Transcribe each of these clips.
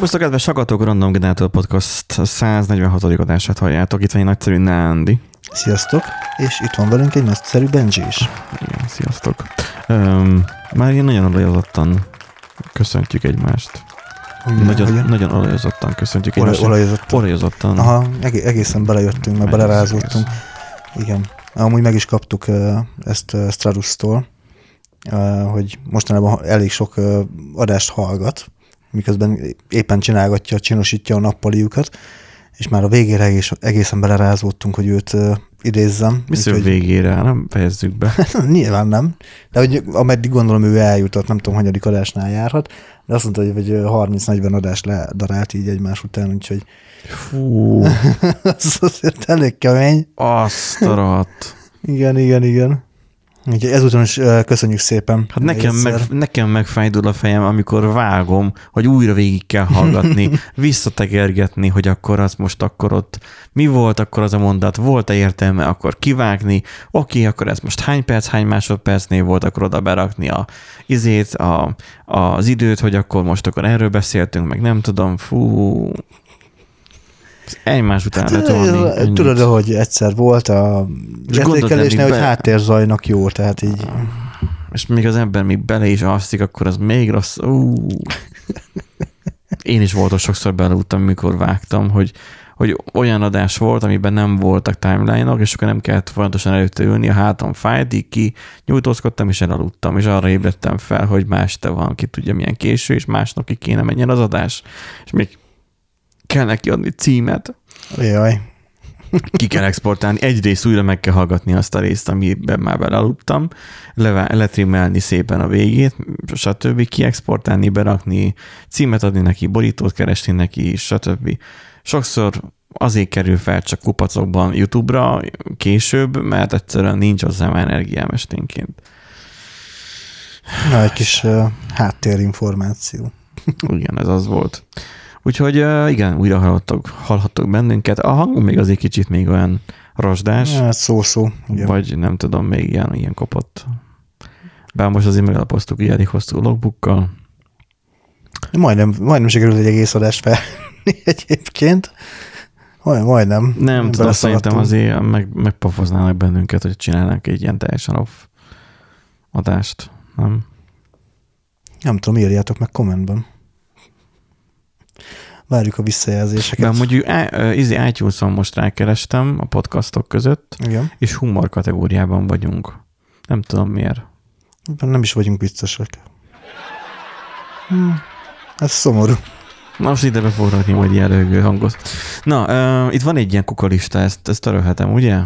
Szerbusztok, kedves hallgatók, Random Generator Podcast 146. adását halljátok. Itt van egy nagyszerű Nándi. Sziasztok, és itt van velünk egy nagyszerű Benji is. Igen, sziasztok. Um, már ilyen nagyon olajozottan köszöntjük egymást. Minden, Nagyon, hogyan? nagyon olajozottan köszöntjük Olaj, egymást. olajozott. Olajozottan. Aha, egé- egészen belejöttünk, Egész, belerázódtunk. Igen. Amúgy meg is kaptuk ezt Stradus-tól, uh, hogy mostanában elég sok adást hallgat, miközben éppen csinálgatja, csinosítja a nappaliukat, és már a végére egész, egészen belerázódtunk, hogy őt uh, idézzem. Szól Úgyhogy- végére? Nem fejezzük be. Nyilván nem. De hogy ameddig gondolom ő eljutott, nem tudom, hanyadik adásnál járhat, de azt mondta, hogy hogy 30-40 adást ledarált így egymás után, úgyhogy Fú, az azért elég kemény. azt. Igen, igen, igen. Úgyhogy ezúton is köszönjük szépen. Hát nekem meg, nekem megfájdul a fejem, amikor vágom, hogy újra végig kell hallgatni, visszategergetni, hogy akkor az most akkor ott mi volt akkor az a mondat, volt-e értelme akkor kivágni, oké, akkor ez most hány perc, hány másodpercnél volt, akkor oda berakni a izét, a, az időt, hogy akkor most akkor erről beszéltünk, meg nem tudom, fú, egymás után Hát, letolni. Tudod, hogy egyszer volt a értékelésnél, hogy be- háttérzajnak jó, tehát így És még az ember még bele is alszik, akkor az még rossz. Ú. Én is voltam sokszor belúttam, mikor vágtam, hogy, hogy olyan adás volt, amiben nem voltak timeline-ok, és akkor nem kellett folyamatosan előtte ülni, a hátam fájt, így ki nyújtózkodtam, és elaludtam, és arra ébredtem fel, hogy más este van, ki tudja milyen késő, és másnapig kéne menjen az adás. És még kell neki adni címet, jaj. ki kell exportálni. Egyrészt újra meg kell hallgatni azt a részt, amiben már belaludtam, levá- letrimmelni szépen a végét, stb. kiexportálni, berakni, címet adni neki, borítót keresni neki, stb. Sokszor azért kerül fel csak kupacokban YouTube-ra később, mert egyszerűen nincs hozzá energiám esténként. Na, egy kis uh, háttérinformáció. Igen, ez az volt. Úgyhogy igen, újra hallhattok, hallhattok bennünket. A hangunk még azért kicsit még olyan rozsdás. Hát szó-szó. Igen. Vagy nem tudom, még ilyen, ilyen kopott. Bár most azért megalapoztuk hogy elég hosszú logbookkal. Majdnem, majdnem sikerült egy egész adást felni egyébként. Majd, majdnem. Nem tudom, szerintem azért meg, megpofoznának bennünket, hogy csinálnánk egy ilyen teljesen off adást. Nem? Nem tudom, írjátok meg kommentben. Várjuk a visszajelzéseket. De mondjuk izé, iTunes-on most rákerestem a podcastok között, Igen. és humor kategóriában vagyunk. Nem tudom miért. Nem is vagyunk biztosak. Hmm. Ez szomorú. Na, most ide be fog rakni majd ilyen hangot. Na, uh, itt van egy ilyen kukalista, ezt, ezt törölhetem, ugye?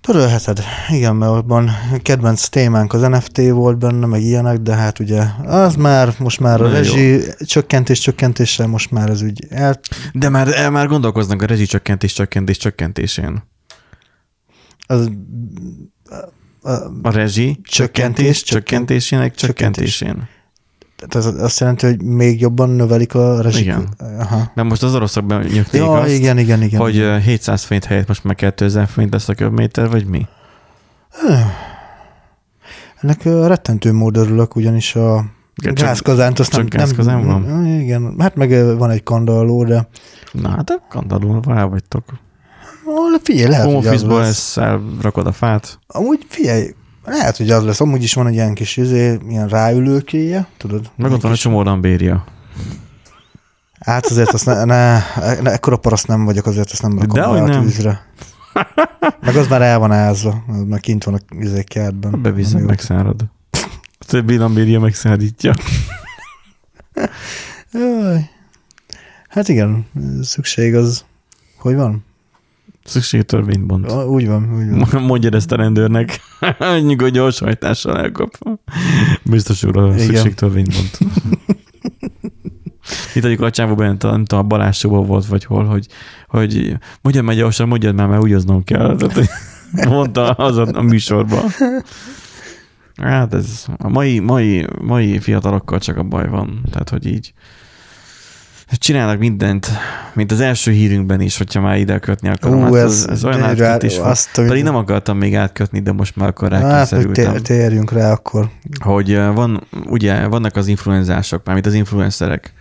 Törölheted. Igen, mert abban kedvenc témánk az NFT volt benne, meg ilyenek, de hát ugye az már, most már a jó. rezsi csökkentés csökkentéssel most már ez úgy el... De már, el már gondolkoznak a rezsicsökkentés csökkentés csökkentésén. Az, a, A rezsi csökkentés csökkentésének csökkentésén. Tehát az azt jelenti, hogy még jobban növelik a rezsi... Igen. Aha. De most az oroszokban nyögték Ja, azt, igen, igen, igen. hogy ö, 700 forint helyett most már 2000 forint lesz a köbméter, vagy mi? Ennek ö, rettentő mód örülök, ugyanis a Csak- gázkazánt azt nem... csak nem, van? Igen, hát meg van egy kandalló, de Na, hát a kandalul, rá vagytok. Ó, figyelj, lehet, Home hogy az lesz. rakod a fát. Amúgy figyelj, lehet, hogy az lesz. Amúgy is van egy ilyen kis izé, ilyen ráülőkéje, tudod? Meg ott van a kis... csomó lambéria. Hát azért azt ne, ne, ne ekkora paraszt nem vagyok, azért azt nem rakom be a nem. tűzre. Meg az már el van ázva, az már kint van a izé kertben. Beviszem, Ami megszárad. A többi lambéria megszállítja. ott- Jaj. Hát igen, szükség az, hogy van? Szükség törvénybont. Ah, Úgy van, úgy van. Mondjad ezt a rendőrnek. Nyugodt gyors hajtással elkap. Biztos úr, a Igen. szükség törvénybont. Itt egyik a csávó bent, nem tudom, a Balázs Showban volt, vagy hol, hogy, hogy mondjad már gyorsan, mondjad már, mert újaznom kell. Tehát, mondta az a, a műsorban. Hát ez a mai, mai, mai fiatalokkal csak a baj van. Tehát, hogy így csinálnak mindent, mint az első hírünkben is, hogyha már ide kötni akarom. Ú, hát ez, ez, olyan rá- átkötés van. azt, amit- Pedig nem akartam még átkötni, de most már akkor Hát, hogy rákényszerültem. té- térjünk rá akkor. hogy van, ugye vannak az influenzások, mármint az influencerek,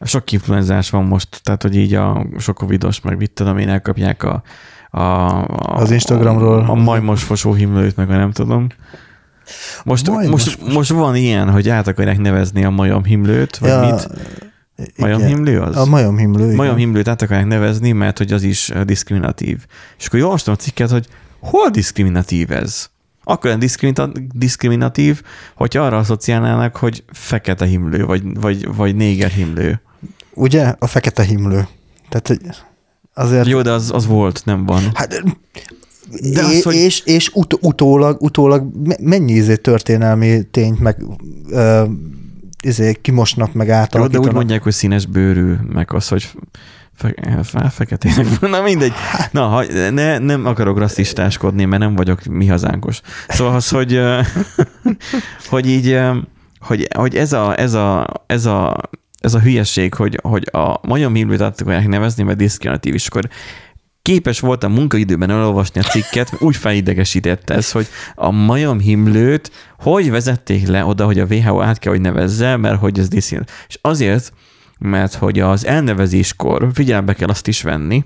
sok influenzás van most, tehát hogy így a sok covidos, meg mit tudom én, elkapják a, a, a Az Instagramról. a, a majmos fosó himlőt, meg a nem tudom. Most, Majmos most, most van ilyen, hogy át akarják nevezni a majom himlőt, vagy ja, mit? Majom igen. himlő az? A majom himlő, igen. Majom himlőt át akarják nevezni, mert hogy az is diszkriminatív. És akkor olvastam a cikket, hogy hol diszkriminatív ez? Akkor diszkriminata- diszkriminatív, hogy arra asszociálnának, hogy fekete himlő, vagy, vagy, vagy néger himlő. Ugye? A fekete himlő. Tehát azért... Jó, de az, az volt, nem van. Hát, De az, és, hogy- és, és ut- utólag, utólag me- mennyi izé történelmi tényt meg ö, izé kimosnak, meg Jó, de átalakítanak. úgy mondják, hogy színes bőrű, meg az, hogy fe, fe, feketének. Na mindegy. Na, ha, ne, nem akarok rasszistáskodni, mert nem vagyok mi hazánkos. Szóval az, hogy, ö, hogy így, ö, hogy, hogy ez, a, ez, a, ez, a, ez a hülyeség, hogy, hogy a majom himlőt át akarják nevezni, mert diszkriminatív, és akkor képes voltam munkaidőben elolvasni a cikket, úgy felidegesített ez, hogy a majom himlőt hogy vezették le oda, hogy a WHO át kell, hogy nevezze, mert hogy ez diszkriminatív. És azért, mert hogy az elnevezéskor figyelembe kell azt is venni,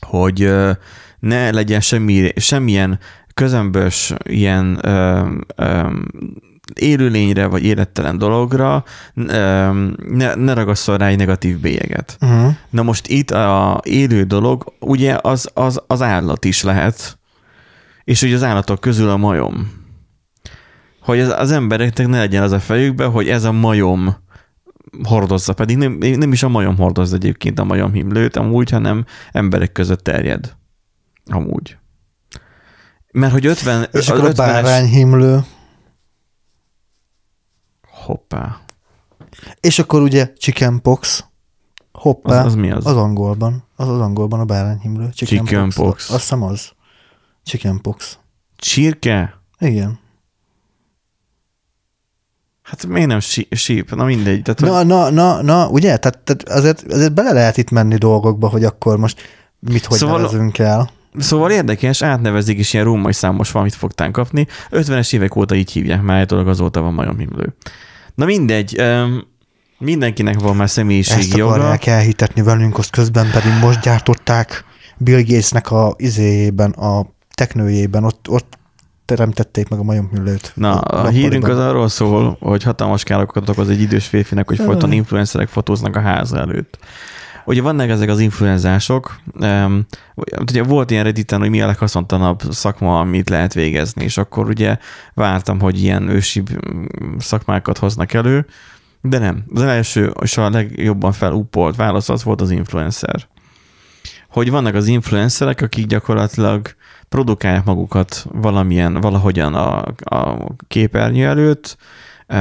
hogy ne legyen semmi, semmilyen közömbös ilyen ö, ö, élőlényre vagy élettelen dologra, ne, ne ragasszol rá egy negatív bélyeget. Uh-huh. Na most itt a élő dolog, ugye az, az, az állat is lehet, és ugye az állatok közül a majom. Hogy az, az embereknek ne legyen az a fejükbe, hogy ez a majom hordozza, pedig nem, nem is a majom hordozza egyébként a majom himlőt amúgy, hanem emberek között terjed. Amúgy. Mert hogy 50... És akkor a 50-es bárányhimlő, Hoppá. és akkor ugye chickenpox, hoppá, Az, az mi az? az angolban, az az angolban a bárányhimlő. Chickenpox. Azt hiszem az. Chickenpox. Csirke? Igen. Hát miért nem sí- síp? Na mindegy. Tehát, hogy- Na, na, na, na, ugye? Tehát, tehát azért, azért bele lehet itt menni dolgokba, hogy akkor most mit, hogy Szóval- nevezünk el. Szóval érdekes, átnevezik, és ilyen római számos valamit fogtán kapni. 50-es évek óta így hívják, már azóta van majomhimlő. Na mindegy, mindenkinek van már személyiségi Ezt joga. akarják elhitetni velünk, azt közben pedig most gyártották Bill Gatesnek a izéjében, a teknőjében, ott, ott teremtették meg a majomhüllőt. Na, a hírünk az arról szól, hogy hatalmas károkat okoz egy idős férfinek, hogy folyton influencerek fotóznak a háza előtt. Ugye vannak ezek az influenzások, um, ugye volt ilyen redditen, hogy mi a leghaszontalanabb szakma, amit lehet végezni, és akkor ugye vártam, hogy ilyen ősi szakmákat hoznak elő, de nem. Az első és a legjobban felúpolt válasz az volt az influencer. Hogy vannak az influencerek, akik gyakorlatilag produkálják magukat valamilyen, valahogyan a, a képernyő előtt,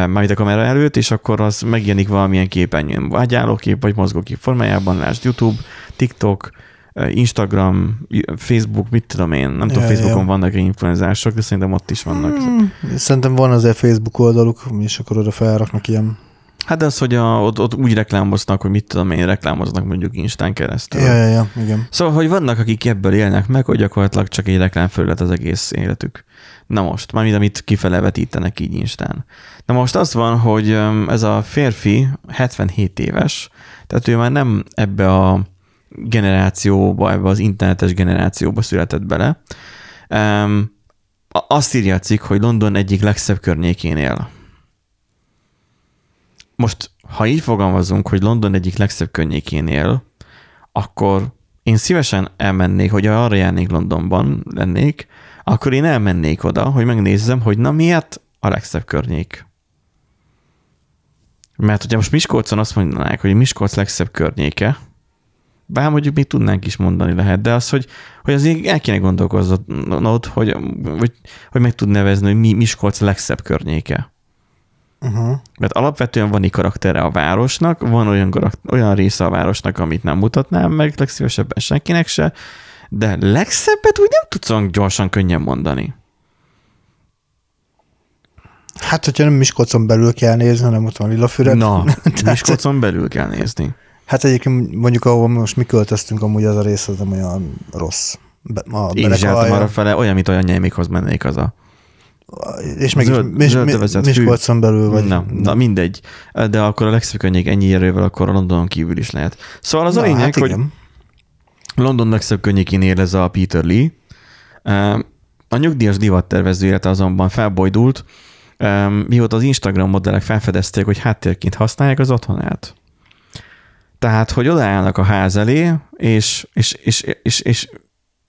majd a kamera előtt, és akkor az megjelenik valamilyen képernyőn, vagy állókép, vagy mozgókép formájában, lásd YouTube, TikTok, Instagram, Facebook, mit tudom én, nem tudom, Ja, Facebookon ja. vannak influenzások, de szerintem ott is vannak. Hmm, szerintem van azért Facebook oldaluk, és akkor oda felraknak ilyen. Hát az, hogy a, ott, ott úgy reklámoznak, hogy mit tudom én, reklámoznak mondjuk Instán keresztül. Ja, ja, ja, igen. Szóval, hogy vannak, akik ebből élnek meg, hogy gyakorlatilag csak egy reklámfelület az egész életük. Na most, mármint amit kifele vetítenek így Instán. Na most az van, hogy ez a férfi 77 éves, tehát ő már nem ebbe a generációba, ebbe az internetes generációba született bele. Um, azt írja a cikk, hogy London egyik legszebb környékén él. Most, ha így fogalmazunk, hogy London egyik legszebb környékén él, akkor én szívesen elmennék, hogy arra járnék Londonban lennék, akkor én elmennék oda, hogy megnézzem, hogy na miért a legszebb környék. Mert hogyha most Miskolcon azt mondanák, hogy Miskolc legszebb környéke, bár mondjuk még tudnánk is mondani lehet, de az, hogy, hogy azért el kéne gondolkoznod, hogy, hogy, hogy meg tud nevezni, hogy mi Miskolc legszebb környéke. Uh-huh. Mert alapvetően van egy karaktere a városnak, van olyan, karakter, olyan része a városnak, amit nem mutatnám meg legszívesebben senkinek se, de legszebbet úgy nem tudsz olyan gyorsan, könnyen mondani. Hát, hogyha nem Miskolcon belül kell nézni, hanem ott van Lilafüred. Na, Tehát- Miskolcon belül kell nézni. Hát egyébként mondjuk, ahol most mi költöztünk, amúgy az a rész az nem olyan rossz. Be, a Én is jártam arra fele, olyan, mint olyan nyelmékhoz mennék az a. És meg Zöld- mis, zöld övezet. Miskolcon belül vagy. Na, na, mindegy. De akkor a legszebb könnyék ennyi erővel, akkor a Londonon kívül is lehet. Szóval az a Na, lényeg, hát hogy igen. London legszebb könnyékén él ez a Peter Lee. A nyugdíjas divattervező élete azonban felbojdult, mióta az Instagram modellek felfedezték, hogy háttérként használják az otthonát. Tehát, hogy odaállnak a ház elé, és, és, és, és, és,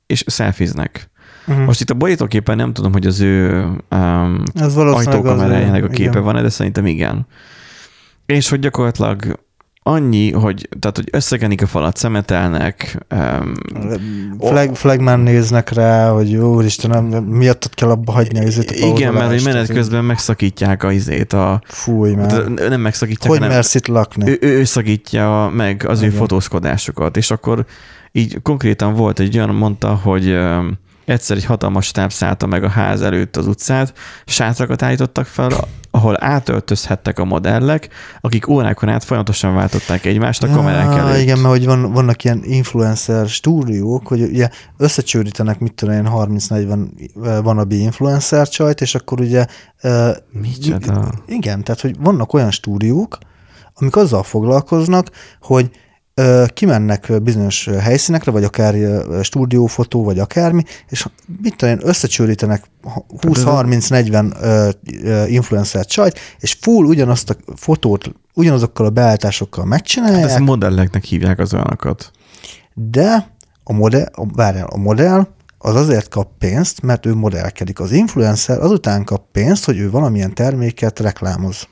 és szelfiznek. Uh-huh. Most itt a borítóképpen nem tudom, hogy az ő um, Ez ajtókamerájának a képe igen. van, de szerintem igen. És hogy gyakorlatilag annyi, hogy, tehát, hogy összekenik a falat, szemetelnek, um, Flag, flagman néznek rá, hogy jó, Úristen, nem, miattad kell abba hagyni az izét a igen, mert hogy menet közben megszakítják a izét, a, Fúj már. nem megszakítják, Hogy hanem mersz itt lakni? ő, ő, ő szakítja meg az ő Igen. fotózkodásokat, és akkor így konkrétan volt egy olyan, mondta, hogy öm, egyszer egy hatalmas táb szállta meg a ház előtt az utcát, sátrakat állítottak fel, ahol átöltözhettek a modellek, akik órákon át folyamatosan váltották egymást a kamerák előtt. Igen, mert hogy van, vannak ilyen influencer stúdiók, hogy ugye összecsődítenek, mit tudom én, 30-40 wannabe influencer csajt, és akkor ugye... Micsoda? Igen, tehát hogy vannak olyan stúdiók, amik azzal foglalkoznak, hogy kimennek bizonyos helyszínekre, vagy akár stúdiófotó, vagy akármi, és mit tudom én, összecsődítenek 20-30-40 ö, ö, influencer csajt, és full ugyanazt a fotót ugyanazokkal a beállításokkal megcsinálják, Hát ezt modelleknek hívják az olyanokat. de a modell, a, várjál, a modell az azért kap pénzt, mert ő modellkedik. Az influencer azután kap pénzt, hogy ő valamilyen terméket reklámoz.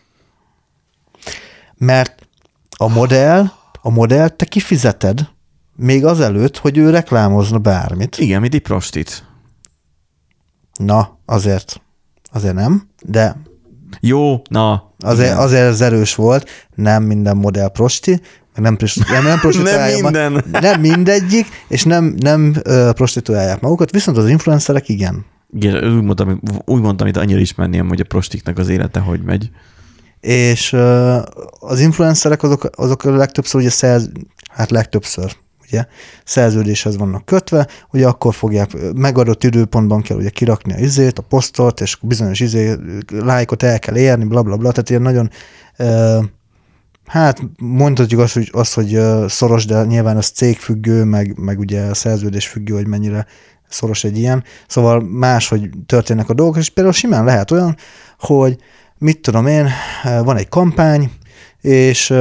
Mert a modell, a modell te kifizeted, még azelőtt, hogy ő reklámozna bármit. Igen, mint egy prostit. Na, azért, azért nem, de Jó, na. azért, igen. azért ez erős volt, nem minden modell prosti, nem, nem, nem prostituálják Nem minden. Nem mindegyik, és nem, nem ö, prostituálják magukat, viszont az influencerek igen. Igen, úgy mondtam, úgy mondtam, itt annyira ismerném, hogy a prostiknak az élete hogy megy. És az influencerek azok, azok a legtöbbször ugye szerz, hát legtöbbször, ugye, szerződéshez vannak kötve, ugye akkor fogják, megadott időpontban kell ugye kirakni a izét, a posztot, és bizonyos izé, lájkot el kell érni, bla bla bla, tehát ilyen nagyon Hát mondhatjuk azt, hogy, azt, hogy szoros, de nyilván az cégfüggő, meg, meg ugye szerződés függő, hogy mennyire szoros egy ilyen. Szóval máshogy történnek a dolgok, és például simán lehet olyan, hogy mit tudom én, van egy kampány, és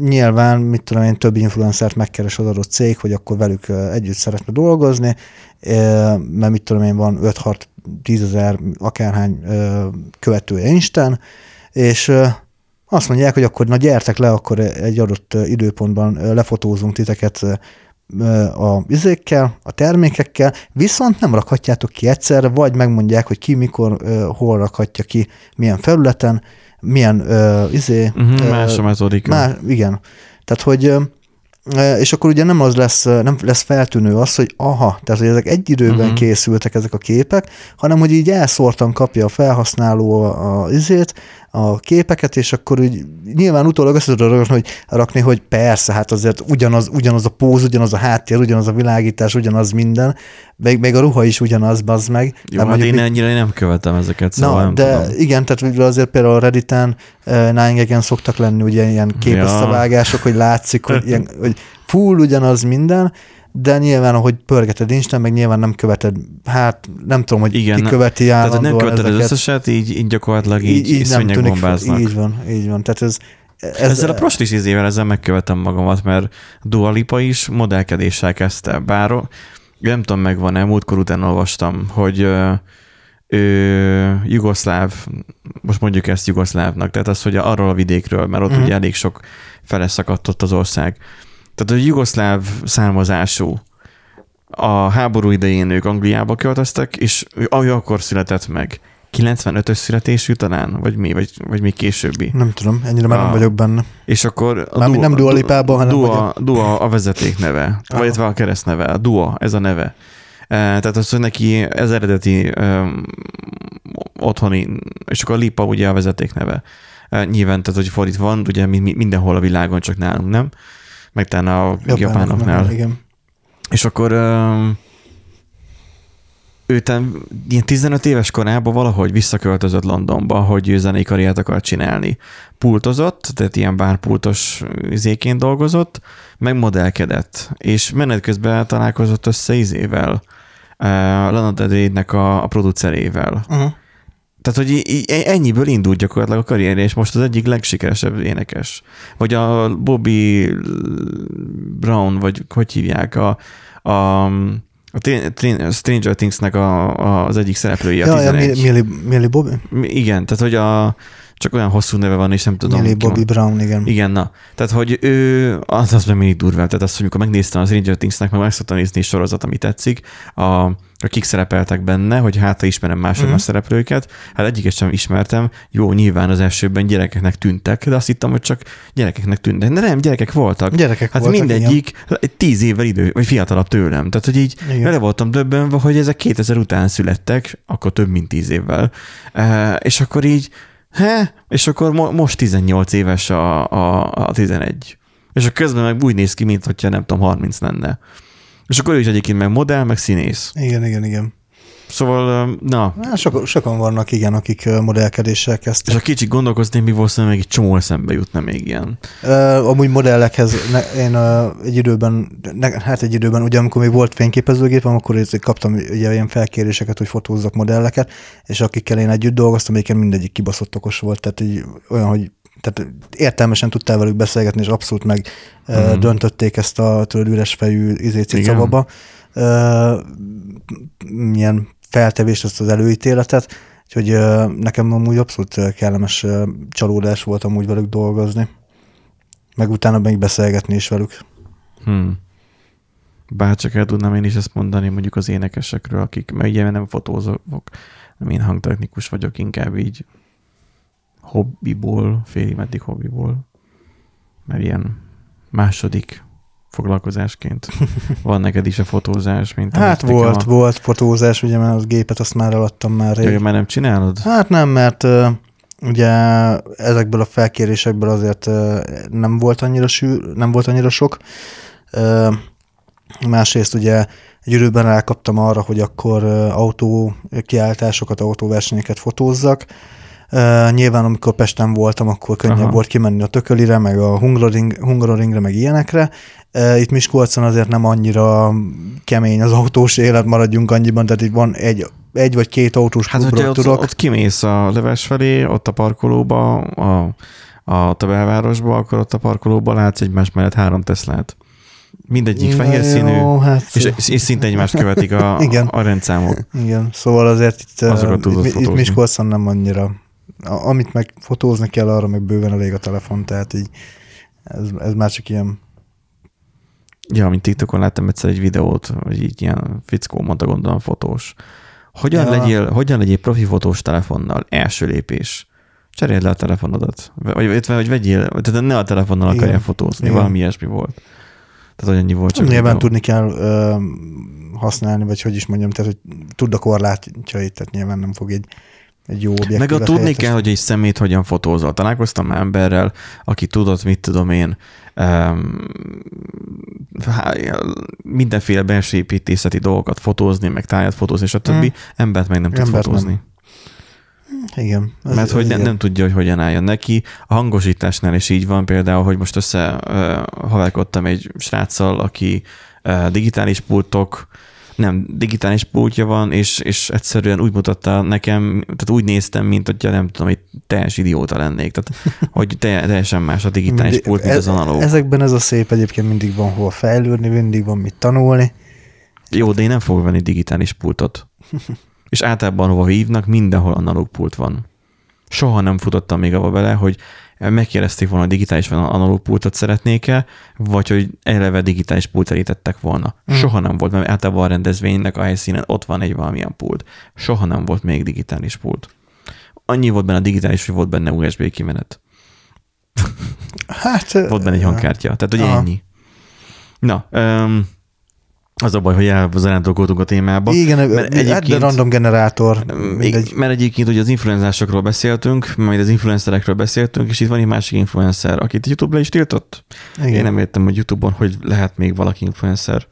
nyilván, mit tudom én, több influencert megkeres az adott cég, hogy akkor velük együtt szeretne dolgozni, mert mit tudom én, van 5-6 tízezer akárhány követője Instán, és azt mondják, hogy akkor na gyertek le, akkor egy adott időpontban lefotózunk titeket a izékkel, a termékekkel, viszont nem rakhatjátok ki egyszerre, vagy megmondják, hogy ki mikor, hol rakhatja ki, milyen felületen, milyen ö, izé, Uh-huh, más a metodika. Már, igen. Tehát, hogy és akkor ugye nem az lesz, nem lesz feltűnő az, hogy aha, tehát, hogy ezek egy időben uh-huh. készültek ezek a képek, hanem, hogy így elszórtan kapja a felhasználó a, a izét, a képeket, és akkor úgy nyilván utólag azt tudod hogy, rakni, hogy persze, hát azért ugyanaz, ugyanaz a póz, ugyanaz a háttér, ugyanaz a világítás, ugyanaz minden, még, még a ruha is ugyanaz, bazd meg. Jó, Nem hát én ennyire nem követem ezeket, szóval Na, nem de tudom. igen, tehát azért például a Redditen uh, nine szoktak lenni ugye ilyen képösszevágások, hogy látszik, hogy, ilyen, hogy full ugyanaz minden, de nyilván, ahogy pörgeted Insten, meg nyilván nem követed, hát nem tudom, hogy Igen, ki követi Tehát, hogy állandóan nem követed az ezeket. összeset, így, így gyakorlatilag így, így, így nem tűnik bombáznak. Így van, így van. Tehát ez, ez Ezzel a prostis izével ezzel megkövetem magamat, mert Dua Lipa is modellkedéssel kezdte, bár nem tudom, megvan-e, múltkor után olvastam, hogy ö, jugoszláv, most mondjuk ezt jugoszlávnak, tehát az, hogy arról a vidékről, mert ott Mhm. ugye elég sok fele szakadt ott az ország. Tehát, hogy jugoszláv származású a háború idején ők Angliába költöztek, és ő, akkor született meg. 95-ös születésű talán, vagy mi, vagy, vagy még későbbi. nem tudom, ennyire már nem A- vagyok benne. És akkor a Mármint nem Dua Lipában, hanem Dua, Dua a vezeték neve, Aha. vagy a kereszt neve, a Dua, ez a neve. E, Tehát az, hogy neki ez eredeti um, otthoni, és akkor a Lipa ugye a vezeték neve. E, nyilván, tehát hogy fordítva van, ugye mi- mi- mindenhol a világon, csak nálunk nem. Meg talán a japánoknál. Igen. És akkor ő ilyen 15 éves korában valahogy visszaköltözött Londonba, hogy ő zenei karriert akar csinálni. Pultozott, tehát ilyen bárpultos izéként dolgozott, meg modellkedett, és menet közben találkozott össze izével, uh, Lana Del a, a producerével. Uh-huh. Tehát, hogy í- í- ennyiből indult gyakorlatilag a karrierje, és most az egyik legsikeresebb énekes. Vagy a Bobby Brown, vagy hogy hívják, a, a, a Trin- Trin- Stranger Things-nek a, a, az egyik szereplője, a Ja, ja, 11. Millie, Millie Bobby? Igen, tehát, hogy a, csak olyan hosszú neve van, és nem tudom. Millie ki van. Bobby Brown, igen. Igen, na. Tehát, hogy ő, az, az mindig durvább. Tehát azt, hogy amikor megnéztem az Stranger Things-nek, meg meg szoktam nézni sorozat, ami tetszik, a, akik szerepeltek benne, hogy hát ha ismerem más Mhm. mm. szereplőket, hát egyiket sem ismertem. Jó, nyilván az elsőben gyerekeknek tűntek, de azt hittem, hogy csak gyerekeknek tűntek. De nem, gyerekek voltak. Gyerekek Hát voltak, mindegyik egy tíz évvel idő, vagy fiatalabb tőlem. Tehát, hogy így Igen. vele voltam döbbenve, hogy ezek 2000 után születtek, akkor több mint tíz évvel. E, és akkor így, he, és akkor mo- most 18 éves a, a, a 11. És a közben meg úgy néz ki, mint nem tudom, 30 lenne. És akkor ő is egyébként meg modell, meg színész. Igen, igen, igen. Szóval, na, Hát sokan, vannak, igen, akik modellkedéssel és kezdtek. ha kicsit gondolkozni, mi volt, még egy csomó eszembe jutna még ilyen. Uh, amúgy modellekhez ne, én uh, egy időben, ne, hát egy időben, ugye amikor még volt fényképezőgépem, akkor kaptam ugye ilyen felkéréseket, hogy fotózzak modelleket, és akikkel én együtt dolgoztam, egyébként mindegyik kibaszott okos volt, tehát így olyan, hogy tehát értelmesen tudtál velük beszélgetni, és abszolút meg Mhm. uh, döntötték ezt a tudod, üres fejű Igen. szavaba. Uh, milyen feltevést, ezt az előítéletet, úgyhogy nekem amúgy abszolút kellemes csalódás volt amúgy velük dolgozni. Meg utána még beszélgetni is velük. Hmm. Bárcsak el tudnám én is ezt mondani mondjuk az énekesekről, akik, mert ugye nem fotózok, nem én hangtechnikus vagyok, inkább így hobbiból, félig meddig hobbiból, mert ilyen második foglalkozásként van neked is a fotózás, mint Hát amit volt, nekem volt fotózás, ugye mert az gépet azt már eladtam már A... rég. Ja, már nem csinálod? Hát nem, mert uh, ugye ezekből a felkérésekből azért uh, nem volt annyira sűr, nem volt annyira sok. Uh, másrészt ugye egy időben rákaptam arra, hogy akkor autó kiáltásokat, autóversenyeket fotózzak. Uh, nyilván, amikor Pesten voltam, akkor könnyebb Aha. Volt kimenni a Tökölire, meg a Hungaroring, Hungaroringre, meg ilyenekre. Uh, itt Miskolcon azért nem annyira kemény az autós élet, maradjunk annyiban, tehát itt van egy, egy vagy két autós Hát, hogyha ott, ott kimész a leves felé, ott a parkolóba, a, a, a belvárosba, akkor ott a parkolóba látsz egymás mellett három Teslát. Mindegyik Na fehér színű, jó, hát, és, és szinte egymást követik a, Igen. a rendszámok. Igen, szóval azért itt, Azokat tudod itt, itt. Miskolcon nem annyira. A, amit meg fotózni kell, arra meg bőven elég a telefon, tehát így ez, ez már csak ilyen Ja, mint TikTokon láttam egyszer egy videót, hogy így ilyen fickó mondta, gondolom fotós. Hogyan, Ja. legyél, hogyan legyél profi fotós telefonnal? Első lépés. Cseréld le a telefonodat. Vagy, vagy, vagy vegyél, tehát ne a telefonnal Igen. akarjál fotózni, Igen. valami ilyesmi volt. Tehát olyan annyi volt csak. Nyilván videó. tudni kell ö, használni, vagy hogy is mondjam, tehát hogy tudd a korlátjait, tehát nyilván nem fog egy, egy jó objektívet Meg a tudni kell, hogy egy szemét hogyan fotózol. Találkoztam emberrel, aki tudott, mit tudom én, um, mindenféle belső építészeti dolgokat fotózni, meg tájat fotózni, stb. Hmm. Embert meg nem tud Embert fotózni. nem. Igen. Ez, Mert hogy ez ne, igen. nem tudja, hogy hogyan álljon neki. A hangosításnál is így van például, hogy most össze uh, haverkodtam egy sráccal, aki uh, digitális pultok, nem, digitális pultja van, és, és egyszerűen úgy mutatta nekem, tehát úgy néztem, mint hogyha nem tudom, egy teljes idióta lennék. Tehát, hogy te, teljesen más a digitális Mindig- pult, mint e- az analóg. Ezekben ez a szép, egyébként mindig van hova fejlődni, mindig van mit tanulni. Jó, de én nem fogok venni digitális pultot. És általában hova hívnak, mindenhol analóg pult van. Soha nem futottam még abba bele, hogy megkérdezték volna, hogy digitális vagy analóg pultot szeretnék-e, vagy hogy eleve digitális pult elítettek volna. Hmm. Soha nem volt, mert általában a rendezvénynek a helyszínen ott van egy valamilyen pult. Soha nem volt még digitális pult. Annyi volt benne a digitális, hogy volt benne USB kimenet. Hát, Volt benne egy hangkártya. Tehát, hogy Aha. ennyi. Na, um, az a baj, hogy elzarándokoltunk a témába. Igen, mert mert egyébként... hát de random generátor, mindegy. mert egyébként ugye az influenzásokról beszéltünk, majd az influencerekről beszéltünk, és itt van egy másik influencer, akit YouTube le is tiltott. Igen. Én nem értem, hogy YouTube-on hogy lehet még valaki influencer.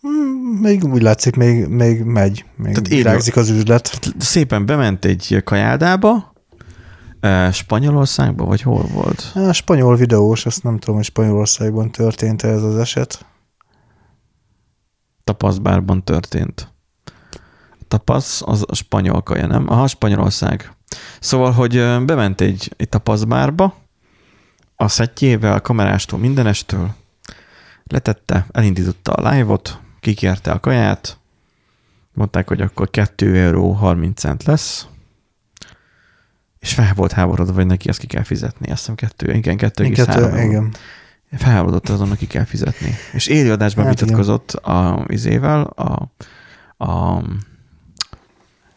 Hmm, még úgy látszik, még, még megy, még Tehát virágzik az üzlet. Szépen bement egy kajádába, eh, Spanyolországba, vagy hol volt? A spanyol videós, azt nem tudom, hogy Spanyolországban történt ez az eset. Tapaszbárban történt. A tapasz az a spanyol kaja, nem? Aha, Spanyolország. Szóval, hogy bement egy, egy tapaszbárba, a szettjével, a kamerástól, mindenestől, letette, elindította a live-ot, kikérte a kaját, mondták, hogy akkor 2 euró 30 cent lesz, és fel volt háborodva, hogy neki ezt ki kell fizetni. Azt hiszem 2, igen, 2,3 Kettő, euró. igen. Felháborodott azon, aki kell fizetni. És élő adásban Hát vitatkozott a izével, a, a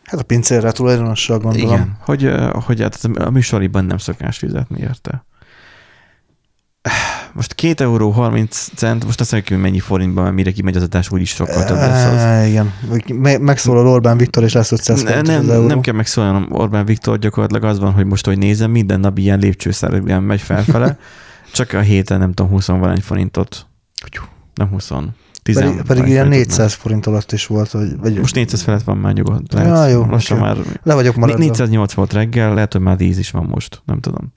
Hát a pincérre tulajdonossal gondolom. igen, hogy, hogy hát a műsoriban nem szokás fizetni érte. Most 2 euró 30 cent, most azt mondjuk, hogy mennyi forintban, mert mire kimegy az adás, úgyis sokkal több lesz az. Igen. Me- Megszólal Orbán Viktor, és lesz 500 Ne, nem, euró. nem kell megszólalnom Orbán Viktor, gyakorlatilag az van, hogy most, hogy nézem, minden nap ilyen lépcsőszerűen megy felfele, csak a héten nem tudom, 20 valány forintot, nem 20, 10 Pedig, pedig ilyen forintot, 400 forint alatt is volt. Vagy, vagy Most 400 felett van már nyugodt. Lehet, Ja, jó, Lassan oké. már le vagyok maradva. 408 volt reggel, lehet, hogy már 10 is van most, nem tudom.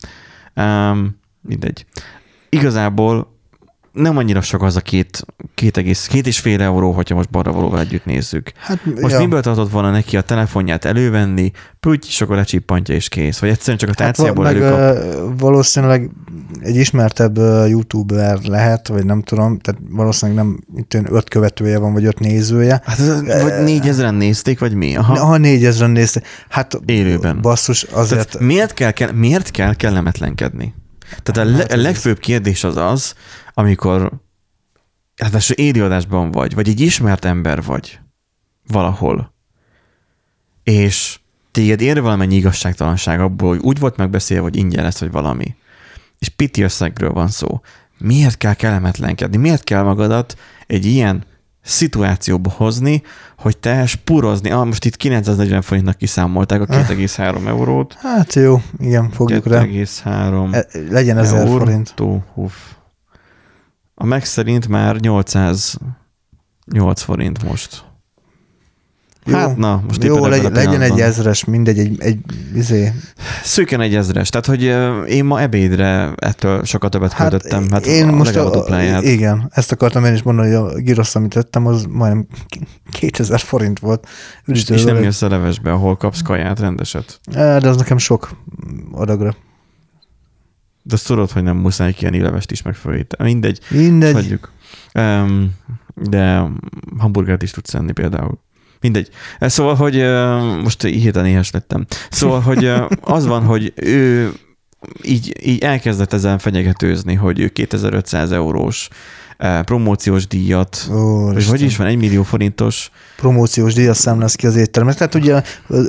Um, mindegy. Igazából nem annyira sok az a két, két, egész, két és fél euró, hogyha most balra valóval együtt nézzük. Hát, Most ja. miből tartott volna neki a telefonját elővenni, püty, és akkor lecsippantja és kész. Vagy egyszerűen csak a Hát, tárcából meg előkap. valószínűleg egy ismertebb youtuber lehet, vagy nem tudom, tehát valószínűleg nem itt öt követője van, vagy öt nézője. Hát vagy négyezeren nézték, vagy mi? Aha. Ha négyezren nézte, hát Élőben. basszus, azért Tehát miért kell, kell, miért kell kellemetlenkedni? Tehát a, le, a legfőbb kérdés az az, amikor hát élőadásban vagy, vagy egy ismert ember vagy valahol, és téged ér valamennyi igazságtalanság abból, hogy úgy volt megbeszélve, hogy ingyen lesz, vagy valami. És piti összegről van szó. Miért kell kellemetlenkedni? Miért kell magadat egy ilyen szituációba hozni, hogy te spúrozni, ah, most itt 940 forintnak kiszámolták a 2,3 eurót, hát jó, igen, fogjuk rá. 2,3 E, Legyen ezer forint. Tó, huf. A meg szerint már 808 forint most. Jó, hát na, most jó ebben legyen, egy ezres, mindegy, egy, egy izé. Szűken egy ezres. Tehát, hogy én ma ebédre ettől sokkal többet hát költöttem, hát én a, most a a, dupláját. igen, ezt akartam én is mondani, hogy a girosz, amit tettem, az majdnem 2000 forint volt. és Üdítővel. nem jössz a levesbe, ahol kapsz kaját rendeset. De az nekem sok adagra. De azt tudod, hogy nem muszáj ki levest is megfőíteni. Mindegy, Mindegy. hagyjuk. Um, de hamburgert is tudsz enni például. Mindegy. Szóval, hogy most hirtelen éhes lettem. Szóval, hogy az van, hogy ő így, így elkezdett ezen fenyegetőzni, hogy ő 2500 eurós promóciós díjat, Ó, vagy hogy is van, 1 millió forintos, promóciós díjas számláz ki az éttermet. Tehát ugye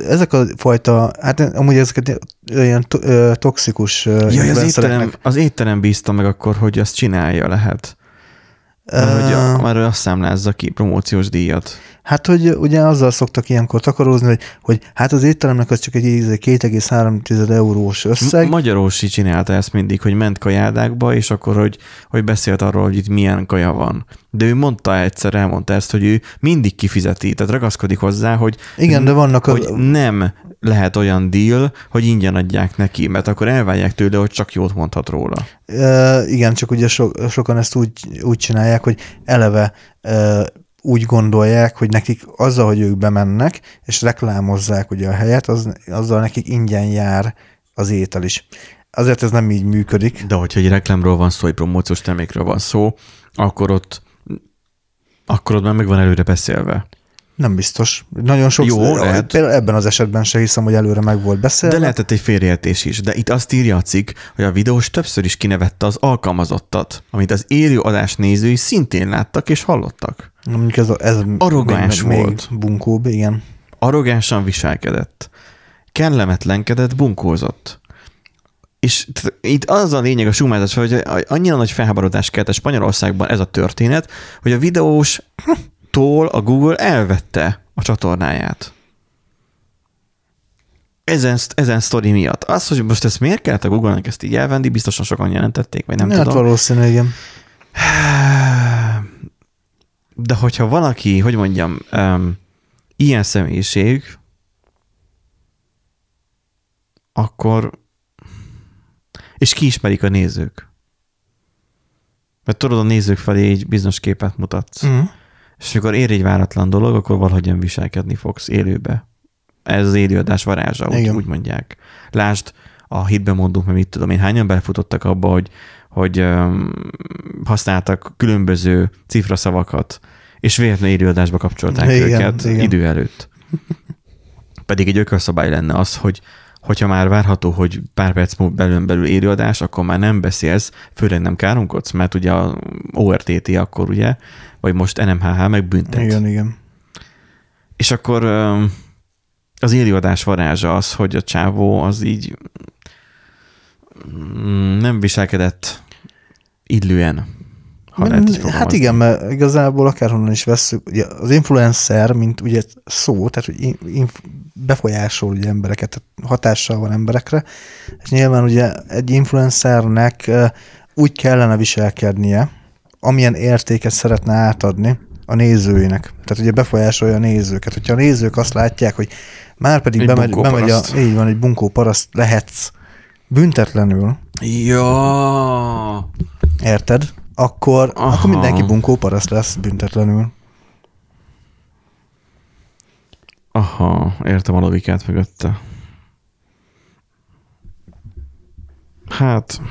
ezek a fajta, hát amúgy ezeket ilyen to- toxikus Jaj, az étterem, az étterem bízta meg akkor, hogy azt csinálja lehet. Mert hogy a, már ő azt számlázza ki, promóciós díjat. Hát, hogy ugye azzal szoktak ilyenkor takarózni, hogy, hogy hát az étteremnek az csak egy íze 2,3 eurós összeg. Magyarósi csinálta ezt mindig, hogy ment kajádákba, és akkor, hogy, hogy beszélt arról, hogy itt milyen kaja van. De ő mondta egyszer, elmondta ezt, hogy ő mindig kifizeti, tehát ragaszkodik hozzá, hogy, Igen, de vannak hogy a, nem lehet olyan deal, hogy ingyen adják neki, mert akkor elvárják tőle, hogy csak jót mondhat róla. Ö, igen, csak ugye so, sokan ezt úgy, úgy csinálják, hogy eleve ö, úgy gondolják, hogy nekik azzal, hogy ők bemennek, és reklámozzák ugye a helyet, az, azzal nekik ingyen jár az étel is. Azért ez nem így működik. De hogyha egy reklámról van szó, egy promóciós termékről van szó, akkor ott akkor ott már meg van előre beszélve. Nem biztos. Nagyon sok. Jó, lehet. Például ebben az esetben se hiszem, hogy előre meg volt beszélve. De lehetett egy félreértés is, de itt azt írja a cikk, hogy a videós többször is kinevette az alkalmazottat, amit az élő adás nézői szintén láttak és hallottak. Mondjuk ez, a- ez Arrogáns még, volt. Még bunkóbb, igen. Arrogánsan viselkedett. Kellemetlenkedett, bunkózott. És itt az a lényeg a sumázás, hogy annyira nagy felháborodás kelt a Spanyolországban ez a történet, hogy a videós tól a Google elvette a csatornáját. Ezen, ezen sztori miatt. Az, hogy most ezt miért kellett a Google-nek ezt így elvenni, biztosan sokan jelentették, vagy nem hát tudom. valószínű, igen. De hogyha valaki, hogy mondjam, um, ilyen személyiség, akkor és kiismerik a nézők. Mert tudod, a nézők felé egy bizonyos képet mutatsz. Mm. És amikor ér egy váratlan dolog, akkor valahogyan viselkedni fogsz élőbe. Ez az élőadás varázsa, úgy, úgy mondják. Lásd, a hitben mondunk, mert mit tudom én, hányan belefutottak abba, hogy, hogy um, használtak különböző cifraszavakat, és véletlenül élőadásba kapcsolták Igen, őket igen. idő előtt. Pedig egy ökölszabály lenne az, hogy hogyha már várható, hogy pár perc múlva belül belül élőadás, akkor már nem beszélsz, főleg nem káromkodsz, mert ugye a ORTT akkor ugye, vagy most NMHH meg büntet. Igen, igen. És akkor az élőadás varázsa az, hogy a csávó az így mm, nem viselkedett illően. Ha lehet hát igen, mert igazából akárhonnan is vesszük, ugye az influencer, mint ugye szó, tehát hogy in- inf- befolyásol ugye embereket, tehát hatással van emberekre, és nyilván ugye egy influencernek úgy kellene viselkednie, amilyen értéket szeretne átadni a nézőinek. Tehát ugye befolyásolja a nézőket. Hogyha a nézők azt látják, hogy már pedig Egy bemegy, bemegy a, így van, egy bunkó paraszt lehetsz büntetlenül, Ja. érted? Akkor, Aha. akkor mindenki bunkó paraszt lesz büntetlenül. Aha, értem a logikát mögötte. Hát,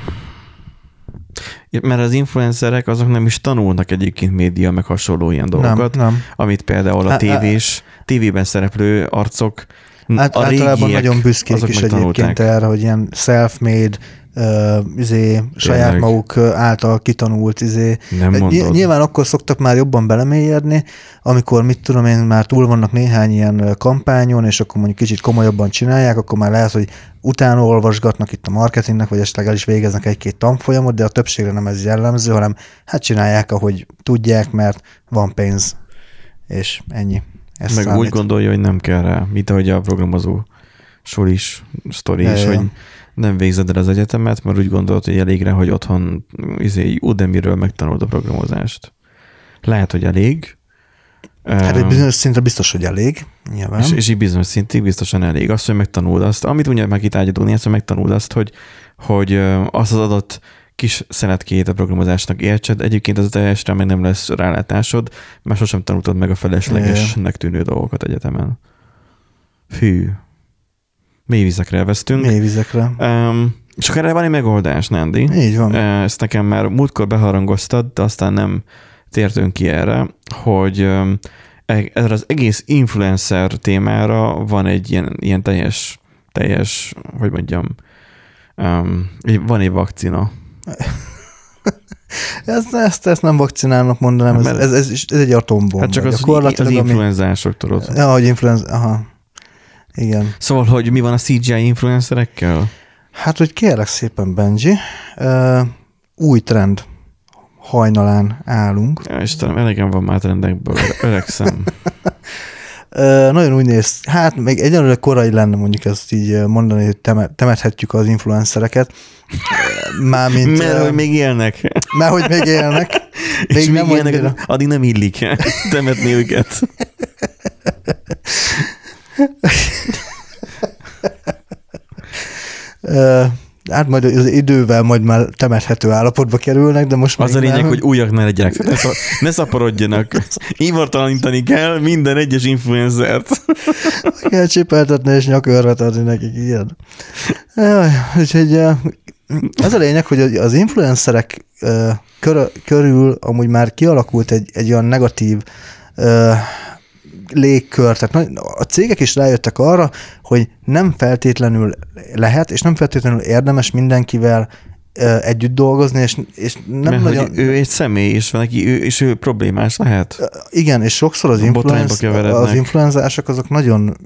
mert az influencerek azok nem is tanulnak egyébként média, meg hasonló ilyen dolgokat, Nem, nem. amit például a Á- á- tévés, tévében szereplő arcok, Át, a általában régiek, nagyon büszkék azok is egyébként erre, hogy ilyen self-made, uh, izé, saját Tényleg. maguk által kitanult izé. Nem mondod. Nyilván akkor szoktak már jobban belemélyedni, amikor mit tudom én, már túl vannak néhány ilyen kampányon, és akkor mondjuk kicsit komolyabban csinálják, akkor már lehet, hogy utána olvasgatnak itt a marketingnek, vagy esetleg el is végeznek egy-két tanfolyamot, de a többségre nem ez jellemző, hanem hát csinálják, ahogy tudják, mert van pénz, és ennyi. Ez meg számít. úgy gondolja, hogy nem kell rá, mint ahogy a programozó solis sztori Ja, is, hogy nem végzed el az egyetemet, mert úgy gondolod, hogy elég rá, hogy otthon izé, Udemy-ről megtanulod a programozást. Lehet, hogy elég. Hát egy bizonyos szintre biztos, hogy elég, nyilván. és, és így bizonyos szintig biztosan elég. Azt, hogy megtanuld azt, amit ugye meg itt ágyadulni, azt, hogy megtanuld azt, hogy, hogy azt az adott kis szeletkét a programozásnak értsed, egyébként az teljesre meg nem lesz rálátásod, mert sosem tanultad meg a feleslegesnek tűnő dolgokat egyetemen. Fű. Mély vizekre elvesztünk. Mély vizekre. Um, és akkor erre van egy megoldás, Nandi. Így van. Ezt nekem már múltkor beharangoztad, de aztán nem tértünk ki erre, hogy erre az egész influencer témára van egy ilyen, ilyen teljes, teljes, hogy mondjam, um, van egy vakcina. Ezt, ezt, ezt nem vakcinának mondanám, ez, Mert- ez, ez, ez egy atombomba. Hát csak az, az Gyakorlatilag, ami- influenzások, tudod. Ja, hogy influenza, aha. Igen. Szóval, hogy mi van a CGI influencerekkel? Hát, hogy kérlek szépen, Benji, uh, új trend hajnalán állunk. Ja, Istenem, elegem van már trendekből, öregszem. Uh, nagyon úgy néz, hát még egyelőre korai lenne mondjuk ezt így mondani, hogy teme, temethetjük az influencereket. Mármint, Mert hogy még élnek. már hogy még élnek. és még nem élnek, annyira. addig nem illik temetni őket. Hát majd az idővel majd már temethető állapotba kerülnek, de most Az a lényeg, nem. hogy újak ne legyenek. Ne, szap, ne szaporodjanak. Ivartalanítani kell minden egyes influencert. kell csipeltetni és nyakörvet adni nekik, ilyen. Úgyhogy az a lényeg, hogy az influencerek körül amúgy már kialakult egy, egy olyan negatív légkör, tehát a cégek is rájöttek arra, hogy nem feltétlenül lehet, és nem feltétlenül érdemes mindenkivel együtt dolgozni, és, és nem Mert nagyon... hogy ő egy személy, és van neki, ő, és ő problémás lehet. Igen, és sokszor az, influenz, az influenzások azok nagyon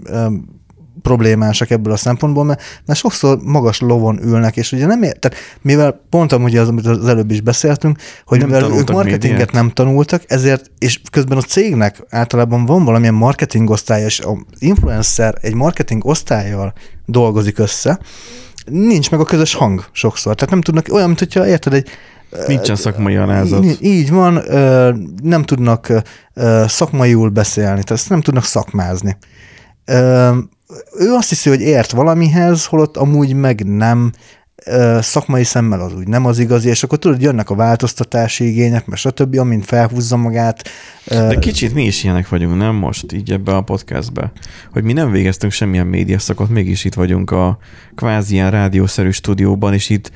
problémásak ebből a szempontból, mert, mert sokszor magas lovon ülnek, és ugye nem ér, tehát mivel pont amúgy az, amit az előbb is beszéltünk, hogy Nem mivel ők marketinget médiát. nem tanultak, ezért, és közben a cégnek általában van valamilyen marketing osztály, és az influencer egy marketing osztályjal dolgozik össze, nincs meg a közös hang sokszor. Tehát nem tudnak, olyan, mint hogyha érted, egy Nincsen szakmai alázat. Így, így van, nem tudnak szakmaiul beszélni, tehát nem tudnak szakmázni. Ő azt hiszi, hogy ért valamihez, holott amúgy meg nem szakmai szemmel az úgy nem az igazi, és akkor tudod, jönnek a változtatási igények, mert stb., amint felhúzza magát. De kicsit mi is ilyenek vagyunk, nem most így ebbe a podcastbe, hogy mi nem végeztünk semmilyen médiaszakot, mégis itt vagyunk a kvázi ilyen rádiószerű stúdióban, és itt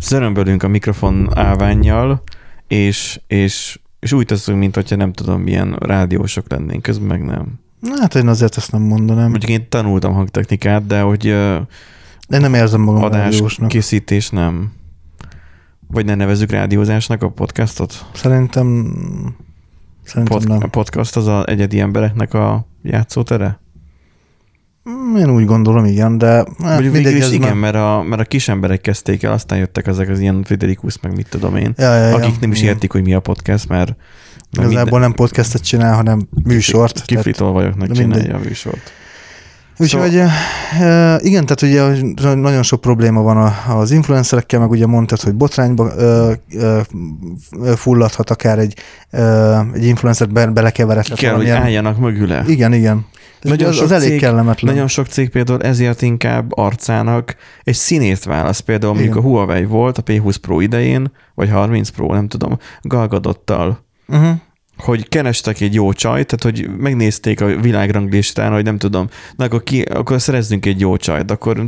zörömbölünk a mikrofon állványjal, és, és, és úgy teszünk, mint hogyha nem tudom, milyen rádiósok lennénk, közben meg nem. Hát én azért ezt nem mondanám. Mondjuk én tanultam hangtechnikát, de hogy Én nem érzem magam adás rádiósnak. készítés nem. Vagy ne nevezzük rádiózásnak a podcastot? Szerintem, szerintem Pod, nem. a podcast az a egyedi embereknek a játszótere? Mm, Én úgy gondolom, igen, de hát, Vagy végül mindegy, is igen, mert a, mert a kis emberek kezdték el, aztán jöttek ezek az ilyen Friderikus, meg mit tudom én, ja, ja, ja, akik nem is értik, hogy mi a podcast, mert, Igazából nem podcastet csinál, hanem műsort. Kifritol vagyoknak de mindegy. csinálja a műsort. Úgyhogy szóval... igen, tehát ugye nagyon sok probléma van az influencerekkel, meg ugye mondtad, hogy botrányba ö, ö, fulladhat akár egy, ö, egy influencer be, belekeveredhet kell, hogy valamilyen- álljanak mögüle. Igen, igen. Nagyon az, az elég cég- kellemetlen. Nagyon sok cég például ezért inkább arcának egy színét válasz. Például mondjuk Igen. a Huawei volt a P20 Pro idején, vagy 30 Pro, nem tudom, Galgadottal, Uh-huh. Hogy kerestek egy jó csajt, tehát hogy megnézték a világranglistán, hogy nem tudom, na akkor, ki, akkor szerezzünk egy jó csajt, akkor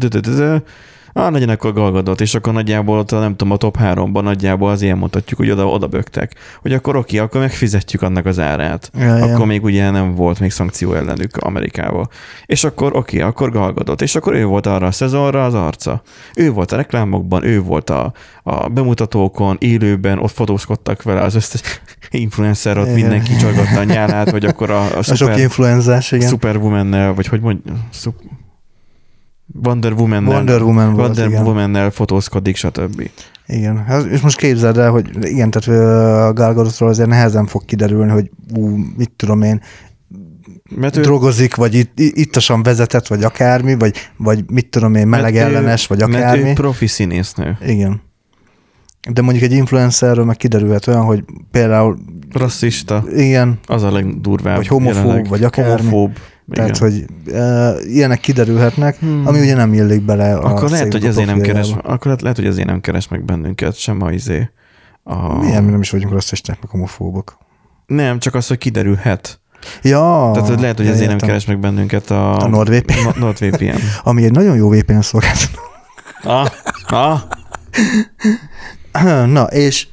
ah, legyen akkor galgadott, és akkor nagyjából ott, nem tudom, a top 3-ban nagyjából az ilyen mondhatjuk, hogy oda, oda bögtek, hogy akkor oké, akkor megfizetjük annak az árát. Ja, akkor ja. még ugye nem volt még szankció ellenük Amerikába. És akkor oké, akkor galgadott, és akkor ő volt arra a szezonra az arca. Ő volt a reklámokban, ő volt a, a bemutatókon, élőben, ott fotózkodtak vele az összes influencer, ott Igen. mindenki csagadta a nyálát, vagy akkor a, a, A sok szuper, influenzás, igen. Superwoman-nel, vagy hogy mondj, szup, Wonder Woman-nel, Wonder Woman volt, Wonder igen. Woman-nel fotózkodik, stb. Igen, hát, és most képzeld el, hogy igen, tehát a Gal Gadotról azért nehezen fog kiderülni, hogy ú, mit tudom én, Mert ő, drogozik, vagy itt, ittasan vezetett, vagy akármi, vagy, vagy mit tudom én, mert meleg ellenes, vagy Mert akármi. ő profi színésznő. Igen. De mondjuk egy influencerről meg kiderülhet olyan, hogy például, Rasszista, igen, az a legdurvább. Vagy homofób, jelenleg. vagy akármi. Homofób. tehát, igen. hogy e, ilyenek kiderülhetnek, Hmm. ami ugye nem illik bele a akkor lehet, hogy a ezért nem keres, akkor lehet, lehet, hogy ezért nem keres meg bennünket, sem a izé. A... Milyen, mi nem is vagyunk rasszisták, meg homofóbok. Nem, csak az, hogy kiderülhet. Ja, Tehát hogy lehet, hogy ezért nem értem. keres meg bennünket a, A NordVPN. No- NordVPN. Ami egy nagyon jó VPN szolgáltató. ah, ah, Na, és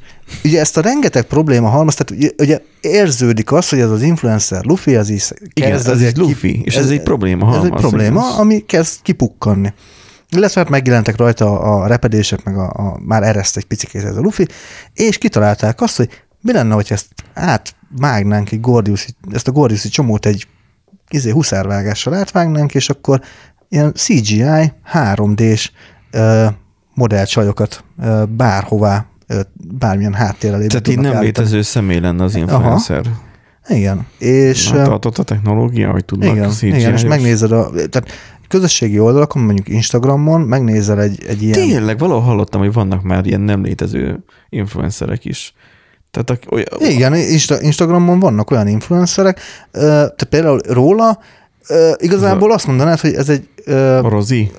ugye ezt a rengeteg probléma halmaz, tehát ugye, ugye érződik az, hogy ez az influencer Luffy, az is igen, kezd ez azért egy Luffy, és ez, egy probléma. Ez egy halmaz, probléma, igaz? ami kezd kipukkanni. Illetve hát megjelentek rajta a repedések, meg a, a már ereszt egy picikét ez a Luffy, és kitalálták azt, hogy mi lenne, hogy ezt átvágnánk egy Gordiuszi, ezt a Gordiuszi csomót egy izé, huszárvágással átvágnánk, és akkor ilyen CGI 3D-s ö, modellcsajokat ö, bárhová, bármilyen háttérrel Tehát így nem állítani. létező személy lenne az influencer. Igen. És, Na, tartott a technológia, hogy tudnak igen, CGI-os? igen, és megnézed a, tehát közösségi oldalakon, mondjuk Instagramon, megnézel egy, egy ilyen... Tényleg, valahol hallottam, hogy vannak már ilyen nem létező influencerek is. Tehát a, olyan, Igen, Insta, Instagramon vannak olyan influencerek, te például róla, igazából azt mondanád, hogy ez egy Rozi,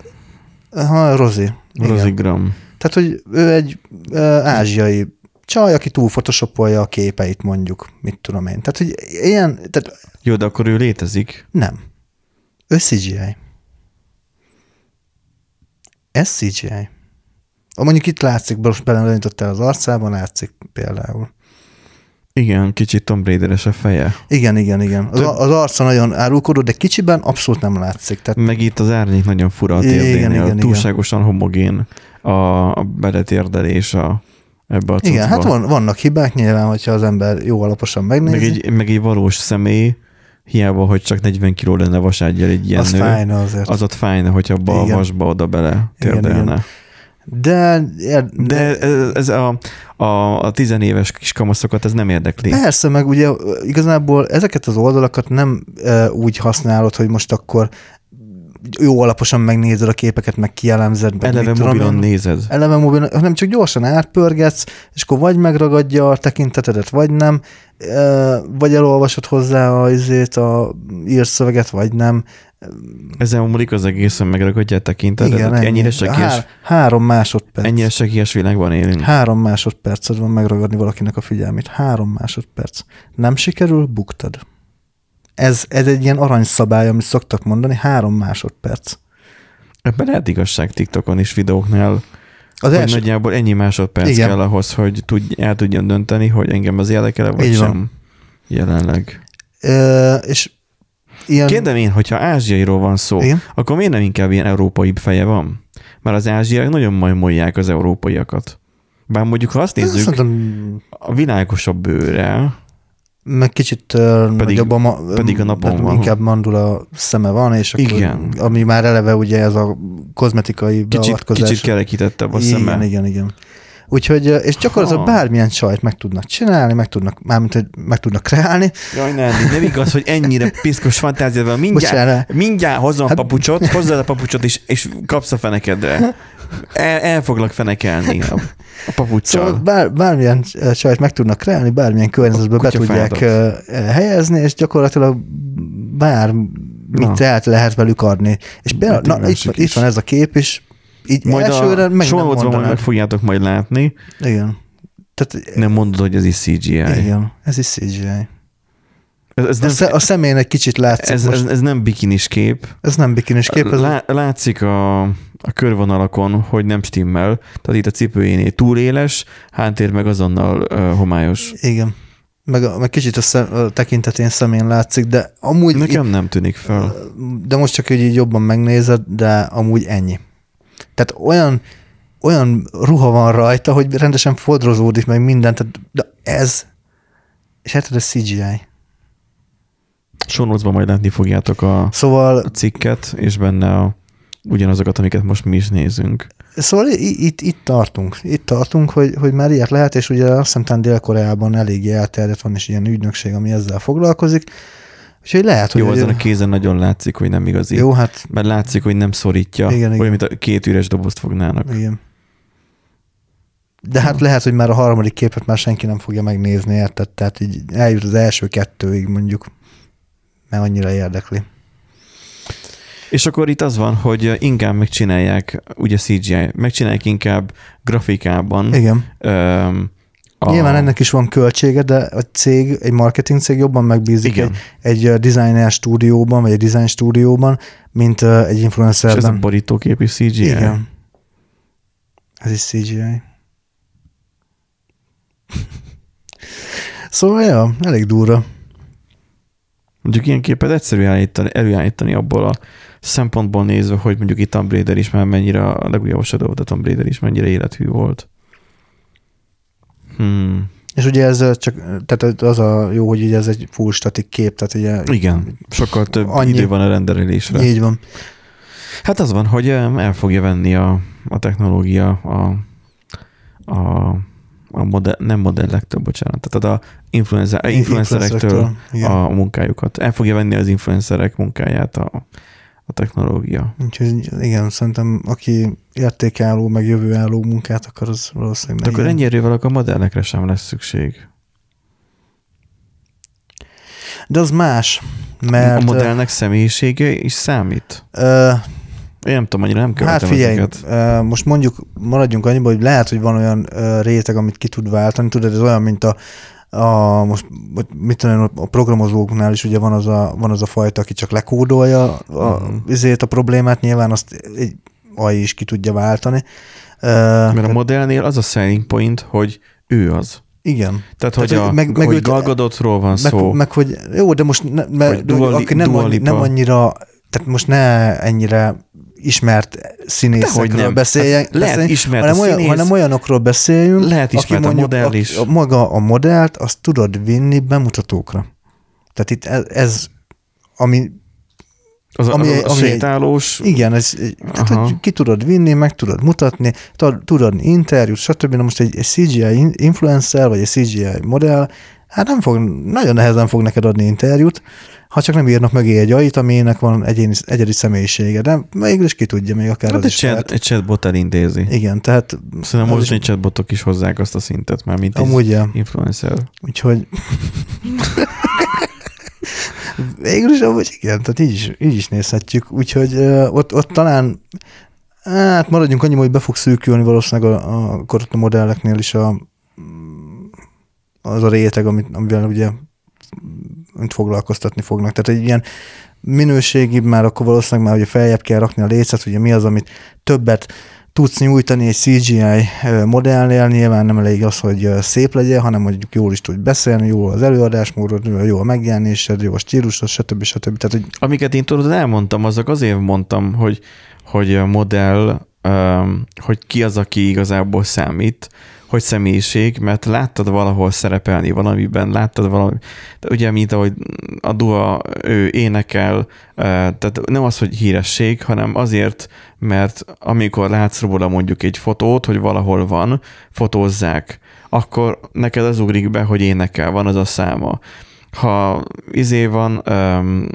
ha, Rozi. Igen. Rozi Gram. Tehát, hogy ő egy ö, ázsiai csaj, aki túl photoshopolja a képeit mondjuk, mit tudom én. Tehát, hogy ilyen, tehát Jó, de akkor ő létezik. nem. Ő CGI. Ez CGI. Mondjuk itt látszik, most belenyitottál az arcában, látszik például. Igen, kicsit Tom Raider-es a feje. Igen, igen, igen. Az, az arca nagyon árulkodó, de kicsiben abszolút nem látszik. Tehát Meg itt az árnyék nagyon fura a Igen, térdénél. igen, Túlságosan homogén a, a beletérdelés a, ebbe a cuccba. igen, hát van, vannak hibák nyilván, hogyha az ember jó alaposan megnézi. meg egy, meg egy valós személy, hiába, hogy csak 40 kiló lenne vaságyjal egy ilyen az nő, fájna azért. az ott fájna, hogyha abba a Igen. vasba oda bele Igen, térdelne. igen. De, de, De ez a, a, a tizenéves kis kamaszokat ez nem érdekli. Persze, meg ugye igazából ezeket az oldalakat nem e, úgy használod, hogy most akkor jó alaposan megnézed a képeket, meg kielemzed. Meg Eleve tudom mobilon én. nézed. eleve mobilon, hanem csak gyorsan átpörgetsz, és akkor vagy megragadja a tekintetedet, vagy nem, vagy elolvasod hozzá a, izét, a írszöveget, vagy nem. Ezen múlik az egészen megragadja a tekintetet. Igen, ennyire ennyi. sekélyes, Há- három másodperc. ennyire sekélyes világban élünk. Három másodperced van megragadni valakinek a figyelmét. Három másodperc. Nem sikerül, buktad. Ez, ez egy ilyen aranyszabály, amit szoktak mondani, három másodperc. Ebben lehet igazság TikTokon is videóknál, Az hogy első, nagyjából ennyi másodperc Igen. kell ahhoz, hogy tudj, el tudjon dönteni, hogy engem az érdekel vagy Így van. sem. Jelenleg. ö, és ilyen... Kérdem én, hogyha ázsiairól van szó, Igen. akkor miért nem inkább ilyen európai feje van? Mert az ázsiaiak nagyon majmolják az európaiakat. Bár mondjuk, ha azt nézzük, Szerintem a világosabb bőrrel, meg kicsit pedig, nagyobb a, ma, pedig a napon hát van. Inkább mandula szeme van, és akkor, Igen. ami már eleve ugye ez a kozmetikai kicsit, beavatkozás. kicsit kerekítettebb a igen, szeme. igen, igen. Úgyhogy, és gyakorlatilag bármilyen csajt meg tudnak csinálni, meg tudnak, mármint, hogy meg tudnak kreálni. Jaj, nem, nem igaz, hogy ennyire piszkos fantáziával mindjárt, Bocsánat. mindjárt hozom Hát- a papucsot, hozzad a papucsot, és, és kapsz a fenekedre. El, el foglak fenekelni a, a papucsal. Szóval bár, bármilyen csajt meg tudnak kreálni, bármilyen környezetbe be tudják ö, helyezni, és gyakorlatilag bár mit el lehet velük adni. És például, na, itt, van- itt van ez a kép is, így Majd elsőre a sonocban majd meg fogjátok majd látni. Igen. Tehát, Nem mondod, hogy ez is CGI. igen, ez is CGI. Ez, ez, A, nem, sze, a szemén egy kicsit látszik. ez, most, ez, ez nem bikinis kép. ez nem bikinis kép, ez Lá, látszik a, a körvonalakon, hogy nem stimmel. Tehát itt a cipőjénél túl éles, háttér meg azonnal uh, homályos. igen. Meg, a- meg kicsit a, szem, a tekintetén szemén látszik, de amúgy, Nekem nem tűnik fel. de most csak hogy így jobban megnézed, de amúgy ennyi. Tehát olyan, olyan ruha van rajta, hogy rendesen fodrozódik meg mindent, tehát, de ez, és hát ez CGI. Sonocban majd látni fogjátok a, Szóval, a cikket, és benne a, ugyanazokat, amiket most mi is nézünk. szóval itt, itt tartunk. Itt tartunk, hogy, hogy már ilyet lehet, és ugye azt hiszem Dél-Koreában eléggé elterjedt van, és ilyen ügynökség, ami ezzel foglalkozik. Úgyhogy lehet, hogy... Jó, ezen a kézen nagyon látszik, hogy nem igazi. Jó, hát Mert látszik, hogy nem szorítja, Igen, olyan, igen. mint a két üres dobozt fognának. Igen. De hát lehet, hogy már a harmadik képet már senki nem fogja megnézni, érted? Tehát így eljut az első kettőig mondjuk, mert annyira érdekli. És akkor itt az van, hogy inkább megcsinálják, ugye CGI, megcsinálják inkább grafikában. Igen. Öm, A... Nyilván ennek is van költsége, de a cég, egy marketing cég jobban megbízik Igen. egy, egy designer stúdióban, vagy egy design stúdióban, mint egy És ez a influencerben. borítókép is CGI. Igen. Ez is CGI. szóval, ja, elég durva. Mondjuk ilyen képet egyszerű előállítani, előállítani abból a szempontból nézve, hogy mondjuk itt Tomb Raider is már mennyire a legújabb Shadow of the Tomb Raider is mennyire élethű volt. Hmm. És ugye ez csak, tehát az a jó, hogy ugye ez egy full static kép, tehát ugye Igen, sokkal több Annyi. Idő van a renderelésre. így van. Hát az van, hogy el fogja venni a, a technológia a, a, a modell, nem modellektől, bocsánat, tehát a influencer, influencerektől Igen. a munkájukat. El fogja venni az influencerek munkáját a, a technológia. Úgyhogy igen, szerintem aki értékálló, meg jövőálló munkát akar, az valószínűleg De akkor ennyi erővel akkor modellekre sem lesz szükség. De az más, Mert, a modellnek személyisége is számít. Ö, Én nem tudom, annyira nem követem hát figyelj, ezeket. most mondjuk maradjunk annyiba, hogy lehet, hogy van olyan réteg, amit ki tud váltani. Tudod, ez olyan, mint a, a most mit tudom, a programozóknál is ugye van az a, van az a fajta, aki csak lekódolja a, Mhm. izét, a problémát, nyilván azt egy AI is ki tudja váltani. Mert a modellnél az a selling point, hogy ő az. igen. Tehát, hogy, hogy a, meg- meg, hogy őt- Galgadotról van Meg, szó. meg, hogy jó, de most ne, mert, Dua Li- aki nem, Dua annyi, Lipa. nem annyira, tehát most ne ennyire ismert színészekről nem. beszéljünk, Hát lehet ismert hanem, olyan, színész. hanem olyanokról beszéljünk, Lehet ismert a modell aki- is. A, maga a modellt, azt tudod vinni bemutatókra. Tehát itt ez, ez ami, Az, ami- az, az ami egy- sétálós, igen, ez, tehát, hogy ki tudod vinni, meg tudod mutatni, tud- tudod interjút, stb. Na most egy, egy CGI in- influencer, vagy egy CGI modell, hát nem fog, nagyon nehezen fog neked adni interjút, ha csak nem írnak mögé egy ait, aminek van egyéni, egyedi személyisége, de mégis ki tudja, még akár Hát az egy, is chat, lehet. egy chatbot elintézi. Igen, tehát Szerintem most is- chatbotok is hozzák azt a szintet már, mint amúgy, ja. influencer. úgyhogy végül is amúgy igen, tehát így is, így is nézhetjük, úgyhogy uh, ott, ott talán hát maradjunk annyi, hogy be fog szűkülni valószínűleg a, a, a modelleknél is a, az a réteg, amit, amivel ugye foglalkoztatni fognak. Tehát egy ilyen minőségi, már akkor valószínűleg már ugye feljebb kell rakni a lécet, ugye mi az, amit többet tudsz nyújtani egy CGI modellnél, nyilván nem elég az, hogy szép legyen, hanem mondjuk jól is tudj beszélni, jó az előadásmódod, jó a megjelenésed, jó a stílusod, stb. stb. Tehát, hogy Amiket én tudod, elmondtam, azok azért mondtam, hogy, hogy modell, hogy ki az, aki igazából számít, hogy személyiség, mert láttad valahol szerepelni valamiben, láttad valami, de ugye, mint ahogy a Dua, ő énekel, tehát nem az, hogy híresség, hanem azért, mert amikor látsz róla mondjuk egy fotót, hogy valahol van, fotózzák, akkor neked az ugrik be, hogy énekel, van az a száma. Ha izé van, um,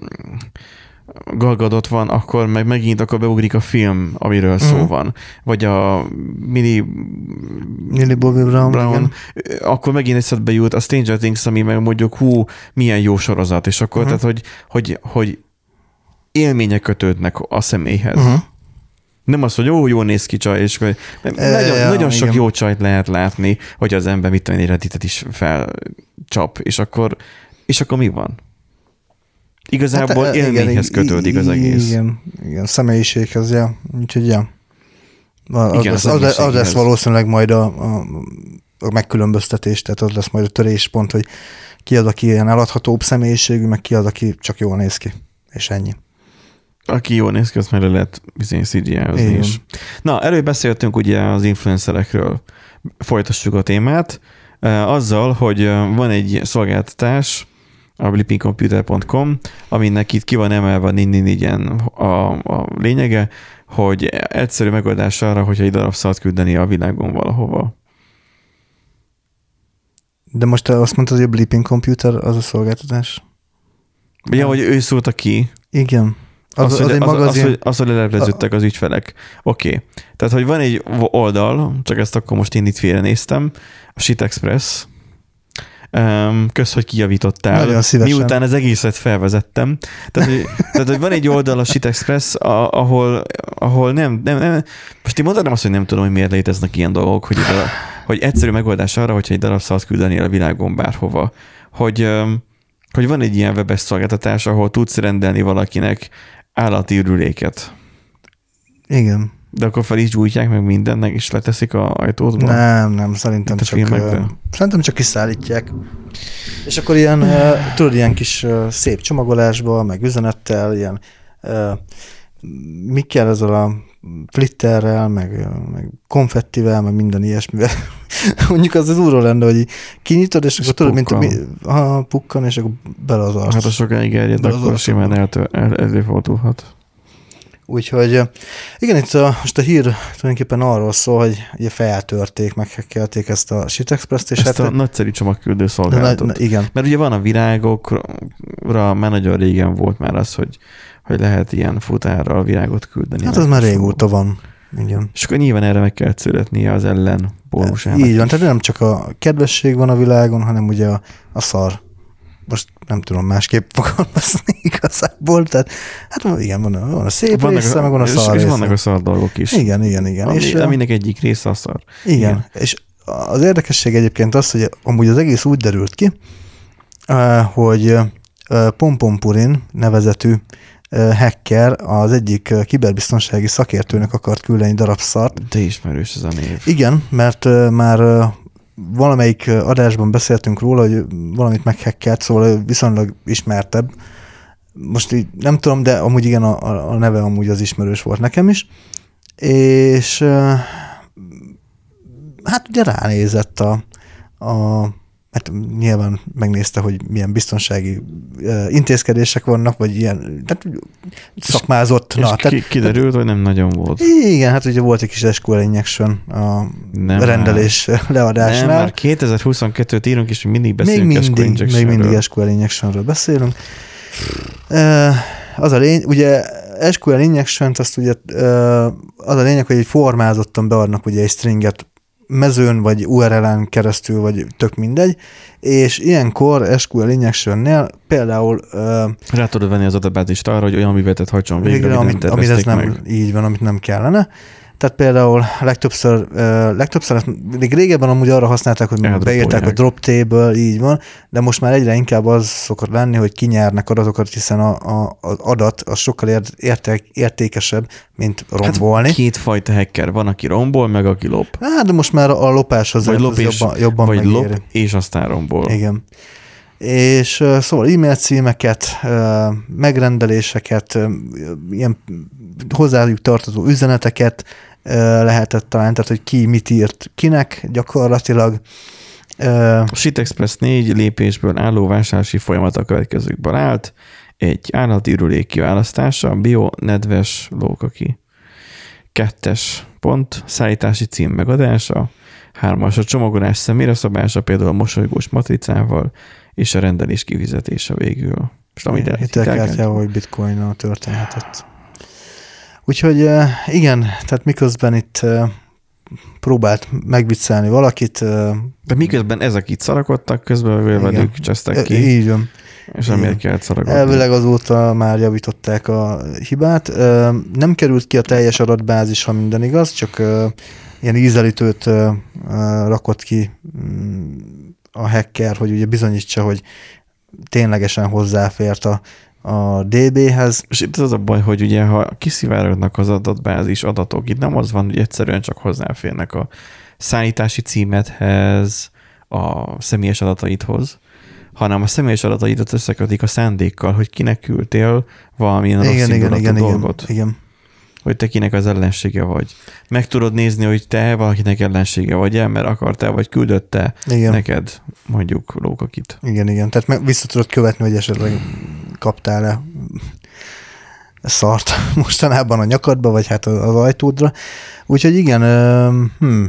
Galgadot van, akkor meg megint akkor beugrik a film, amiről szó Mhm. van. Vagy a mini Millie Bobby Brown, Brown, igen. akkor megint eszedbe jut a Stranger Things, ami meg mondjuk hú, milyen jó sorozat, és akkor Mhm. tehát, hogy, hogy, hogy élmények kötődnek a személyhez. Uh-huh. Nem az, hogy ó, jó néz ki csaj, és akkor- E, nagyon, ja, nagyon sok igen. jó csajt lehet látni, hogy az ember mit tudom, én, is felcsap, és akkor, és akkor mi van? Igazából hát, e, igen, élményhez kötődik az egész. Igen, igen, személyiséghez, ja. Úgyhogy, ja. Az, Igen, az az, lesz, az lesz valószínűleg majd a, a, a megkülönböztetés, tehát az lesz majd a töréspont, hogy ki az, aki ilyen eladhatóbb személyiségű, meg ki az, aki csak jól néz ki. És ennyi. Aki jól néz ki, azt már le lehet bizony Igen. is. Na, előbb beszéltünk ugye az influencerekről. Folytassuk a témát. Azzal, hogy van egy szolgáltatás, a blippingcomputer.com, aminek itt ki van emelve ninni igen a, a lényege, hogy egyszerű megoldás arra, hogyha egy darab szart küldeni a világon valahova. De most te azt mondtad, hogy a Bleeping Computer az a szolgáltatás? Ja, hogy ő szólta ki, Igen. Az, az, az, hogy, az, az, magazin. hogy, az, hogy lelepleződtek az ügyfelek. Oké. Okay. Tehát, hogy van egy oldal, csak ezt akkor most én itt félrenéztem, a Shit Express. Kösz, hogy kijavítottál. Nagyon szívesen. Miután az egészet felvezettem. Tehát, hogy, tehát, hogy van egy oldal, a Shit Express, a, ahol, ahol nem, nem, nem, most én mondanám azt, hogy nem tudom, hogy miért léteznek ilyen dolgok, hogy, ide, hogy egyszerű megoldás arra, hogyha egy darab szart küldenél a világon bárhova, hogy, hogy van egy ilyen webes szolgáltatás, ahol tudsz rendelni valakinek állati ürüléket. Igen. De akkor fel is gyújtják meg mindennek, és leteszik a ajtódba. Nem, nem, szerintem a csak, ö, szerintem csak kiszállítják. És akkor ilyen, ö, tudod, ilyen kis ö, szép csomagolásba, meg üzenettel, ilyen ö, mi kell ezzel a flitterrel, meg, meg konfettivel, meg minden ilyesmivel. Mondjuk az az úrról lenne, hogy kinyitod, és, És akkor tudod, mint a, mi, pukkan. ha, pukkan, és akkor bele az arc. Hát ha sokáig erjed, akkor simán eltő, el, előfordulhat. Úgyhogy igen, itt a, most a hír tulajdonképpen arról szól, hogy ugye feltörték, meghekkelték ezt a Shit Express-t, és Ezt hát a nagyszerű csomagküldő na, szolgálatot. na, igen, Mert ugye van a virágokra, már nagyon régen volt már az, hogy, hogy lehet ilyen futárral virágot küldeni. hát az már régóta van. Igen. És akkor nyilván erre meg kell születnie az ellen pólusának. Így van, tehát nem csak a kedvesség van a világon, hanem ugye a, a szar. Most nem tudom másképp fogalmazni igazából, tehát hát igen, van a, van a szép vannak része, a, meg van a és, szar és része. vannak a szar dolgok is. Igen, igen, igen. Ami, és, aminek egyik része a szar. igen, igen. és az érdekesség egyébként az, hogy amúgy az egész úgy derült ki, hogy Pompompurin nevezetű hacker az egyik kiberbiztonsági szakértőnek akart küldeni darab szart, De ismerős ez a név. Igen, mert már valamelyik adásban beszéltünk róla, hogy valamit meghekkelt, szóval viszonylag ismertebb. Most így nem tudom, de amúgy igen, a, a- neve amúgy az ismerős volt nekem is. És hát ugye ránézett a, a hát nyilván megnézte, hogy milyen biztonsági intézkedések vannak, vagy ilyen, tehát szakmázott. És Na, ki, tehát, kiderült, hogy nem nagyon volt. igen, hát ugye volt egy kis SQL injection a Nem rendelés Nem, leadásnál. már 2022-t írunk, és még mindig még beszélünk SQL mindig, még injectionről. mindig SQL injectionről beszélünk. Az a lény, ugye SQL injection azt ugye az a lényeg, hogy egy formázottan beadnak ugye egy stringet mezőn, vagy URL-en keresztül, vagy tök mindegy, és ilyenkor SQL injection például... Rá tudod venni az adatbázist arra, hogy olyan művetet hagyson végre, végre amit, amit ez nem, meg. így van, amit nem kellene. Tehát például legtöbbször, legtöbbször még régebben amúgy arra használták, hogy beírták a drop table, így van, de most már egyre inkább az szokott lenni, hogy kinyernek adatokat, hiszen a, a, az adat az sokkal érték, értékesebb, mint rombolni. Hát kétfajta hacker van, aki rombol, meg aki lop. Hát, de most már a lopás az, vagy lop az és, jobban, jobban Vagy megéri. lop, és aztán rombol. Igen. És szóval e-mail címeket, megrendeléseket, ilyen hozzájuk tartozó üzeneteket, lehetett talán, tehát hogy ki mit írt kinek gyakorlatilag. A Shit Express négy lépésből álló vásárlási folyamat a következőkből állt. Egy állati ürülék kiválasztása, bio, nedves, lókaki. Kettes pont, szállítási cím megadása. Hármas, a csomagolás személyre szabása, például a mosolygós matricával, és a rendelés kifizetése végül. És amit Hitelkártyával, hogy bitcoin történhetett. Úgyhogy igen, tehát miközben itt próbált megviccelni valakit. De miközben ezek itt szarakodtak, közben velük csesztek ki. Így van. És amiért kellett szarakodni. Elvileg azóta már javították a hibát. Nem került ki a teljes adatbázis, ha minden igaz, csak ilyen ízelítőt rakott ki mm, a hacker, hogy ugye bizonyítsa, hogy ténylegesen hozzáfért a a DB-hez. És itt az a baj, hogy ugye ha kiszivárognak az adatbázis adatok, itt nem az van, hogy egyszerűen csak hozzáférnek a szállítási címethez, a személyes adataidhoz, hanem a személyes adataidat összekötik a szándékkal, hogy kinek küldtél valamilyen igen, rossz igen, igen, dolgot. Igen, igen. Hogy te kinek az ellensége vagy. Meg tudod nézni, hogy te valakinek ellensége vagy el, mert akartál, vagy küldötte igen. neked mondjuk lókakit. Igen, igen. Tehát vissza tudod követni, hogy esetleg kaptál-e szart mostanában a nyakadba, vagy hát az ajtódra. Úgyhogy igen, hm,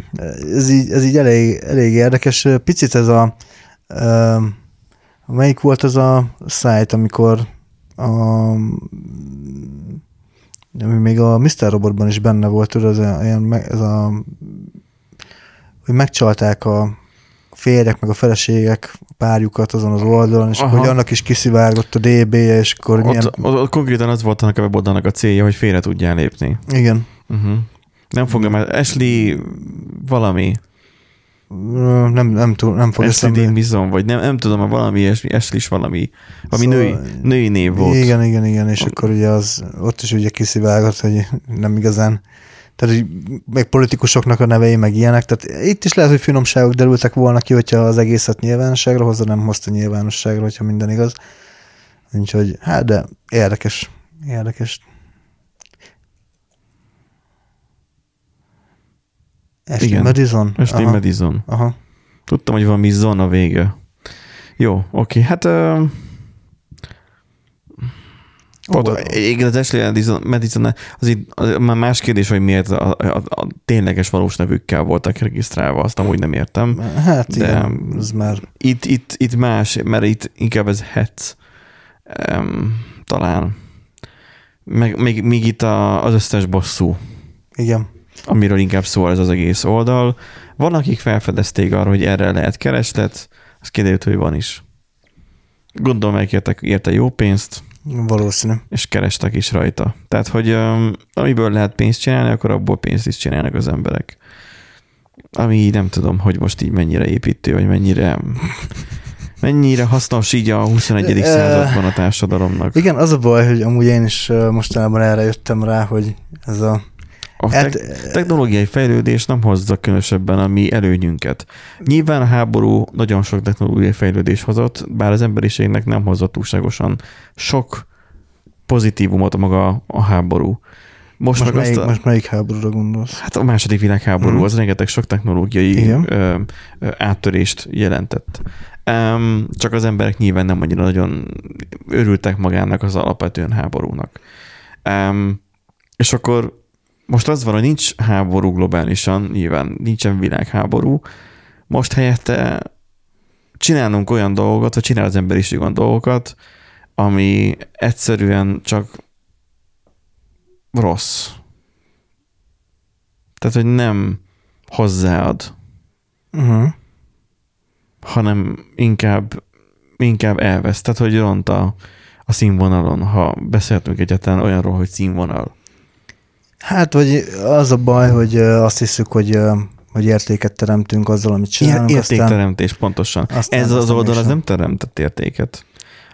ez így, ez így elég, elég érdekes. Picit ez a, melyik volt az a szájt, amikor a, ami még a Mr. Robotban is benne volt, tudod, ez a, ez a hogy megcsalták a férjek, meg a feleségek párjukat azon az oldalon, és Aha. hogy annak is kiszivárgott a DB-je, és akkor ott, milyen... ott, ott konkrétan az volt annak a weboldalnak a célja, hogy félre tudjál lépni. Igen. Uh-huh. Nem fogja már, Ashley valami. Nem, nem, tudom, nem fog Ashley Dean Bison, vagy nem, nem tudom, valami ilyesmi, Ashley is valami, valami szóval, női, női név volt. Igen, igen, igen, és a... akkor ugye az, ott is ugye kiszivárgott, hogy nem igazán tehát hogy még politikusoknak a nevei, meg ilyenek, tehát itt is lehet, hogy finomságok derültek volna ki, hogyha az egészet nyilvánosságra hozza, nem hozta nyilvánosságra, hogyha minden igaz. Úgyhogy, hát de érdekes, érdekes. Ashley Igen. Madison? Ashley Aha. Madison. Aha. Tudtam, hogy valami zon a vége. Jó, oké, hát uh, ott, igen, az Ashley Madison, az itt az már más kérdés, hogy miért a, a, a, tényleges valós nevükkel voltak regisztrálva, azt amúgy nem értem. Hát de igen, ez már... Itt, itt, itt más, mert itt inkább ez het um, talán. Meg, még, még itt a, az összes bosszú. Igen. Amiről inkább szól ez az egész oldal. Van, akik felfedezték arra, hogy erre lehet kereslet, az kiderült, hogy van is. Gondolom, megkértek érte jó pénzt, Valószínű. És kerestek is rajta. Tehát, hogy um, amiből lehet pénzt csinálni, akkor abból pénzt is csinálnak az emberek. Ami nem tudom, hogy most így mennyire építő, vagy mennyire mennyire hasznos így a 21. században a társadalomnak. Igen, az a baj, hogy amúgy én is mostanában erre jöttem rá, hogy ez a a te- technológiai fejlődés nem hozza különösebben a mi előnyünket. Nyilván a háború nagyon sok technológiai fejlődés hozott, bár az emberiségnek nem hozott túlságosan sok pozitívumot maga a háború. Most, most, melyik, a, most melyik háborúra gondolsz? Hát a második világháború, mm. az rengeteg sok technológiai ö, ö, áttörést jelentett. Um, csak az emberek nyilván nem annyira nagyon örültek magának az alapvetően háborúnak. Um, és akkor most az van, hogy nincs háború globálisan, nyilván nincsen világháború, most helyette csinálunk olyan dolgokat, vagy csinál az emberiség olyan dolgokat, ami egyszerűen csak rossz. Tehát, hogy nem hozzáad, Uh-huh. hanem inkább, inkább elvesz. Tehát, hogy ront a, a színvonalon, ha beszéltünk egyáltalán olyanról, hogy színvonal. Hát, vagy az a baj, hogy azt hiszük, hogy, hogy értéket teremtünk azzal, amit Ilyen csinálunk, aztán értékteremtés, pontosan. aztán- Ez az aztán oldal az nem teremtett értéket.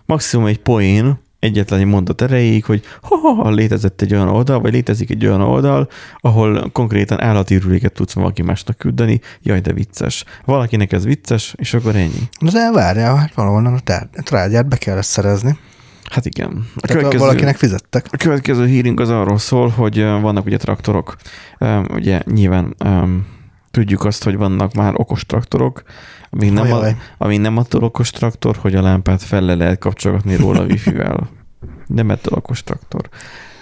Maximum egy poén, egyetlen egy mondat erejéig, hogy ha, ha, ha létezett egy olyan oldal, vagy létezik egy olyan oldal, ahol konkrétan állati ürüléket tudsz valaki másnak küldeni, jaj, de vicces. Valakinek ez vicces, és akkor ennyi. De várjál, hát valahonnan a trágyát be kell ezt szerezni. Hát igen. A Tehát következő... valakinek fizettek. A következő hírünk az arról szól, hogy vannak ugye traktorok. Ugye nyilván tudjuk azt, hogy vannak már okos traktorok, ami nem, a, ami nem attól okos traktor, hogy a lámpát fel le lehet kapcsolgatni róla wifi-vel. Nem ettől okos traktor.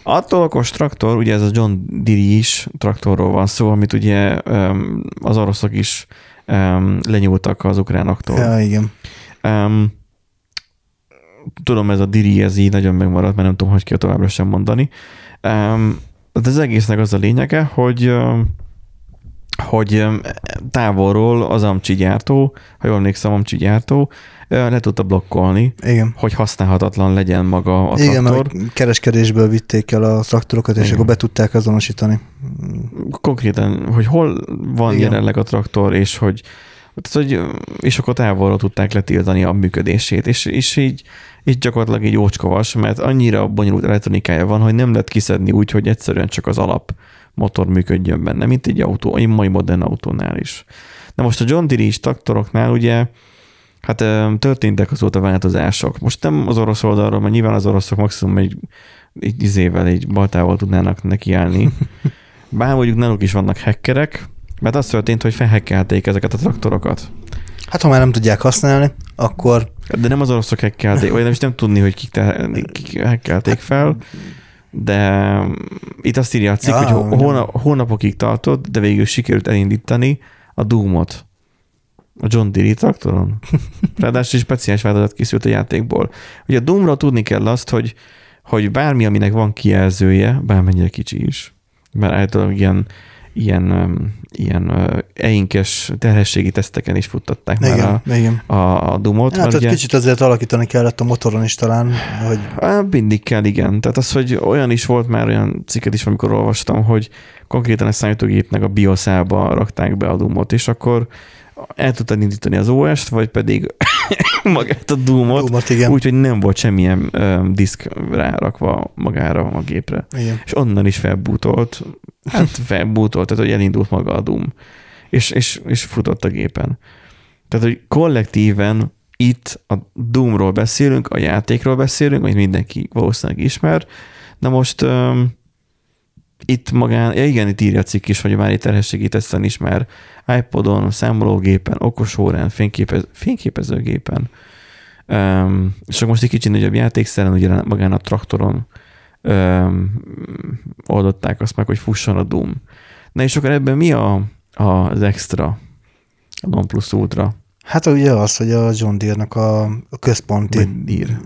Attól okos traktor, ugye ez a John Deere-is traktorról van szó, amit ugye az oroszok is lenyúltak az ukránoktól. Ja, igen. Um, tudom, ez a diri, ez így nagyon megmaradt, mert nem tudom, hogy kell továbbra sem mondani. Um, de az egésznek az a lényege, hogy um, hogy távolról az amcsi gyártó, ha jól emlékszem, amcsi gyártó le tudta blokkolni, Igen. hogy használhatatlan legyen maga a Igen, traktor. mert kereskedésből vitték el a traktorokat, és Igen. akkor be tudták azonosítani. Konkrétan, hogy hol van Igen. jelenleg a traktor, és hogy tehát, hogy, és akkor távolról tudták letiltani a működését, és, és így, így gyakorlatilag egy ócskavas, mert annyira bonyolult elektronikája van, hogy nem lehet kiszedni úgy, hogy egyszerűen csak az alap motor működjön benne, mint egy autó, egy mai modern autónál is. Na most a John Deere-is traktoroknál ugye hát történtek azóta változások. Most nem az orosz oldalról, mert nyilván az oroszok maximum egy, egy izével, egy baltával tudnának nekiállni. Bár mondjuk náluk is vannak hackerek, mert az történt, hogy felhekkelték ezeket a traktorokat. Hát ha már nem tudják használni, akkor De nem az oroszok hackelték, vagy nem is nem tudni, hogy kik, te, kik hackelték fel, de itt azt írja a cikk, Ja, hogy hónap, hónapokig tartott, de végül sikerült elindítani a Doom-ot. A John Deere traktoron. Ráadásul speciális változat készült a játékból. Ugye a Doomra tudni kell azt, hogy, hogy bármi, aminek van kijelzője, bármennyire kicsi is, mert általában ilyen, ilyen, ilyen einkes terhességi teszteken is futtatták már a, igen, igen. a, a Doom-ot. Hát ugye- kicsit azért alakítani kellett a motoron is talán, hogy mindig kell, igen. Tehát az, hogy olyan is volt már olyan cikket is, amikor olvastam, hogy konkrétan a számítógépnek a BIOS-ába rakták be a Doom-ot, és akkor el tudtad indítani az OS-t, vagy pedig magát a Doom-ot, Doom-ot, úgyhogy nem volt semmilyen um, diszk rárakva magára a gépre. igen. És onnan is felbútolt, hát felbútolt, tehát hogy elindult maga a Doom, és, és, és futott a gépen. Tehát, hogy kollektíven itt a Doomról beszélünk, a játékról beszélünk, amit mindenki valószínűleg ismer. Na most um, itt magán, ja igen, itt írja a cikk is, hogy már itt terhességi teszten is már iPodon, számológépen, okos órán, fényképez, fényképezőgépen. Um, és akkor most egy kicsit nagyobb játékszeren, ugye magán a traktoron um, oldották azt meg, hogy fusson a Doom. Na és akkor ebben mi a, a, az extra, a Non Plus Ultra? Hát ugye az, hogy a John Deere-nak a, központi, Deere.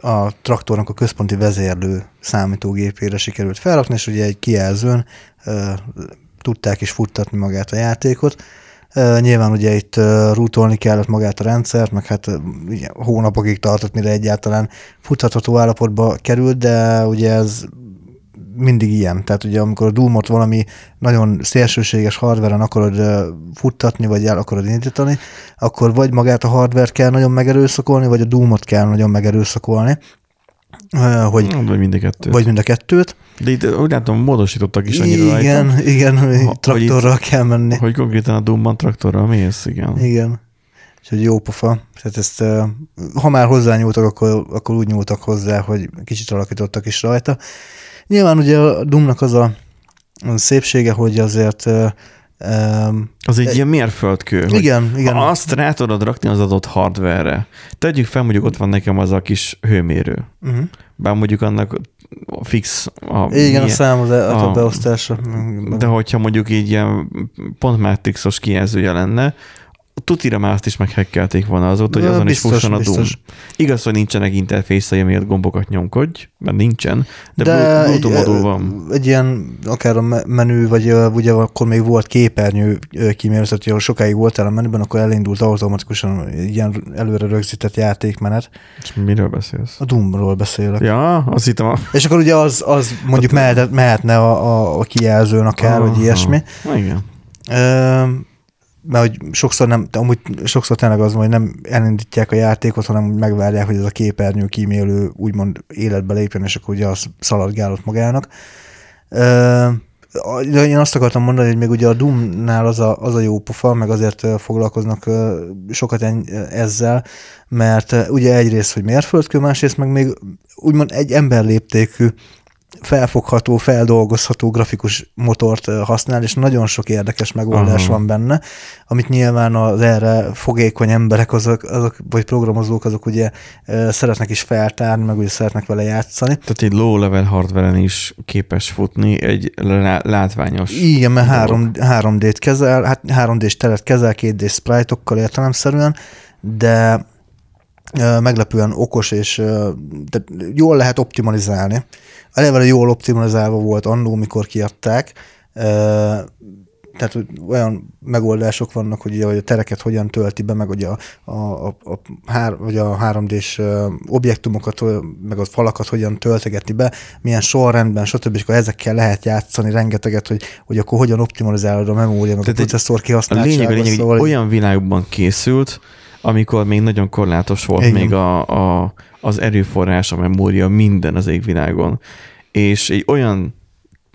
a traktornak a központi vezérlő számítógépére sikerült felrakni, és ugye egy kijelzőn tudták is futtatni magát a játékot. Nyilván ugye itt rútolni kellett magát a rendszert, meg hát ugye, hónapokig tartott, mire egyáltalán futhatható állapotba került, de ugye ez mindig ilyen. Tehát ugye amikor a Doom-ot valami nagyon szélsőséges hardveren akarod futtatni, vagy el akarod indítani, akkor vagy magát a hardware kell nagyon megerőszakolni, vagy a Doom-ot kell nagyon megerőszakolni, hogy, Vagy mind a kettő. vagy mind a kettőt. De itt úgy látom, módosítottak is annyira Igen, rajta, igen, hogy traktorral kell menni. hogy konkrétan a Doom-ban traktorral mész, igen. Igen. Úgyhogy jó pofa. Tehát ezt, ha már hozzányúltak, akkor, akkor úgy nyúltak hozzá, hogy kicsit alakítottak is rajta. Nyilván ugye a Doomnak az a szépsége, hogy azért ö, Az egy ilyen mérföldkő. igen, igen. Ha azt rá tudod rakni az adott hardware-re. Tegyük fel, mondjuk ott van nekem az a kis hőmérő. Uh-huh. Bár mondjuk annak fix a Igen, a milyen- szám az a, a- a beosztása. De hogyha mondjuk így ilyen pontmátrixos kijelzője lenne, tutira már azt is meghekkelték volna azóta, hogy azon biztos, is fusson a Doom. Igaz, hogy nincsenek interfészei, miatt gombokat nyomkodj, mert nincsen, de, De Bluetooth modul van. egy ilyen, akár a me- menü, vagy ugye akkor még volt képernyő ö, kímélő, tehát hogyha sokáig voltál a menüben, akkor elindult automatikusan ilyen előre rögzített játékmenet. És miről beszélsz? A Doomról beszélek. Ja, azt hittem a... És akkor ugye az, az mondjuk mehet, mehetne a, a, a kijelzőn akár, vagy Aha. ilyesmi. Igen. Ö, mert hogy sokszor nem, amúgy sokszor tényleg az hogy nem elindítják a játékot, hanem megvárják, hogy ez a képernyő kímélő úgymond életbe lépjen, és akkor ugye az szaladgál ott magának. De én azt akartam mondani, hogy még ugye a Doom-nál az a, az a jó pofa, meg azért foglalkoznak sokat en- ezzel, mert ugye egyrészt, hogy mérföldkő, másrészt meg még úgymond egy emberléptékű felfogható, feldolgozható grafikus motort ö, használ, és nagyon sok érdekes megoldás Aha. van benne, amit nyilván az erre fogékony emberek, azok, azok vagy programozók, azok ugye ö, szeretnek is feltárni, meg ugye szeretnek vele játszani. Tehát egy low-level hardware is képes futni egy lá- látványos... Igen, mert. 3, 3D-t kezel, hát 3D-s teret kezel, 2D sprite-okkal értelemszerűen, de meglepően okos, és tehát jól lehet optimalizálni. Eleve jól optimalizálva volt annó, mikor kiadták, tehát olyan megoldások vannak, hogy, ugye, hogy a tereket hogyan tölti be, meg hogy a, a, a, a, hár, vagy a 3D-s ö, objektumokat, meg a falakat hogyan töltegeti be, milyen sorrendben, stb. És akkor ezekkel lehet játszani rengeteget, hogy, hogy akkor hogyan optimalizálod a memória, meg Tehát a processzor A kihasználtsága. lényeg, a lényeg, szóval, olyan világban készült, amikor még nagyon korlátos volt Igen. még a, a, az erőforrás, a memória, minden az égvilágon. És egy olyan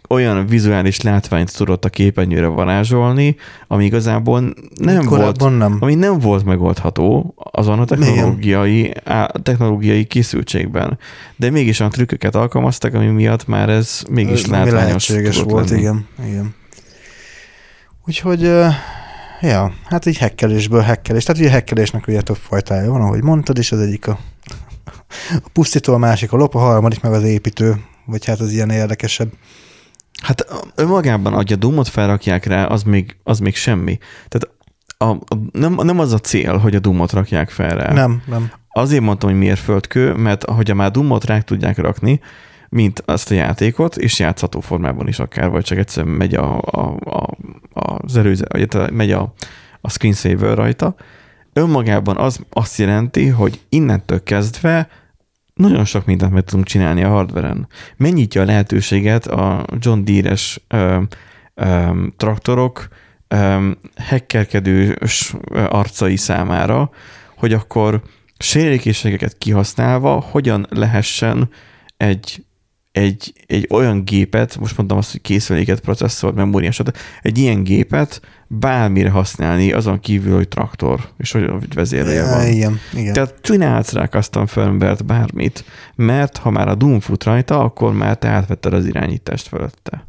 olyan vizuális látványt tudott a képernyőre varázsolni, ami igazából nem volt, nem. ami nem volt megoldható azon a technológiai, á, technológiai készültségben. De mégis olyan trükköket alkalmaztak, ami miatt már ez mégis Ami látványos lehetséges volt, lenni. igen. igen. Úgyhogy, ja, hát így hekkelésből hekkelés. Tehát ugye hekkelésnek ugye több fajtája van, ahogy mondtad, és az egyik a, a pusztító, a másik a lop, a harmadik meg az építő, vagy hát az ilyen érdekesebb. Hát önmagában, hogy a Doomot felrakják rá, az még, az még semmi. Tehát a, a, nem, nem az a cél, hogy a Doomot rakják fel rá. Nem, nem. Azért mondtam, hogy miért földkő, mert hogyha már Doomot rá tudják rakni, mint azt a játékot, és játszható formában is akár, vagy csak egyszerűen megy a, a, a, az előző, vagy tehát megy a, a screensaver rajta, önmagában az azt jelenti, hogy innentől kezdve nagyon sok mindent meg tudunk csinálni a hardveren. Megnyitja a lehetőséget a John Deere-es ö, ö, traktorok ö, hackerkedős ö, arcai számára, hogy akkor sérülékenységeket kihasználva hogyan lehessen egy, egy, egy olyan gépet, most mondtam azt, hogy készüléket, processzor, memóriás, egy ilyen gépet bármire használni, azon kívül, hogy traktor, és hogy vezérlője van. Igen, igen. Tehát csinálhatsz rá custom firmware bármit, mert ha már a Doom fut rajta, akkor már te átvetted az irányítást fölötte.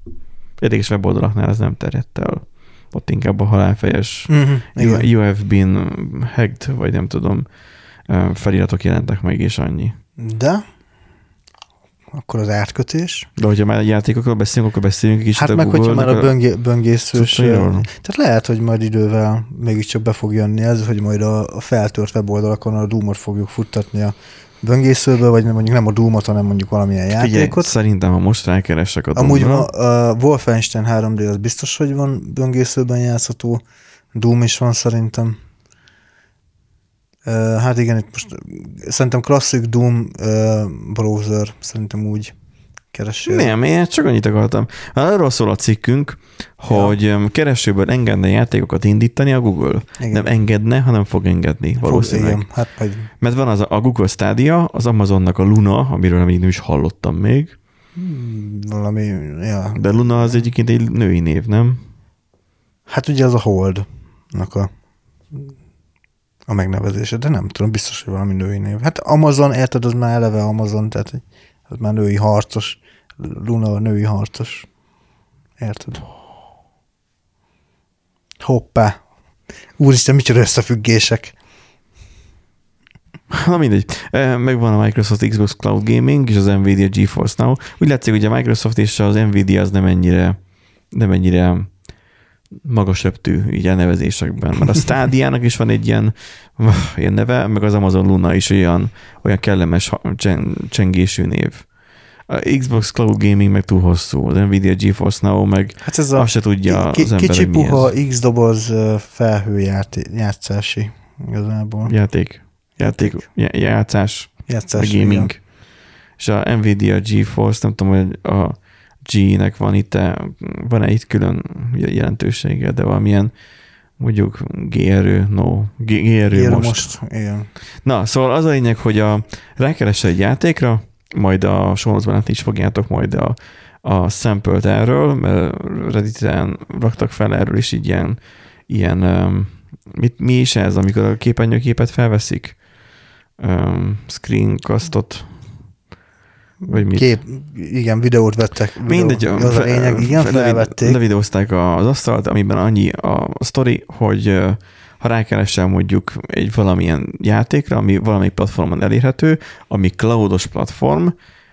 Érdekes weboldalaknál ez nem terjedt el. Ott inkább a halálfejes you have been hacked, vagy nem tudom, feliratok jelentek meg, és annyi. De akkor az átkötés. De hogyha már játékokról beszélünk, akkor beszéljünk egy kicsit Hát a meg, hogyha Google-nak már a böngé, böngészős... Tehát lehet, hogy majd idővel mégiscsak be fog jönni ez, hogy majd a, a feltört weboldalakon a Doomot fogjuk futtatni a böngészőből, vagy mondjuk nem a Doomot, hanem mondjuk valamilyen Figyelj, játékot. szerintem, ha most rákeresek a Amúgy Doomra, a Wolfenstein 3D az biztos, hogy van böngészőben játszható. Doom is van szerintem. Hát igen, itt most szerintem klasszik Doom browser, szerintem úgy keressél. Nem, én csak annyit akartam. Arról szól a cikkünk, hogy ja. keresőből engedne játékokat indítani a Google. Igen. Nem engedne, hanem fog engedni valószínűleg. Igen, hát majd Mert van az a, Google Stadia, az Amazonnak a Luna, amiről még nem is hallottam még, hmm, valami, ja. de Luna az egyébként egy női név, nem? Hát ugye az a Hold-nak a, a megnevezése, de nem tudom, biztos, hogy valami női név. Hát Amazon, érted, az már eleve Amazon, tehát az már női harcos. Luna a női harcos. Érted? Hoppá. Úristen, micsoda összefüggések. Na mindegy. Eh, Megvan a Microsoft Xbox Cloud Gaming és az Nvidia GeForce Now. Úgy látszik, hogy a Microsoft és az Nvidia az nem ennyire, nem ennyire magas röptű így elnevezésekben. Mert a Stádiának is van egy ilyen, ilyen neve, meg az Amazon Luna is olyan, olyan kellemes csengésű név. A Xbox Cloud Gaming meg túl hosszú, az Nvidia GeForce Now meg hát ez a azt se tudja ki, az ember, Kicsi puha X-doboz felhőjátszási igazából. Játék. Játék. Játék. Játszás. Játszás. Gaming. Igen. És a Nvidia GeForce, nem tudom, hogy a G-nek van itt, van-e itt külön jelentősége, de valamilyen mondjuk G-erő, no, G-erő most. most. Igen. Na, szóval az a lényeg, hogy a rákeres egy játékra, majd a sorozban is fogjátok majd a, a sample erről, mert Reddit-en raktak fel erről is így ilyen, ilyen mit, mi is ez, amikor a képernyőképet felveszik? Um, screencastot, vagy mit? Kép, igen, videót vettek. Videó, Mindegy, az a lényeg, igen, felvették. Levideózták az asztalt, amiben annyi a sztori, hogy ha rákeresel mondjuk egy valamilyen játékra, ami valamelyik platformon elérhető, ami cloudos platform,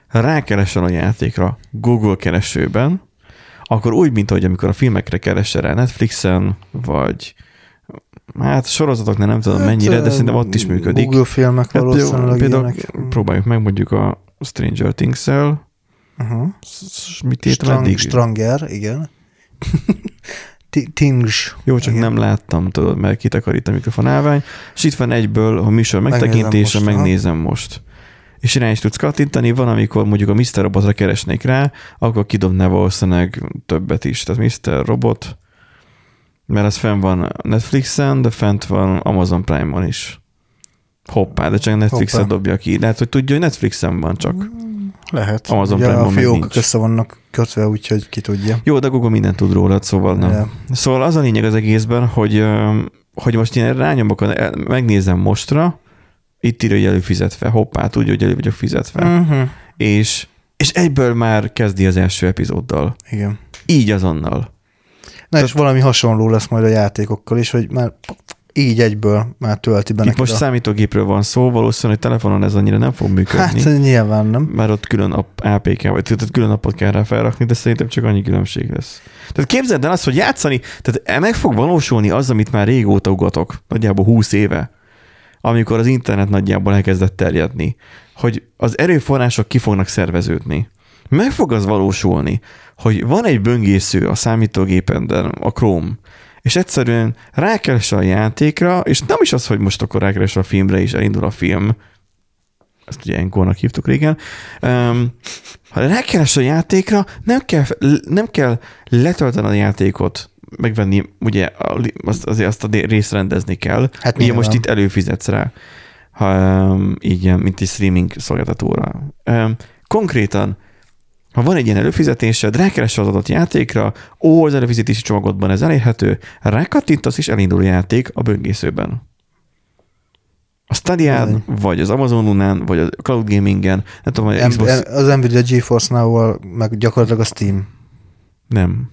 rákeresel a játékra Google keresőben, akkor úgy, mint ahogy amikor a filmekre keresel rá Netflixen, vagy Hát sorozatok nem tudom hát, mennyire, de szerintem ott is működik. Google filmek hát, valószínűleg Például ilyenek. próbáljuk meg mondjuk a Stranger Things-el. Uh-huh. Mit írt Strang, eddig? Stranger, igen. Tings. Jó, csak igen. nem láttam, tudod, mert kitakarít a mikrofonálvány. És itt van egyből a műsor megtekintése, megnézem most. Megnézem most. És rá is tudsz kattintani, van, amikor mondjuk a Mr. Robotra keresnék rá, akkor kidobná valószínűleg többet is. Tehát Mr. Robot, mert az fenn van Netflixen, de fent van Amazon Prime-on is. Hoppá, de csak Netflixen dobja ki. Lehet, hogy tudja, hogy Netflixen van csak. Lehet. Amazon Ugye a fiók össze vannak kötve, úgyhogy ki tudja. Jó, de Google mindent tud róla, szóval nem. Yeah. Szóval az a lényeg az egészben, hogy, hogy most én rányomok, megnézem mostra, itt írja, hogy előfizetve, hoppá, tudja, hogy elő vagyok fizetve. Uh-huh. És, és egyből már kezdi az első epizóddal. Igen. Így azonnal. Na Tehát, és valami hasonló lesz majd a játékokkal is, hogy már így egyből már tölti be Itt most a... számítógépről van szó, valószínűleg telefonon ez annyira nem fog működni. Hát nyilván nem. Mert ott külön APK, vagy tehát külön appot kell rá felrakni, de szerintem csak annyi különbség lesz. Tehát képzeld el azt, hogy játszani, tehát meg fog valósulni az, amit már régóta ugatok, nagyjából 20 éve, amikor az internet nagyjából elkezdett terjedni, hogy az erőforrások ki fognak szerveződni. Meg fog az valósulni, hogy van egy böngésző a számítógépeden, a Chrome, és egyszerűen rákeres a játékra, és nem is az, hogy most akkor rákeres a filmre, és elindul a film, ezt ugye Enkónak hívtuk régen, um, ha rákeres a játékra, nem kell, nem kell letölteni a játékot, megvenni, ugye azt, azért azt a részt rendezni kell. Hát ugye most itt előfizetsz rá, ha, um, így, mint egy streaming szolgáltatóra. Um, konkrétan ha van egy ilyen előfizetésed, rákeres az adott játékra, ó, az előfizetési csomagodban ez elérhető, rákattintasz és elindul a játék a böngészőben. A stadia vagy az Amazon Lunán, vagy a Cloud Gamingen, nem tudom, hogy Xbox... Az Nvidia GeForce Now-val, meg gyakorlatilag a Steam. Nem.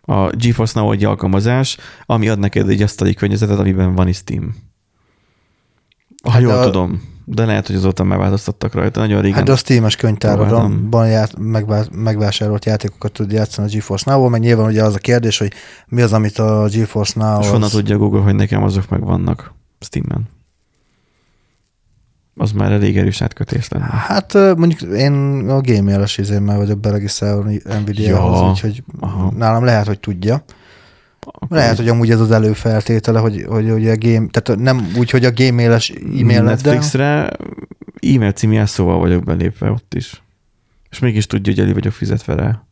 A GeForce Now egy alkalmazás, ami ad neked egy asztali környezetet, amiben van is Steam. Ha hát jól a... tudom de lehet, hogy azóta megváltoztattak rajta. Nagyon régen. Hát de a Steam-es könyvtárodban ját, megvásárolt játékokat tud játszani a GeForce Now-ból, meg nyilván ugye az a kérdés, hogy mi az, amit a GeForce Now... És honnan tudja Google, hogy nekem azok megvannak Steam-en? Az már elég erős átkötés lenne. Hát mondjuk én a gmail-es izémmel vagyok beregisztrálva Nvidia-hoz, ja, úgyhogy aha. nálam lehet, hogy tudja. Akkor Lehet, hogy amúgy ez az előfeltétele, hogy, hogy, hogy a game, tehát nem úgy, hogy a gmail-es e-mail Netflixre e-mail című szóval vagyok belépve ott is. És mégis tudja, hogy elő vagyok fizetve rá.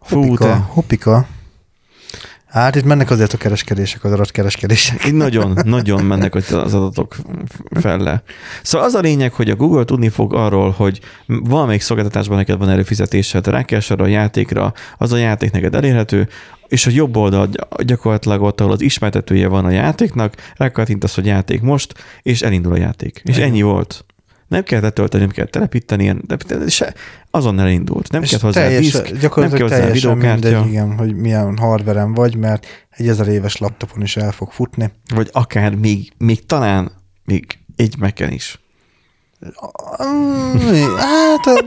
Fú, hoppika, te. hoppika. Hát itt mennek azért a kereskedések, az adatkereskedések. Itt nagyon, nagyon mennek az adatok felle. Szóval az a lényeg, hogy a Google tudni fog arról, hogy valamelyik szolgáltatásban neked van előfizetésed, rákeresel a játékra, az a játék neked elérhető, és a jobb oldal gyakorlatilag ott, ahol az ismertetője van a játéknak, rákattintasz, hogy játék most, és elindul a játék. És ennyi volt. Nem kell letölteni, nem kell telepíteni, de se, azonnal elindult. Nem kell hozzá teljes, diszk, nem kell hozzá videókártya. Mindegy, igen, hogy milyen hardverem vagy, mert egy ezer éves laptopon is el fog futni. Vagy akár még, még talán még egy meken is. Hát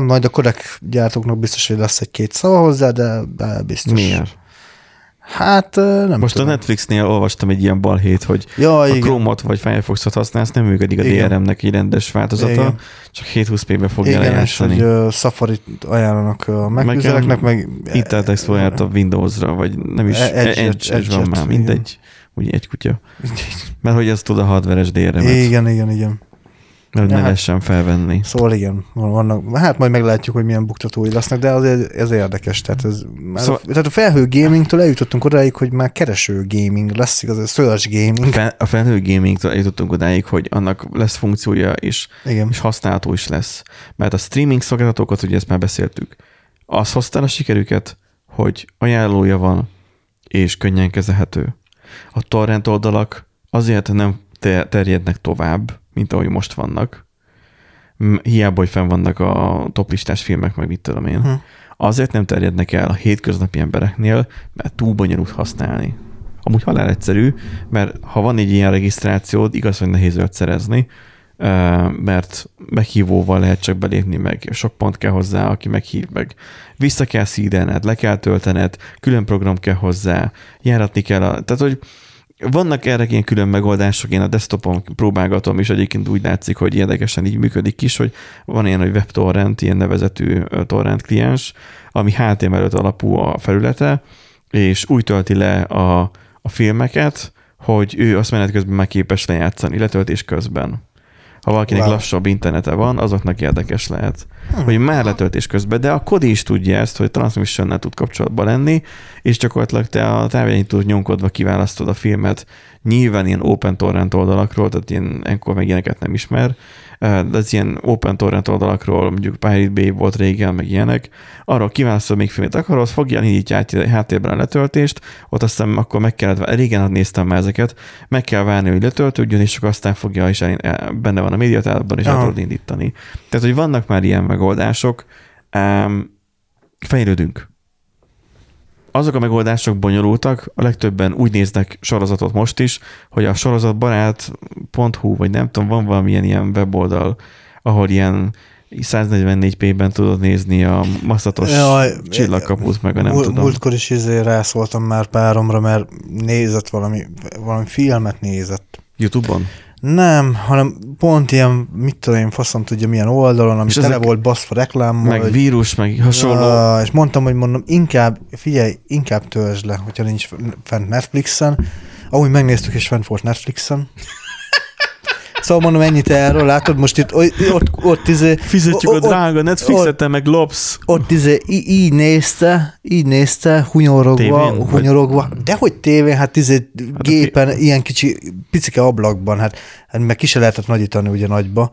Majd a korek gyártóknak biztos, hogy lesz egy-két szava hozzá, de, de biztos. Miért? Hát nem Most tudom. a Netflixnél olvastam egy ilyen balhét, hogy Ja, a igen. Chrome-ot vagy Firefox-ot használsz, nem működik a Igen. DRM-nek egy rendes változata, Igen. csak 720p-be fogja Igen, lejátszani. hogy uh, Safari ajánlanak a megközeleknek, meg... Internet Explorer a Windows-ra, vagy nem is, Edge- Edge, Edge, Edge- van már, igen. mindegy. Ugye egy kutya. Mert hogy az tud a hardveres DRM-et, Igen, igen, igen. Mert ne hát- lehessen felvenni. Szóval igen, van- vannak, hát majd meglátjuk, hogy milyen buktatói lesznek, de azért ez érdekes. Tehát, ez, már Szóval- tehát a felhő gamingtől eljutottunk odáig, hogy már kereső gaming lesz, igaz, ez search gaming. Fel, a felhő gaming-től eljutottunk odáig, hogy annak lesz funkciója is, Igen. és használható is lesz. Mert a streaming szolgáltatókat, ugye ezt már beszéltük, az hozta a sikerüket, hogy ajánlója van, és könnyen kezelhető. A torrent oldalak azért nem te- terjednek tovább, mint ahogy most vannak. Hiába, hogy fenn vannak a toplistás filmek, meg mit tudom én. Hm. Azért nem terjednek el a hétköznapi embereknél, mert túl bonyolult használni. Amúgy halál egyszerű, mert ha van egy ilyen regisztrációd, igaz, hogy nehéz őt szerezni, mert meghívóval lehet csak belépni, meg sok pont kell hozzá, aki meghív meg. Vissza kell szídened, le kell töltened, külön program kell hozzá, járatni kell. A, tehát, hogy vannak erre ilyen külön megoldások, én a desktopon próbálgatom, és egyébként úgy látszik, hogy érdekesen így működik is, hogy van ilyen, hogy WebTorrent, ilyen nevezetű torrent kliens, ami HTML5 alapú a felülete, és úgy tölti le a, a filmeket, hogy ő azt menet közben már képes lejátszani, letöltés közben. Ha valakinek Wow. lassabb internete van, azoknak érdekes lehet. Hmm. Hogy már letöltés közben, de a Kodi is tudja ezt, hogy transmissionnel tud kapcsolatban lenni, és gyakorlatilag te a távirányítót nyomkodva kiválasztod a filmet, nyilván ilyen open torrent oldalakról, tehát ilyen enkor meg ilyeneket nem ismer, az ilyen open torrent oldalakról, mondjuk Pirate Bay volt régen, meg ilyenek, arról kiválasztod még filmet akarod, fogja, indítja át háttérben a letöltést, ott aztán akkor meg kellett, régen néztem már ezeket, meg kell várni, hogy letöltődjön, és csak aztán fogja, és el- benne van a médiatárban, és el Aha. tudod indítani. Tehát, hogy vannak már ilyen megoldások, um, fejlődünk. Azok a megoldások bonyolultak, a legtöbben úgy néznek sorozatot most is, hogy a sorozatbarát.hu, vagy nem tudom, van valamilyen ilyen weboldal, ahol ilyen 144p-ben tudod nézni a maszatos Jaj, csillagkaput, meg a nem Múl- tudom. Múltkor is izé rászóltam már páromra, mert nézett valami, valami filmet nézett. YouTube-on? Nem, hanem pont ilyen, mit tudom én, faszom tudja milyen oldalon, ami És tele ezek- volt baszva reklámmal. Meg hogy- vírus, meg hasonló. Ah, és mondtam, hogy mondom, inkább, figyelj, inkább töltsd le, hogyha nincs fent Netflixen. Ahogy megnéztük, és fent volt Netflixen. Szóval mondom, ennyit erről, látod, most itt ott, ott, ott izé, Fizetjük a ott- drága Netflixet, meg lopsz. ott izé, í- így nézte, így nézte, hunyorogva, Tévén, vagy- hunyorogva, de hogy tévén, hát izé a gépen, ilyen kicsi, picike ablakban, hát, hát meg ki se lehetett nagyítani ugye nagyba,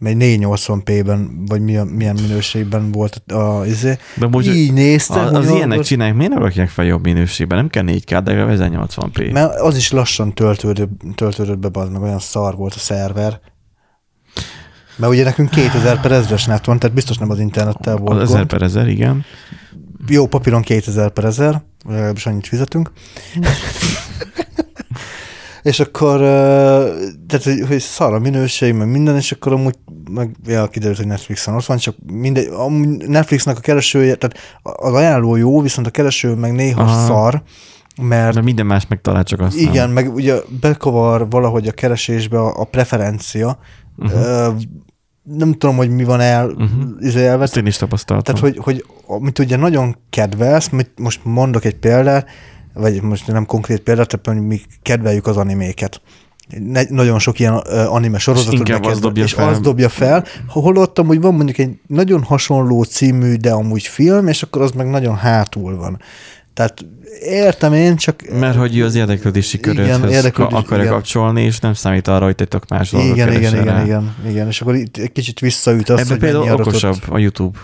mert 480p-ben, vagy milyen, milyen minőségben volt a, a izé. De amúgy így nézte, az, az ilyenek csinálják, miért nem rakják fel jobb minőségben? Nem kell 4K, de legalább 1080p. Mert az is lassan töltődött, töltődött be, bazd meg olyan szar volt a szerver. Mert ugye nekünk 2000 per ezres net van, tehát biztos nem az internettel volt Az gond. 1000 per 1000, igen. Jó, papíron 2000 per 1000, legalábbis annyit fizetünk. és akkor, ö, tehát, hogy, hogy szar a minőség, meg minden, és akkor amúgy meg ja, kiderült, hogy Netflixen ott van, csak mindegy, amúgy Netflixnek a keresője, tehát az ajánló jó, viszont a kereső meg néha Aha. szar, mert De minden más megtalál, csak azt igen, meg ugye bekavar valahogy a keresésbe a, a preferencia. Mhm. Uh-huh. Nem tudom, hogy mi van el, Mhm. uh-huh. elve. Ezt én is tapasztaltam. Tehát, hogy, hogy amit ugye nagyon kedvelsz, most mondok egy példát, vagy most nem konkrét tehát mondjuk mi kedveljük az animéket. Ne, nagyon sok ilyen anime sorozatot bekedvel- az dobja és fel. az dobja fel, holott amúgy van mondjuk egy nagyon hasonló című, de amúgy film, és akkor az meg nagyon hátul van. Tehát értem én, csak Mert hogy az érdeklődési Igen, körödhöz érdeklődés, ka- akarja igen. kapcsolni, és nem számít arra, hogy te tök más igen, igen, igen, igen, igen, és akkor itt egy kicsit visszaüt azt, Ebbe hogy például okosabb a YouTube.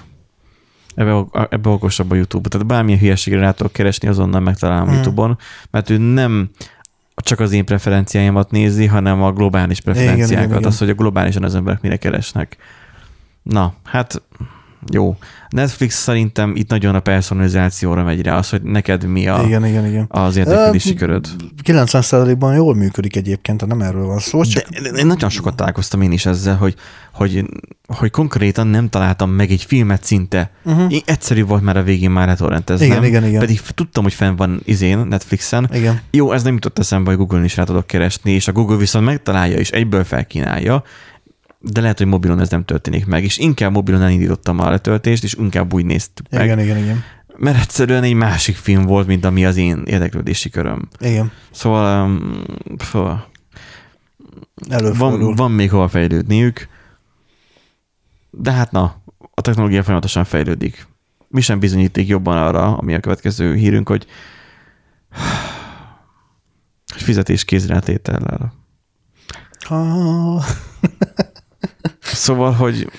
Ebbe, ebbe okosabb a YouTube. Tehát bármilyen hülyeségre rá tudok keresni, azonnal megtalálom Hmm. YouTube-on, mert ő nem csak az én preferenciáimat nézi, hanem a globális preferenciákat, igen, igen. az, hogy a globálisan az emberek mire keresnek. Na, hát Jó. Netflix szerintem itt nagyon a personalizációra megy rá, az, hogy neked mi a, Igen, igen, igen. az érdeklődési köröd. 90%-ban jól működik egyébként, tehát nem erről van szó, csak De én nagyon sokat találkoztam én is ezzel, hogy, hogy, hogy konkrétan nem találtam meg egy filmet szinte. Uh-huh. Én egyszerű volt már a végén már letorrenteznem. Igen, igen, igen. Pedig tudtam, hogy fenn van izén, Netflixen. igen. Jó, ez nem jutott eszembe, hogy Google-n is rá tudok keresni, és a Google viszont megtalálja és egyből felkínálja, de lehet, hogy mobilon ez nem történik meg, és inkább mobilon elindítottam a letöltést, és inkább úgy néztük meg, Igen, igen, igen. mert egyszerűen egy másik film volt, mint ami az én érdeklődési köröm. Igen. Szóval um, fú, Előfordul. van, van még hova fejlődniük, de hát na, a technológia folyamatosan fejlődik. Mi sem bizonyíték jobban arra, ami a következő hírünk, hogy, fizetés kézretétellel. Ah, Szóval, hogy,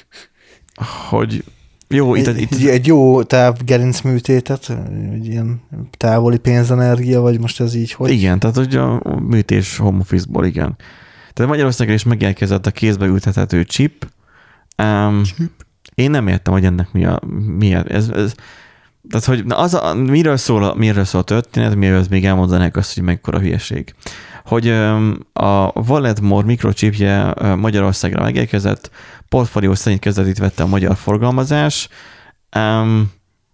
hogy jó, itt, egy, itt, egy, jó távgerinc műtétet, egy ilyen távoli pénzenergia, vagy most ez így hogy? igen, tehát hogy a műtés home office-ból, igen. Tehát Magyarországon is megérkezett a kézbe ültethető chip. Um, én nem értem, hogy ennek mi a, mi a ez, ez, tehát, hogy na az a, miről, szól, a- miről szól a történet, miről még elmondanák azt, hogy mekkora hülyeség. Hogy a Walletmore mikrochipje ö, Magyarországra megérkezett, portfólió szerint kezdetét vette a magyar forgalmazás.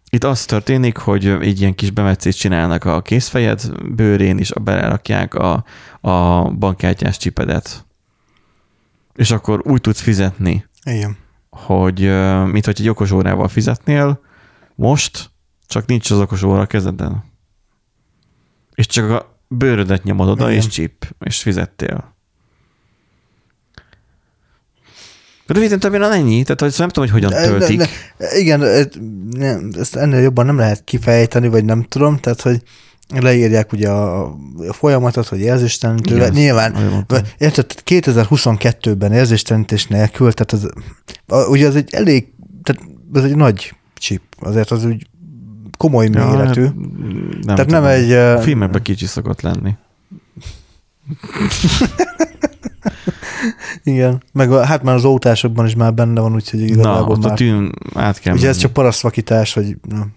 Itt az történik, hogy egy ilyen kis bemetszést csinálnak a készfejed bőrén, és belerakják a, a bankkártyás csipedet. És akkor úgy tudsz fizetni, Igen. hogy mint hogy egy okos órával fizetnél, most csak nincs az okos óra a kezeden. És csak a bőrödet nyomod oda, Igen. és chip, és fizettél. Röviden többen ennyi, tehát hogy nem tudom, hogy hogyan töltik. de- Igen, ez- nem, ezt ennél jobban nem lehet kifejteni, vagy nem tudom, tehát hogy leírják ugye a, a folyamatot, hogy érzéstelenítő. Igen, Nyilván, érted, tehát 2022-ben érzéstelenítés nélkül, tehát az, a, ugye az egy elég, tehát ez egy nagy chip, azért az úgy komoly Ja, méretű. hát, nem tehát nem tudom. egy... A filmekben kicsi szokott lenni. Igen, meg a, hát már az ótásokban is már benne van, úgyhogy Na, igazából ott a már... tűn át kell Ugye ez menni. csak parasztvakítás, hogy na.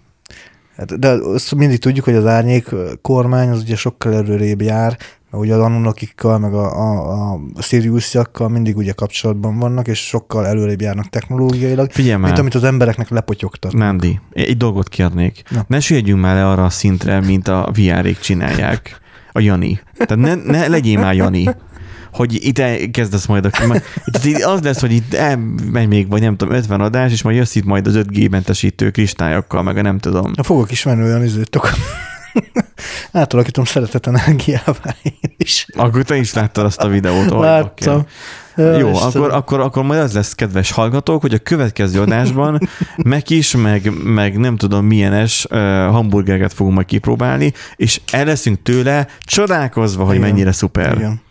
Hát, de azt mindig tudjuk, hogy az árnyék kormány az ugye sokkal előrébb jár, mert ugye az Anunnakikkal, meg a, a, a Siriusjakkal mindig ugye kapcsolatban vannak, és sokkal előrébb járnak technológiailag, Figyelj mint amit az embereknek lepotyogtat. Nándi, egy dolgot kérnék. Na. Ne süllyedjünk már le arra a szintre, mint a VR-ék csinálják. A Jani. Tehát ne, ne legyél már Jani hogy itt kezdesz majd a... Itt itt az lesz, hogy itt elmegy még, vagy nem tudom, 50 adás, és majd jössz itt majd az 5G mentesítő kristályokkal, meg a nem tudom. Na, fogok is menni olyan izőtök. Átalakítom szeretet energiává én is. Akkor te is láttad azt a videót. Láttam. Ja, Jó, akkor, akkor, akkor majd az lesz, kedves hallgatók, hogy a következő adásban meg is, meg, meg nem tudom milyenes uh, hamburgereket fogunk majd kipróbálni, és el leszünk tőle csodálkozva, hogy Igen. mennyire szuper. Igen.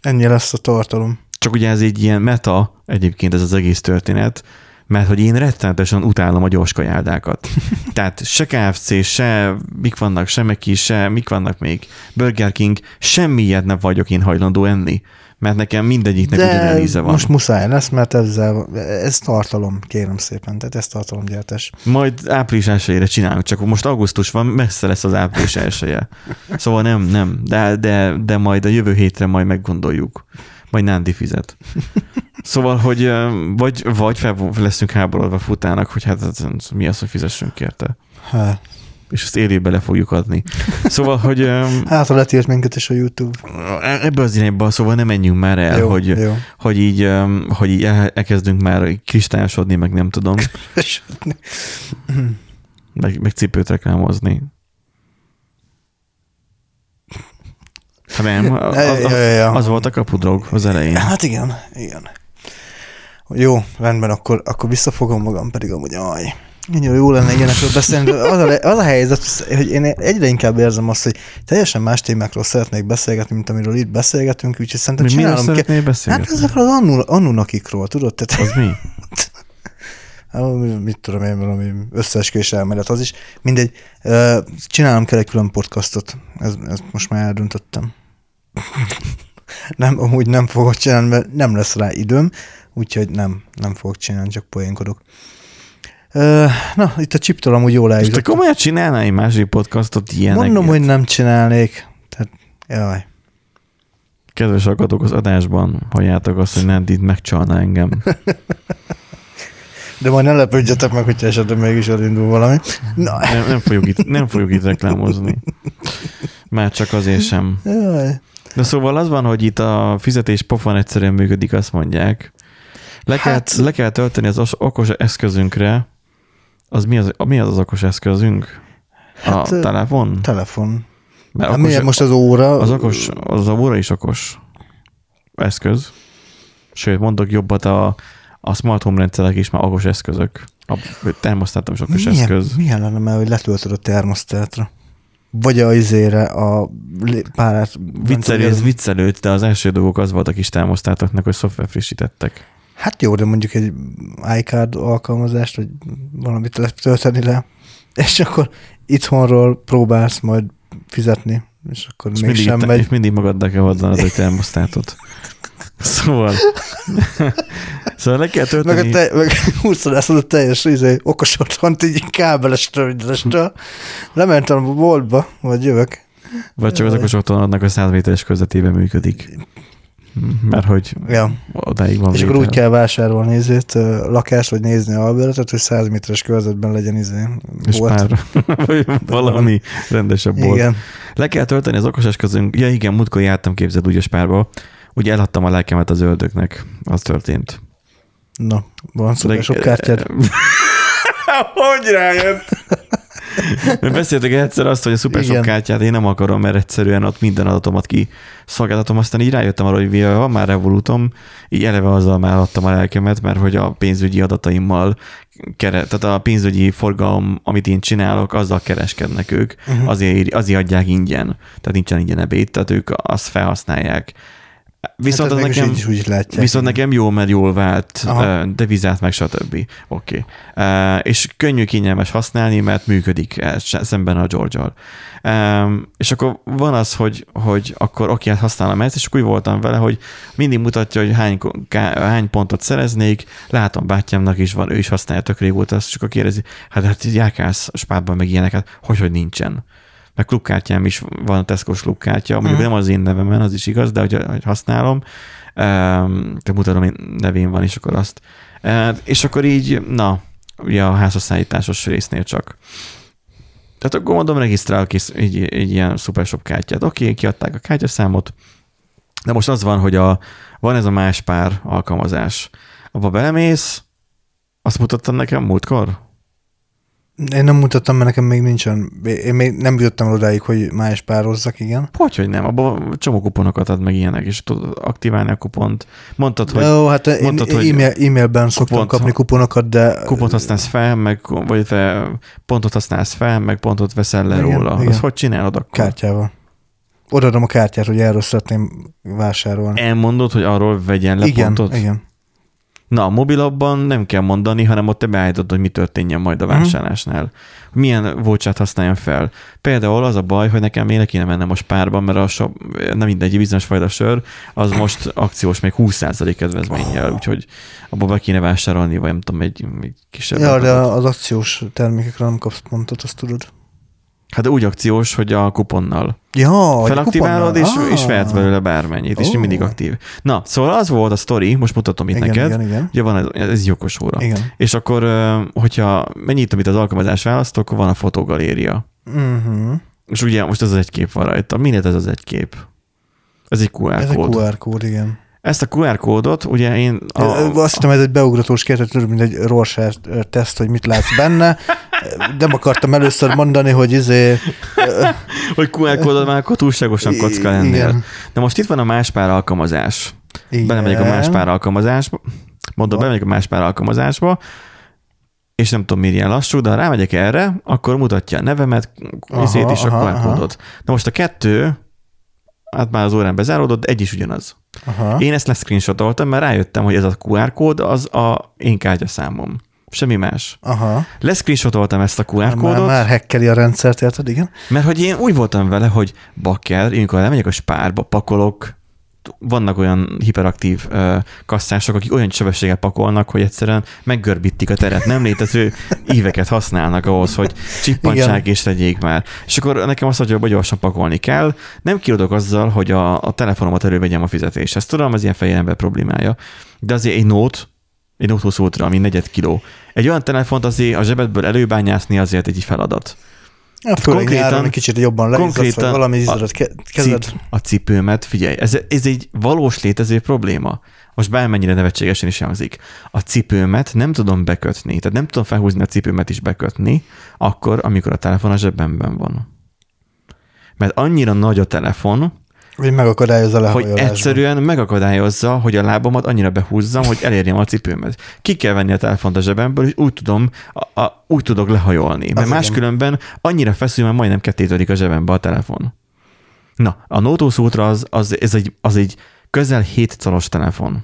Ennyi lesz a tartalom. Csak ugye ez egy ilyen meta egyébként ez az egész történet, mert hogy én rettenetesen utálom a gyors kajáldákat. Tehát se KFC, se mik vannak, se Meki, se mik vannak még, Burger King, semmi ilyet nem vagyok én hajlandó enni, mert nekem mindegyiknek ugyanilyen íze van. most muszáj lesz, mert ezzel, ez tartalom, kérem szépen, tehát ez tartalomgyártás. Majd április 1 csinálunk, csak most augusztus van, messze lesz az április 1 Szóval nem, nem, de, de, de majd a jövő hétre majd meggondoljuk. Majd Nándi fizet. Szóval, hogy vagy, vagy fel leszünk háborodva futának, hogy hát ez- mi az, hogy fizessünk érte. Hát, És ezt élőbe le fogjuk adni. Szóval, hogy hát ha letilt minket is a YouTube. ebbe az irányba, szóval nem menjünk már el, jó, hogy, jó. hogy így, hogy így el- elkezdünk már kristályosodni, meg nem tudom, meg, meg cipőt reklámozni. Nem, az, Ja, az, ja, ja. az volt a kapudrog az elején. Hát igen, igen. Jó, rendben, akkor, akkor visszafogom magam, pedig amúgy aj. Nagyon jó lenne ilyenekről beszélni, de az a, az a helyzet, hogy én egyre inkább érzem azt, hogy teljesen más témákról szeretnék beszélgetni, mint amiről itt beszélgetünk, úgyhogy szerintem Mi csinálom szeretnél Hát beszélgetni? ezekről az annu, annunakikról, tudod? Tehát, Az mi? Hát, mit tudom én, valami összeesküvés elmélet az is. Mindegy, Ö, csinálnom kell egy külön podcastot. Ez, ezt most már eldöntöttem. nem, amúgy nem fogok csinálni, mert nem lesz rá időm, úgyhogy nem, nem fogok csinálni, csak poénkodok. Na, itt a chiptől amúgy jól És te eljutott. komolyan csinálnál egy másik podcastot ilyenekért? Mondom, hogy nem csinálnék. Tehát, jaj. Kedves hallgatók, az adásban halljátok azt, hogy Nandi itt megcsalna engem. De majd ne lepődjetek meg, hogyha esetleg mégis elindul valami. Na, Nem, nem, fogjuk itt, nem fogjuk itt reklámozni. Már csak azért sem. jaj. De szóval az van, hogy itt a fizetés pofon egyszerűen működik, azt mondják. Le, hát... Kell, le kell tölteni az os- okos eszközünkre. Az mi az, mi az, az okos eszközünk? A Hát, telefon? Telefon. Mert Hát okos, miért most az óra? az okos, az a óra is okos eszköz. Sőt, mondok jobbat, a, a smart home rendszerek is már okos eszközök. A termosztátom is okos milyen, eszköz. milyen lenne már, hogy letöltöd a termosztátra? Vagy a izére a párát. Ez viccelőt, de az első dolgok az volt a kis termosztátoknak, hogy szoftver frissítettek. Hát jó, de mondjuk egy iCard alkalmazást, vagy valamit letölteni le, és akkor itthonról próbálsz majd fizetni, és akkor És mindig, mégsem te, megy. és mindig magaddal kell hozdanod egy termosztátot. Szóval, szóval le kell Meg, a tölteni. te, meg húztanászod a teljes izé, okos otthont így kábelestre, mindenestre. Lementem a boltba, vagy jövök. Vagy csak az okos otthonodnak a 100 méteres közvetében működik. Mert hogy Ja. odáig van És akkor vétel. úgy kell vásárolni izét, ö, lakást, vagy nézni a albérletet, hogy 100 méteres körzetben legyen izé. és bolt. pár, vagy valami rendesebb volt. Le kell tölteni az okos eszközünk. Ja igen, múltkor jártam képzeld úgy a spárba. Ugye eladtam a lelkemet az öldöknek. Az történt. Na, van Leg- sok kártyád. hogy rájött? Mert beszéltek egyszer azt, hogy a szuper sok kártyát én nem akarom, mert egyszerűen ott minden adatomat ki szolgáltatom, aztán így rájöttem arra, hogy van már Revolutom, így eleve azzal már adtam a lelkemet, mert hogy a pénzügyi adataimmal, kere, tehát a pénzügyi forgalom, amit én csinálok, azzal kereskednek ők, uh-huh. azért, azért adják ingyen, tehát nincsen ingyen ebéd, tehát ők azt felhasználják. Viszont hát az nekem... Így úgy látják. Viszont nekem jó, mert jól vált Aha. Devizát, meg stb. Oké. Okay. És könnyű, kényelmes használni, mert működik szemben a George-al. Um, és akkor van az, hogy, hogy akkor oké, hát használom ezt, és akkor úgy voltam vele, hogy mindig mutatja, hogy hány, ká- hány pontot szereznék, látom bátyámnak is van, ő is használja tök régóta, azt csak akkor kérdezi, hát, hát járkálsz spárban meg ilyeneket, hogy, hogy nincsen. Meg klubkártyám is van, a Tesco-s klubkártya, mondjuk Mhm. nem az én nevemen, az is igaz, de hogy, hogy használom, um, de mutatom, én nevén van, és akkor azt. Uh, és akkor így, na, ugye a házhozszállításos résznél csak. Tehát akkor mondom, regisztrálok is egy, egy ilyen Supershop kártyát. Oké, okay, kiadták a kártyaszámot, de most az van, hogy a, van ez a más pár alkalmazás. Abba belemész, azt mutattam nekem múltkor? Én nem mutattam, mert nekem még nincsen. Én még nem jutottam odáig, hogy más pározzak, igen. Hogy, hogy nem? Abban csomó kuponokat ad meg ilyenek, és tudod aktiválni a kupont. Mondtad, hogy Jó, hát én mondtad, hogy e-mail, e-mailben szoktam kupont- kapni kuponokat, de kupont használsz fel, meg, vagy fe, pontot használsz fel, meg pontot veszel le Igen, róla. igen. Azt hogy csinálod akkor? kártyával. Odaadom a kártyát, hogy erről szeretném vásárolni. Elmondod, hogy arról vegyen le igen, pontot? igen. Na, a mobilabban nem kell mondani, hanem ott te beállítod, hogy mi történjen majd a Mhm. vásárlásnál. Milyen vouchert használjon fel. Például az a baj, hogy nekem én kéne mennem a spárba, mert a shop, nem mindegy, bizonyos fajta sör, az most akciós még 20% kedvezménnyel, úgyhogy abba be kéne vásárolni, vagy nem tudom, egy, egy kisebb. Ja, de az akciós termékekre nem kapsz pontot, azt tudod. Hát úgy akciós, hogy a kuponnal. Ja, Felaktiválod, és, kuponnal. és vehetsz belőle bármennyit, és Ó. mindig aktív. Na, szóval az volt a sztori, most mutatom itt igen, neked. Igen, igen, Ugye van ez, ez egy okos óra. igen. És akkor, hogyha mennyit, amit az alkalmazás választok, van a fotogaléria. Uh-huh. És ugye most ez az egy kép van rajta. Minél ez az egy kép? Ez egy QR Ez egy kód. QR kód, igen. Ezt a QR kódot, ugye én... A, azt hiszem, ez egy beugratós kérdés, mint egy Rorschach teszt, hogy mit látsz benne. Nem akartam először mondani, hogy izé... hogy QR kódot már akkor túlságosan kocka lennél. Igen. Na most itt van a más pár alkalmazás. Igen. Belemegyek a más pár alkalmazásba. Mondom, Van. belemegyek a más pár alkalmazásba, és nem tudom, miért ilyen lassú, de ha rámegyek erre, akkor mutatja a nevemet, Aha, ezért is a aha, QR aha. kódot. Na most a kettő, hát már az órán bezáródott, de egy is ugyanaz. Aha. Én ezt leszcreenshotoltam, mert rájöttem, hogy ez a QR kód az a én kártyaszámom. Semmi más. Aha. Leszcreenshotoltam ezt a QR Már, kódot, már hackeli a rendszert, érted? Igen. mert hogy én úgy voltam vele, hogy bakker, én amikor lemegyek a spárba, pakolok vannak olyan hiperaktív ö, kasszások, akik olyan sebességgel pakolnak, hogy egyszerűen meggörbítik a teret. Nem létező éveket használnak ahhoz, hogy csippantsák és tegyék már. És akkor nekem azt mondja, hogy gyorsan pakolni kell. Nem kiadok azzal, hogy a, a telefonomat elővegyem a fizetéshez. Tudom, ez ilyen fehér ember problémája. De azért egy Note, egy Note 20 Ultra, ami negyed kiló. Egy olyan telefont azért a zsebedből előbányászni azért egy feladat. Ja, főleg konkrétan- nyáron kicsit jobban leizzadt, vagy valami a izzadat ke- kezed. Cip, a cipőmet, figyelj, ez, ez egy valós létező probléma. Most bármennyire nevetségesen is hangzik. A cipőmet nem tudom bekötni, tehát nem tudom felhúzni a cipőmet is bekötni, akkor, amikor a telefon a zsebemben van. Mert annyira nagy a telefon, Hogy megakadályozza a hogy egyszerűen megakadályozza, hogy a lábamat annyira behúzzam, hogy elérjem a cipőmet. Ki kell venni a telefont a zsebemből, és úgy tudom, a, a, úgy tudok lehajolni. Mert igen. máskülönben annyira feszül, mert majdnem kettétörik a zsebembe a telefon. Na, a Note 20 Ultra az, az, ez egy, az egy közel 7 colos telefon.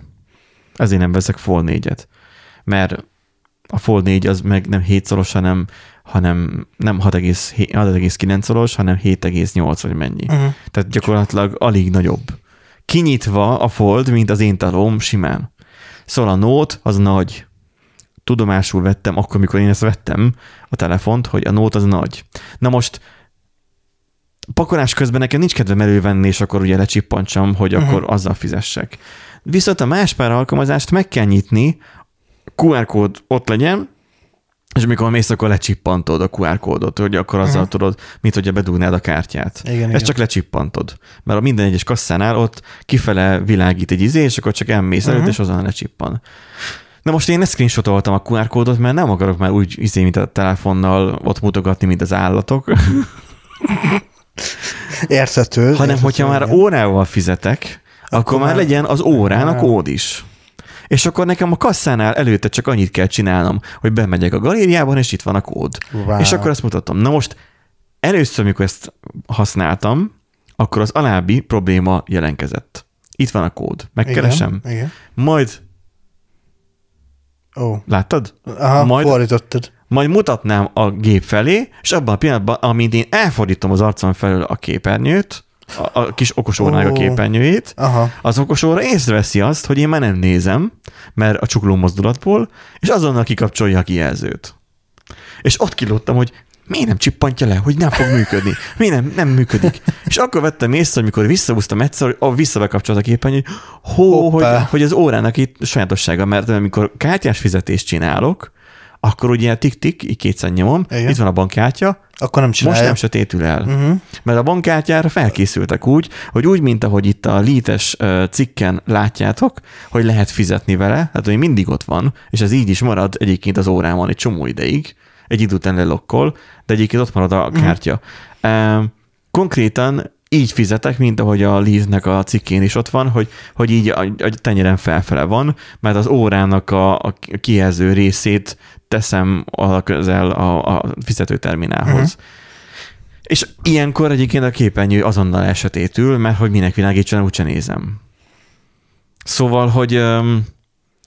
Ezért nem veszek Fold 4-et. Mert a Fold 4 az meg nem 7 szoros, hanem, hanem nem 6,7 6,9 szoros, hanem 7,8 vagy mennyi. Uh-huh. Tehát gyakorlatilag alig nagyobb. Kinyitva a fold, mint az én talóm, simán. Szóval a Note az nagy. Tudomásul vettem, akkor, mikor én ezt vettem, a telefont, hogy a Note az nagy. Na most pakolás közben nekem nincs kedvem elővenni, és akkor ugye lecsippantsam, hogy Mhm. akkor azzal fizessek. Viszont a más pár alkalmazást meg kell nyitni, QR kód ott legyen, és amikor mész, akkor lecsippantod a QR kódot, hogy akkor azzal Mhm. tudod, mint hogyha bedugnád a kártyát. Igen, Ezt igen. csak lecsippantod. Mert a minden egyes kasszánál ott kifele világít egy izé, és akkor csak elmész előtt, Mhm. és azon lecsikpan. Na most én ezt screenshotoltam a QR kódot, mert nem akarok már úgy izé, mint a telefonnal ott mutogatni, mint az állatok, Érthető. hanem érthető, hogyha már igen. órával fizetek, akkor, akkor már legyen az órán a kód is. És akkor nekem a kasszánál előtte csak annyit kell csinálnom, hogy bemegyek a galériában, és itt van a kód. Wow. És akkor ezt mutatom. Na most először, amikor ezt használtam, akkor az alábbi probléma jelenkezett. Itt van a kód. Megkeresem. Igen. igen. Majd, Ó. láttad? Aha, Majd- Majd... fordítottad. Majd mutatnám a gép felé, és abban a pillanatban, amint én elfordítom az arcom felől a képernyőt, a, a kis okos órának a képernyőjét, Aha. az okos óra észreveszi azt, hogy én már nem nézem, mert a csukló mozdulatból, és azonnal kikapcsolja a kijelzőt. És ott kilódtam, hogy miért nem csippantja le, hogy nem fog működni, miért nem, nem működik. És akkor vettem észre, amikor visszahúztam egyszer, hogy oh, visszabekapcsolt a képernyő, hogy hó, hogy, hogy az órának itt sajátossága, mert amikor kártyás fizetést csinálok, akkor ugye tik-tik, így kétszer nyomom, Igen. itt van a bankkártya, Akkor nem csinálja. most nem sötétül el. Uh-huh. Mert a bankkártyára felkészültek úgy, hogy úgy, mint ahogy itt a lítes cikken látjátok, hogy lehet fizetni vele, hát hogy mindig ott van, és ez így is marad egyébként az órámon egy csomó ideig, egy idő után lelokkol, de egyébként ott marad a kártya. Uh, konkrétan így fizetek, mint ahogy a Leave-nek a cikkén is ott van, hogy, hogy így a, a tenyerem felfele van, mert az órának a, a kijelző részét teszem a közel a, a fizetőterminálhoz. Mhm. És ilyenkor egyébként a képernyő azonnal elsötétül, mert hogy minek világítson, úgyse nézem. Szóval, hogy öm,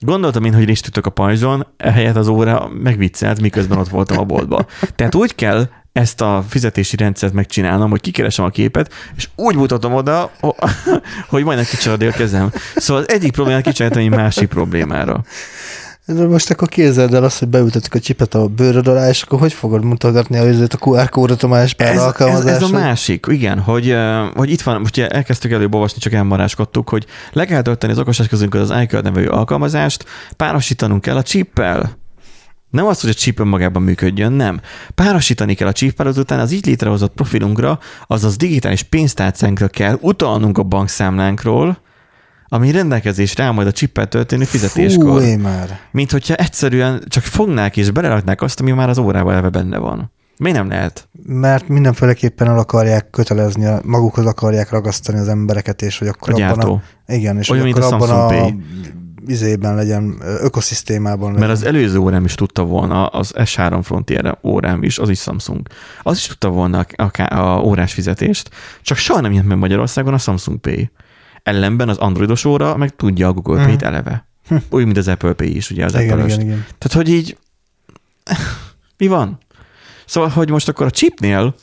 gondoltam én, hogy részt a pajzson, ehelyett az óra megviccelt, miközben ott voltam a boltban. Tehát úgy kell ezt a fizetési rendszert megcsinálnom, hogy kikeresem a képet, és úgy mutatom oda, hogy majdnem kicsaradja a kezem. Szóval az egyik problémát kicseréltem egy másik problémára. De most akkor képzeld el azt, hogy beültetik a csipet a bőröd alá, és akkor hogy fogod mutatni a, a QR kódot a más Ez, ez, ez a másik, igen, hogy, hogy itt van, most ugye elkezdtük előbb olvasni, csak elmaráskodtuk, hogy le kell tölteni az okoseszközünkön az iCloud nevű alkalmazást, párosítanunk kell a chippel. Nem az, hogy a chip önmagában működjön, nem. Párosítani kell a chippel, azután az így létrehozott profilunkra, azaz digitális pénztárcánkra kell utalnunk a bankszámlánkról, ami rendelkezésre áll majd a chippel történő fizetéskor. Fú, már. Mint hogyha egyszerűen csak fognák és beleraknák azt, ami már az órában eleve benne van. Miért nem lehet? Mert mindenféleképpen el akarják kötelezni, magukhoz akarják ragasztani az embereket, és hogy akkor A abban gyártó. a, igen, és Olyan, hogy akkor a abban a Samsung izében legyen, ökoszisztémában legyen. Mert az előző órám is tudta volna, az S3 Frontier órám is, az is Samsung. Az is tudta volna a, a, a órás fizetést, csak soha nem jelent meg Magyarországon a Samsung Pay. Ellenben az androidos óra meg tudja a Google Pay-t eleve. Úgy, mint az Apple Pay is, ugye az Hm. igen, apple igen, igen. Tehát, hogy így mi van? Szóval, hogy most akkor a chipnél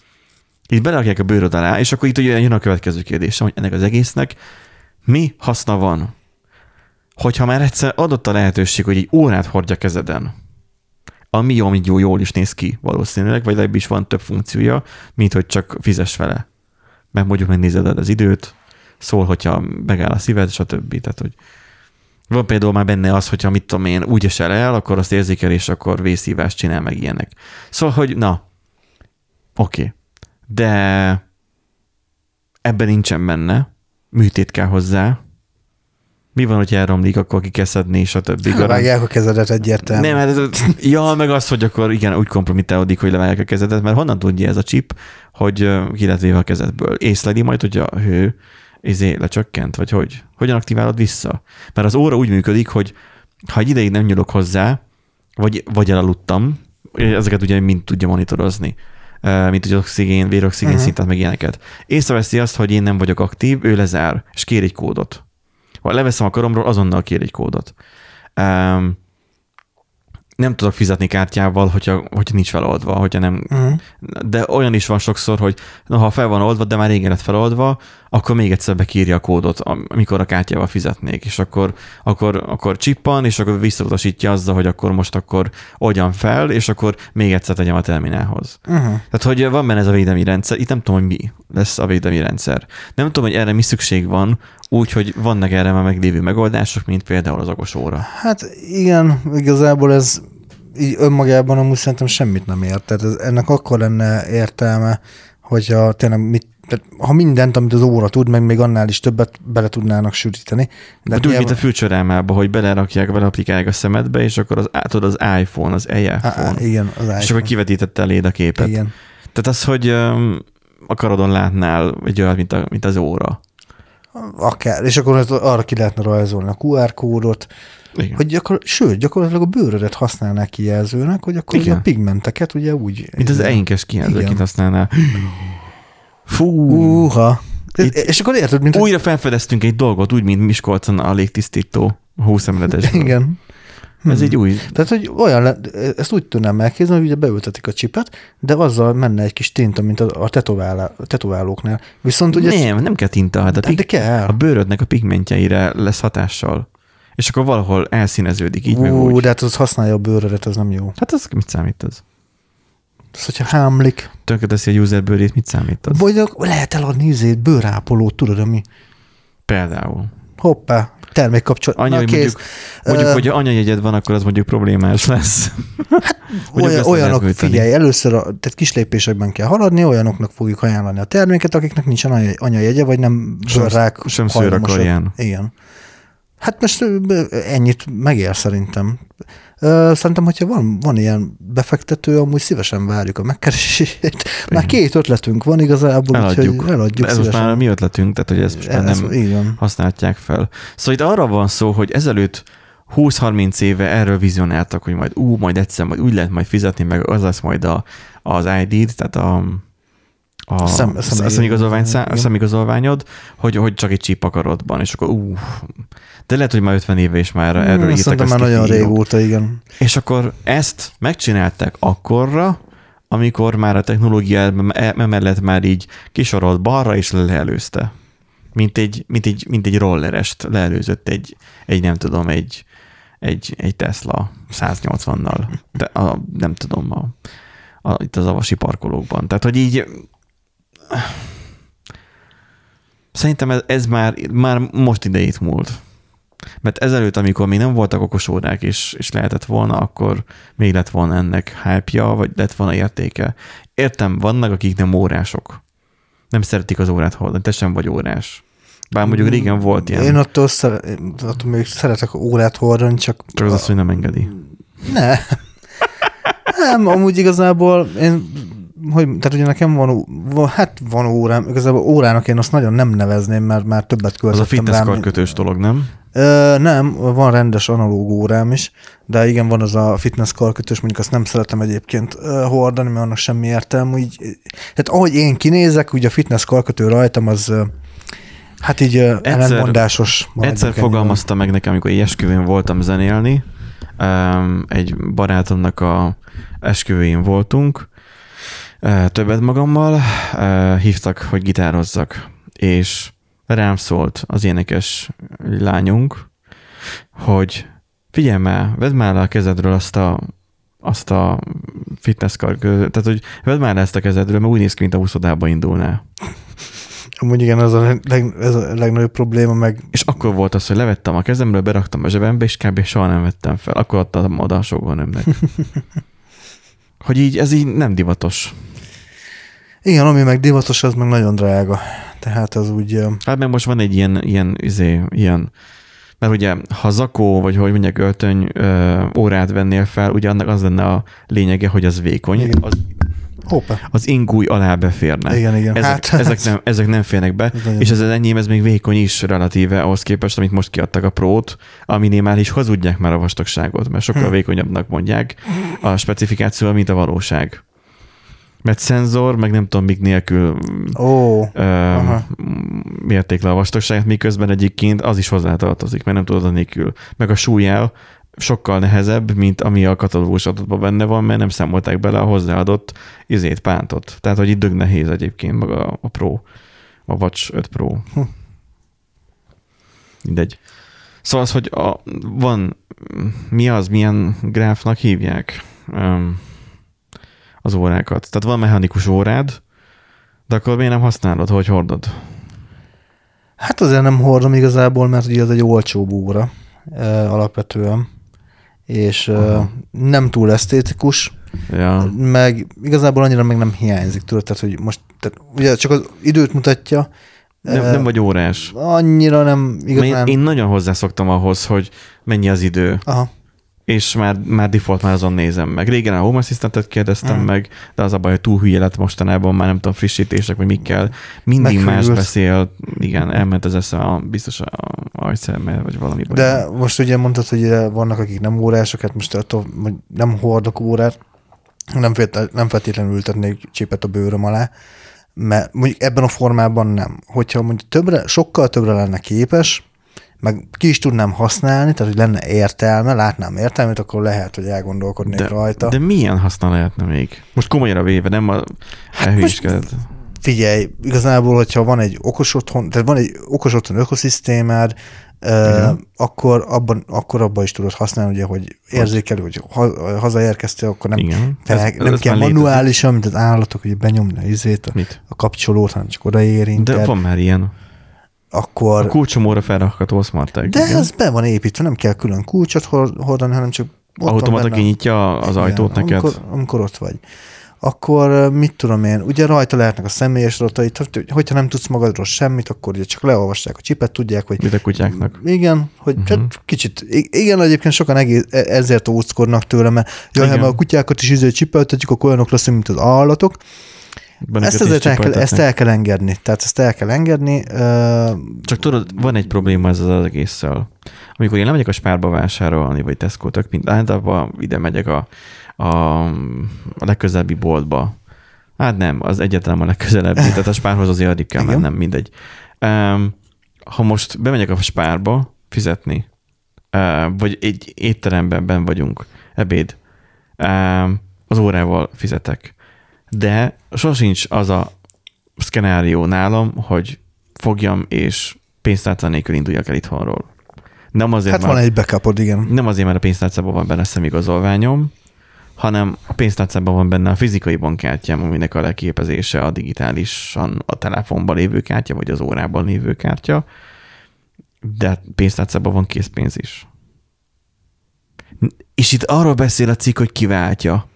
így belerakják a bőröd alá, és akkor itt ugye jön a következő kérdésem, hogy ennek az egésznek Mi haszna van, hogyha már egyszer adott a lehetőség, hogy egy órát hordja kezeden, ami jó, jó, jól is néz ki valószínűleg, vagy legalábbis is van több funkciója, mint hogy csak fizes vele. Mert mondjuk megnézed az időt, szól, hogyha megáll a szíved, stb. Tehát, hogy van például már benne az, hogyha mit tudom én, úgy esel el, akkor azt érzékel, és akkor vészhívást csinál meg ilyenek. Szóval, hogy na, oké. Okay. De ebben nincsen benne, műtét kell hozzá. Mi van, hogy elromlik, akkor ki kell szedni, és a többi. Levágják a kezedet egyértelműen. Nem, mert ez, ja, meg az, hogy akkor igen, úgy kompromittálódik, hogy levágják a kezedet, mert honnan tudja ez a chip, hogy ki lett véve a kezedből. Észleli majd, hogy a hő izé lecsökkent, vagy hogy? Hogyan aktiválod vissza? Mert az óra úgy működik, hogy ha egy ideig nem nyúlok hozzá, vagy, vagy elaludtam, ezeket ugye mind tudja monitorozni, mint hogy oxigén, véroxigén uh-huh. szintet, meg ilyeneket. Észreveszi azt, hogy én nem vagyok aktív, ő lezár, és kér egy kódot. Ha leveszem a karomról, azonnal kér egy kódot. Um, nem tudok fizetni kártyával, hogyha, hogyha nincs feloldva, hogyha nem. Uh-huh. De olyan is van sokszor, hogy na, ha fel van oldva, de már régen lett feloldva, akkor még egyszer bekírja a kódot, amikor a kártyával fizetnék, és akkor, akkor, akkor csippan, és akkor visszautasítja azzal, hogy akkor most akkor oldjam fel, és akkor még egyszer tegyem a terminálhoz. Uh-huh. Tehát, hogy van benne ez a védelmi rendszer, itt nem tudom, hogy mi lesz a védelmi rendszer. Nem tudom, hogy erre mi szükség van, úgyhogy vannak erre már meglévő megoldások, mint például az okos óra. Hát igen, igazából ez így önmagában amúgy szerintem semmit nem ért. Tehát ez, ennek akkor lenne értelme, hogyha tényleg mit, tehát ha mindent, amit az óra tud, meg még annál is többet bele tudnának sűríteni. De úgy, mint a fülcsörámába, hogy belerakják, beleaplikálják a szemedbe, és akkor az, átod az iPhone, az EIA phone. Igen, az iPhone. És akkor kivetítette eléd a képet. Igen. Tehát az, hogy um, a karodon látnál egy olyan, mint, a, mint az óra. Akár, és akkor arra ki lehetne rajzolni a QR kódot, igen. Hogy gyakor, sőt, gyakorlatilag a bőrödet használnák kijelzőnek, hogy akkor Igen. a pigmenteket ugye úgy... Mint az einkes kijelzőként használná. Fú! Uha. Itt és akkor érted, mint... Újra felfedeztünk egy dolgot, úgy, mint Miskolcon a légtisztító hószemledesből. Igen. Hmm. Ez egy új. Tehát, hogy olyan, le, ezt úgy tudnám elképzelni, hogy ugye beültetik a csipet, de azzal menne egy kis tinta, mint a, a, tetoválá, tetoválóknál. Viszont ugye... Nem, nem kell tinta, hát a, de, de kell. a bőrödnek a pigmentjeire lesz hatással és akkor valahol elszíneződik így, Ú, meg úgy. de hát az használja a bőrödet, az nem jó. Hát az mit számít az? Az, hogyha hámlik. Tönkreteszi a user bőrét, mit számít az? Vagy lehet eladni izét, bőrápolót, tudod, ami... Például. Hoppá, termékkapcsolat. Anya, hogy mondjuk, mondjuk, uh, hogy anyajegyed van, akkor az mondjuk problémás lesz. Hát, olyan, olyanok, figyelj, először a, tehát kis lépésekben kell haladni, olyanoknak fogjuk ajánlani a terméket, akiknek nincs anyajegye, vagy nem. Sem, sem szőr Igen. Hát most ennyit megér szerintem. Szerintem, hogyha van, van ilyen befektető, amúgy szívesen várjuk a megkeresését. Már két ötletünk van igazából, eladjuk. úgyhogy eladjuk Ez most már a mi ötletünk, tehát hogy ezt most már nem igen. használják fel. Szóval itt arra van szó, hogy ezelőtt 20-30 éve erről vizionáltak, hogy majd ú, majd egyszer majd úgy lehet majd fizetni, meg az lesz majd a, az ID-t, tehát a, a, szem, szem, szemigazolvány, a szemigazolványod, hogy, hogy csak egy csíp akarodban, és akkor ú, de lehet, hogy már 50 éve is már erről hmm, írtak. már nagyon régóta, igen. És akkor ezt megcsinálták akkorra, amikor már a technológia mellett már így kisorolt balra, és leelőzte. Mint egy, mint egy, mint egy rollerest leelőzött egy, egy nem tudom, egy, egy, egy Tesla 180-nal. De a, nem tudom, a, a, itt az avasi parkolókban. Tehát, hogy így szerintem ez, ez már, már most idejét múlt. Mert ezelőtt, amikor még nem voltak okos órák, és, és lehetett volna, akkor még lett volna ennek hype vagy lett volna értéke. Értem, vannak, akik nem órások. Nem szeretik az órát hallani, te sem vagy órás. Bár mondjuk régen volt ilyen. Én attól, szere, attól még szeretek órát hordani, csak... Csak az azt, hogy nem engedi. Ne. nem, amúgy igazából én hogy, tehát ugye nekem van, hát van órám, igazából órának én azt nagyon nem nevezném, mert már többet költöttem Az a fitness karkötős dolog, nem? Ö, nem, van rendes analóg órám is, de igen, van az a fitness karkötős, mondjuk azt nem szeretem egyébként hordani, mert annak semmi értelme. Így, hát ahogy én kinézek, ugye a fitness karkötő rajtam az hát így egyszer, ellenmondásos. Egyszer fogalmazta meg nekem, amikor esküvőn voltam zenélni, egy barátomnak a esküvőjén voltunk, többet magammal, hívtak, hogy gitározzak, és rám szólt az énekes lányunk, hogy figyelj már, vedd már a kezedről azt a, azt a fitness kar, tehát hogy vedd már ezt a kezedről, mert úgy néz ki, mint a úszodába indulnál. Amúgy igen, ez a, leg, ez a legnagyobb probléma, meg És akkor volt az, hogy levettem a kezemről, beraktam a zsebembe, és kb. soha nem vettem fel. Akkor adtam oda a sógornőmnek. hogy így, ez így nem divatos. Igen, ami meg divatos, az meg nagyon drága. Tehát az úgy, Hát meg most van egy ilyen, ilyen, izé, ilyen mert ugye, ha zakó, vagy hogy mondják, öltöny ö, órát vennél fel, ugye annak az lenne a lényege, hogy az vékony. Igen. Az, hoppá, az ingúj alá beférne. igen, igen. Ezek, hát, ezek, nem, ezek nem férnek be, Ez és ez az enyém, ez még vékony is relatíve ahhoz képest, amit most kiadtak a Pro-t, aminél már is hazudják már a vastagságot, mert sokkal Hm. vékonyabbnak mondják a specifikáció, mint a valóság. Mert szenzor, meg nem tudom, mik nélkül Ó, ö, mérték le a vastagságot, miközben egyébként az is hozzátartozik, mert nem tudod a nélkül. Meg a súlyjel sokkal nehezebb, mint ami a katalógus adatban benne van, mert nem számolták bele a hozzáadott izét, pántot. Tehát, hogy itt dög nehéz egyébként maga a Pro, a Watch 5 Pro. Hm. Mindegy. Szóval az, hogy a, van, mi az, milyen gráfnak hívják um, az órákat. Tehát van mechanikus órád, de akkor miért nem használod, hogy hordod? hát azért nem hordom igazából, mert ugye ez egy olcsóbb óra ö, alapvetően, és Aha. nem túl esztétikus, Ja. meg igazából annyira meg nem hiányzik, tudod, tehát hogy most, tehát ugye csak az időt mutatja, Nem, ö, nem vagy órás. annyira nem Én, igazán. én nagyon hozzászoktam ahhoz, hogy mennyi az idő, Aha, és már, már default már azon nézem meg. Régen a Home Assistant-et kérdeztem Mm. meg, de az a baj, hogy túl hülye lett mostanában, már nem tudom, frissítések, vagy mikkel. Mindig más Meghűlsz. beszél, igen, elment az eszem, a, biztos a ajszemmel, vagy valami baj. de most ugye mondtad, hogy vannak, akik nem órások, hát most attól, hogy nem hordok órát, nem, félt, nem feltétlenül ültetnék csipet a bőröm alá, mert mondjuk ebben a formában nem. Hogyha mondjuk többre, sokkal többre lenne képes, meg ki is tudnám használni, tehát hogy lenne értelme, látnám értelmét, akkor lehet, hogy elgondolkodnék de, rajta. de milyen haszna lehetne még? Most komolyra véve, nem a elhülyéskedett. Figyelj, igazából, hogyha van egy okos otthon, tehát van egy okos otthon ökoszisztémád, uh, akkor abban, akkor abban is tudod használni, ugye, hogy érzékelő, hogy ha, hazaérkeztél, akkor nem, Igen. fel, Ez- nem ez kell manuálisan, mint az állatok, hogy benyomni a izét, a, Mit? a kapcsolót, hanem csak odaérinted, De van már ilyen. A akkor... kulcsomóra felrakható smart tag. de igen. ez be van építve, nem kell külön kulcsot hord- hordani, hanem csak ott Automata kinyitja az ajtót Igen, neked. Amikor, amikor ott vagy. Akkor mit tudom én, ugye rajta lehetnek a személyes adatait, hogy- hogyha nem tudsz magadról semmit, akkor ugye csak leolvassák a csipet, tudják, hogy Mit a kutyáknak. igen, hogy uh-huh. kicsit, i- igen, egyébként sokan egész, e- ezért óckodnak tőle, mert jaj, ha a kutyákat is izé csipeltetjük, akkor olyanok leszünk, mint az állatok. Ezt azért el kell, ezt el kell engedni. Tehát ezt el kell engedni. Csak tudod, van egy probléma ez az egésszel. Amikor én lemegyek a spárba vásárolni, vagy Tesco, tök mint általában ide megyek a, a, a legközelebbi boltba. Hát nem, az egyetlen a legközelebbi, tehát a spárhoz azért addig kell mennem, mindegy. Um, ha most bemegyek a spárba fizetni, uh, vagy egy étteremben ben vagyunk, ebéd, um, az órával fizetek. De sosincs az a szkenárió nálam, hogy fogjam és pénztárca nélkül induljak el itthonról. Nem azért, hát mert, van egy backupod, igen. nem azért, mert a pénztárcában van benne szemigazolványom, hanem a pénztárcában van benne a fizikai bankkártyám, aminek a leképezése a digitálisan a telefonban lévő kártya, vagy az órában lévő kártya, de pénztárcában van készpénz is. És itt arról beszél a cikk, hogy kiváltja.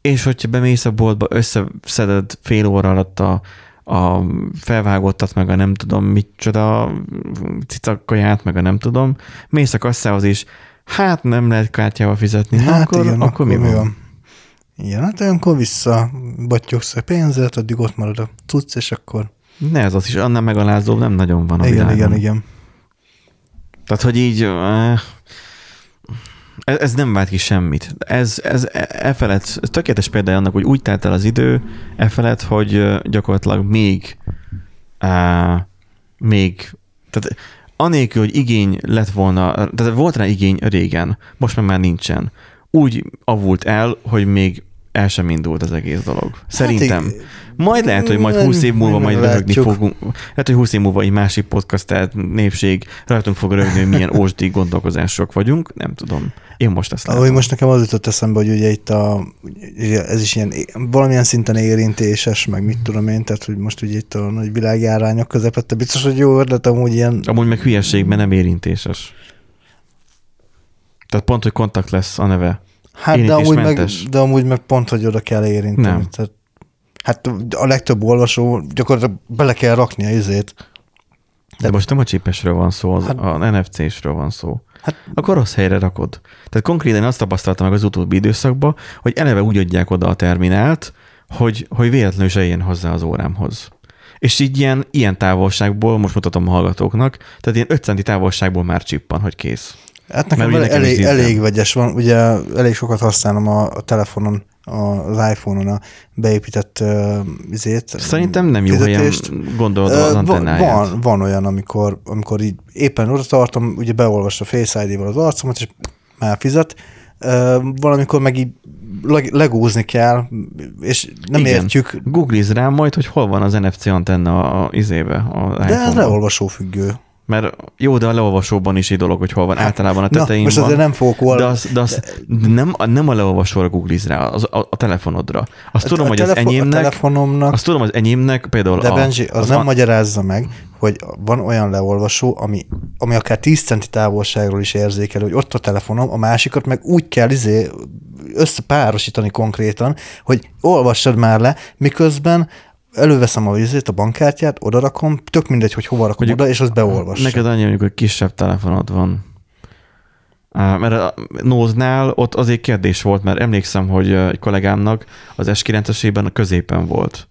És hogyha bemész a boltba, összeszeded fél óra alatt a, a felvágottat, meg a nem tudom micsoda cicakaját, meg a nem tudom, mész a kasszához is, hát nem lehet kártyával fizetni, Hát akkor, igen, akkor, mi van? Igen, hát olyankor vissza batyogsz a pénzet, addig ott marad a cucc, és akkor... Ne, ez az is, annál megalázó nem nagyon van a igen, világon. igen, igen. Tehát, hogy így eh, ez, ez nem vált ki semmit. Ez, ez e felett, ez tökéletes példája annak, hogy úgy telt el az idő, e felett, hogy gyakorlatilag még á, még, tehát anélkül, hogy igény lett volna, tehát volt rá igény régen, most már már nincsen. Úgy avult el, hogy még el sem indult az egész dolog. Szerintem. Hát, Majd lehet, hogy majd 20 év múlva majd röhögni fogunk. Lehet, hogy 20 év múlva egy másik podcast, tehát népség rajtunk fog röhögni, hogy milyen ósdi gondolkozások vagyunk. Nem tudom. Én most ezt látom. Ahogy most nekem az jutott eszembe, hogy ugye itt a, ugye ez is ilyen valamilyen szinten érintéses, meg mit tudom én, tehát hogy most ugye itt a nagy világjárányok közepette, biztos, hogy jó ötlet, amúgy ilyen, Amúgy meg hülyeség, mert nem érintéses. Tehát pont, hogy kontakt lesz a neve. Hát de amúgy, meg, de amúgy meg pont, hogy oda kell érinteni. Nem. Tehát, hát a legtöbb olvasó gyakorlatilag bele kell rakni a izét. De most nem a csípesről van szó, az, Hát- a NFC-sről van szó. Hát Akkor rossz helyre rakod. Tehát konkrétan azt tapasztaltam meg az utóbbi időszakban, hogy eleve úgy adják oda a terminált, hogy, hogy véletlenül se éljen hozzá az órámhoz. És így ilyen, ilyen távolságból, most mutatom a hallgatóknak, tehát ilyen 5 centi távolságból már csippan, hogy kész. Hát nekem, Mert elég, nekem elég, vegyes van, ugye elég sokat használom a, a telefonon, a, az iPhone-on a beépített uh, izét. Szerintem nem jó helyen gondolod az antennáját. van, van olyan, amikor, amikor így éppen oda tartom, ugye beolvassa Face ID-val az arcomat, és már fizet. Ö, Valamikor meg így leg- legózni kell, és nem Igen. értjük, Googliz rá majd, hogy hol van az NFC antenna a izébe, a de ez leolvasó függő. Mert jó, de a leolvasóban is egy dolog, hogy hol van. Általában a Na, tetején most van. azért nem fogok De, olvasni. az, de az nem, nem a leolvasóra googliz rá, az, a, a telefonodra. Azt tudom, a, hogy az telefo- a enyémnek, telefonomnak azt tudom, az enyémnek például De a, Benji, az, az nem a, magyarázza meg, hogy van olyan leolvasó, ami, ami akár 10 centi távolságról is érzékel, hogy ott a telefonom, a másikat meg úgy kell izé összepárosítani konkrétan, hogy olvassad már le, miközben előveszem a vizét, a bankkártyát, odarakom, tök mindegy, hogy hova rakom oda, és az beolvassa. Neked annyi, mondjuk, hogy kisebb telefonod van. Mert a Nóznál ott azért kérdés volt, mert emlékszem, hogy egy kollégámnak az S9-esében a középen volt.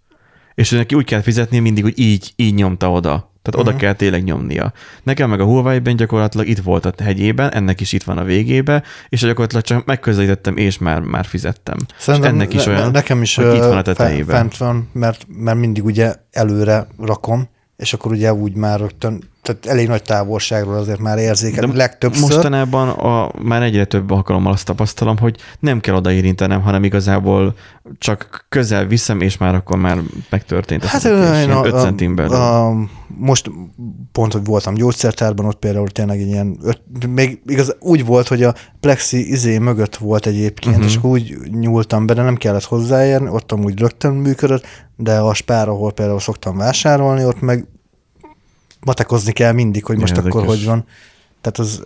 És neki úgy kell fizetni mindig, hogy így, így nyomta oda. Tehát oda Mhm. kell tényleg nyomnia. Nekem meg a Huawei-ben gyakorlatilag itt volt a hegyében, ennek is itt van a végébe, és gyakorlatilag csak megközelítettem, és már, már fizettem. Szerintem és ennek is ne- olyan, nekem is hogy itt van a tetejében. Fent van, mert, mert mindig ugye előre rakom, és akkor ugye úgy már rögtön, tehát elég nagy távolságról azért már érzékel, De legtöbbször. Mostanában a, már egyre több alkalommal azt tapasztalom, hogy nem kell odaérintenem, hanem igazából csak közel viszem, és már akkor már megtörtént. Hát én a, 5 centin belül. a, most pont, hogy voltam gyógyszertárban, ott például tényleg egy ilyen, öt, még igaz, úgy volt, hogy a plexi izé mögött volt egyébként, uh-huh. és akkor úgy nyúltam be, de nem kellett hozzáérni, ott amúgy rögtön működött, de a spár, ahol például szoktam vásárolni, ott meg matekozni kell mindig, hogy most Érdekes. akkor hogy van. Tehát az,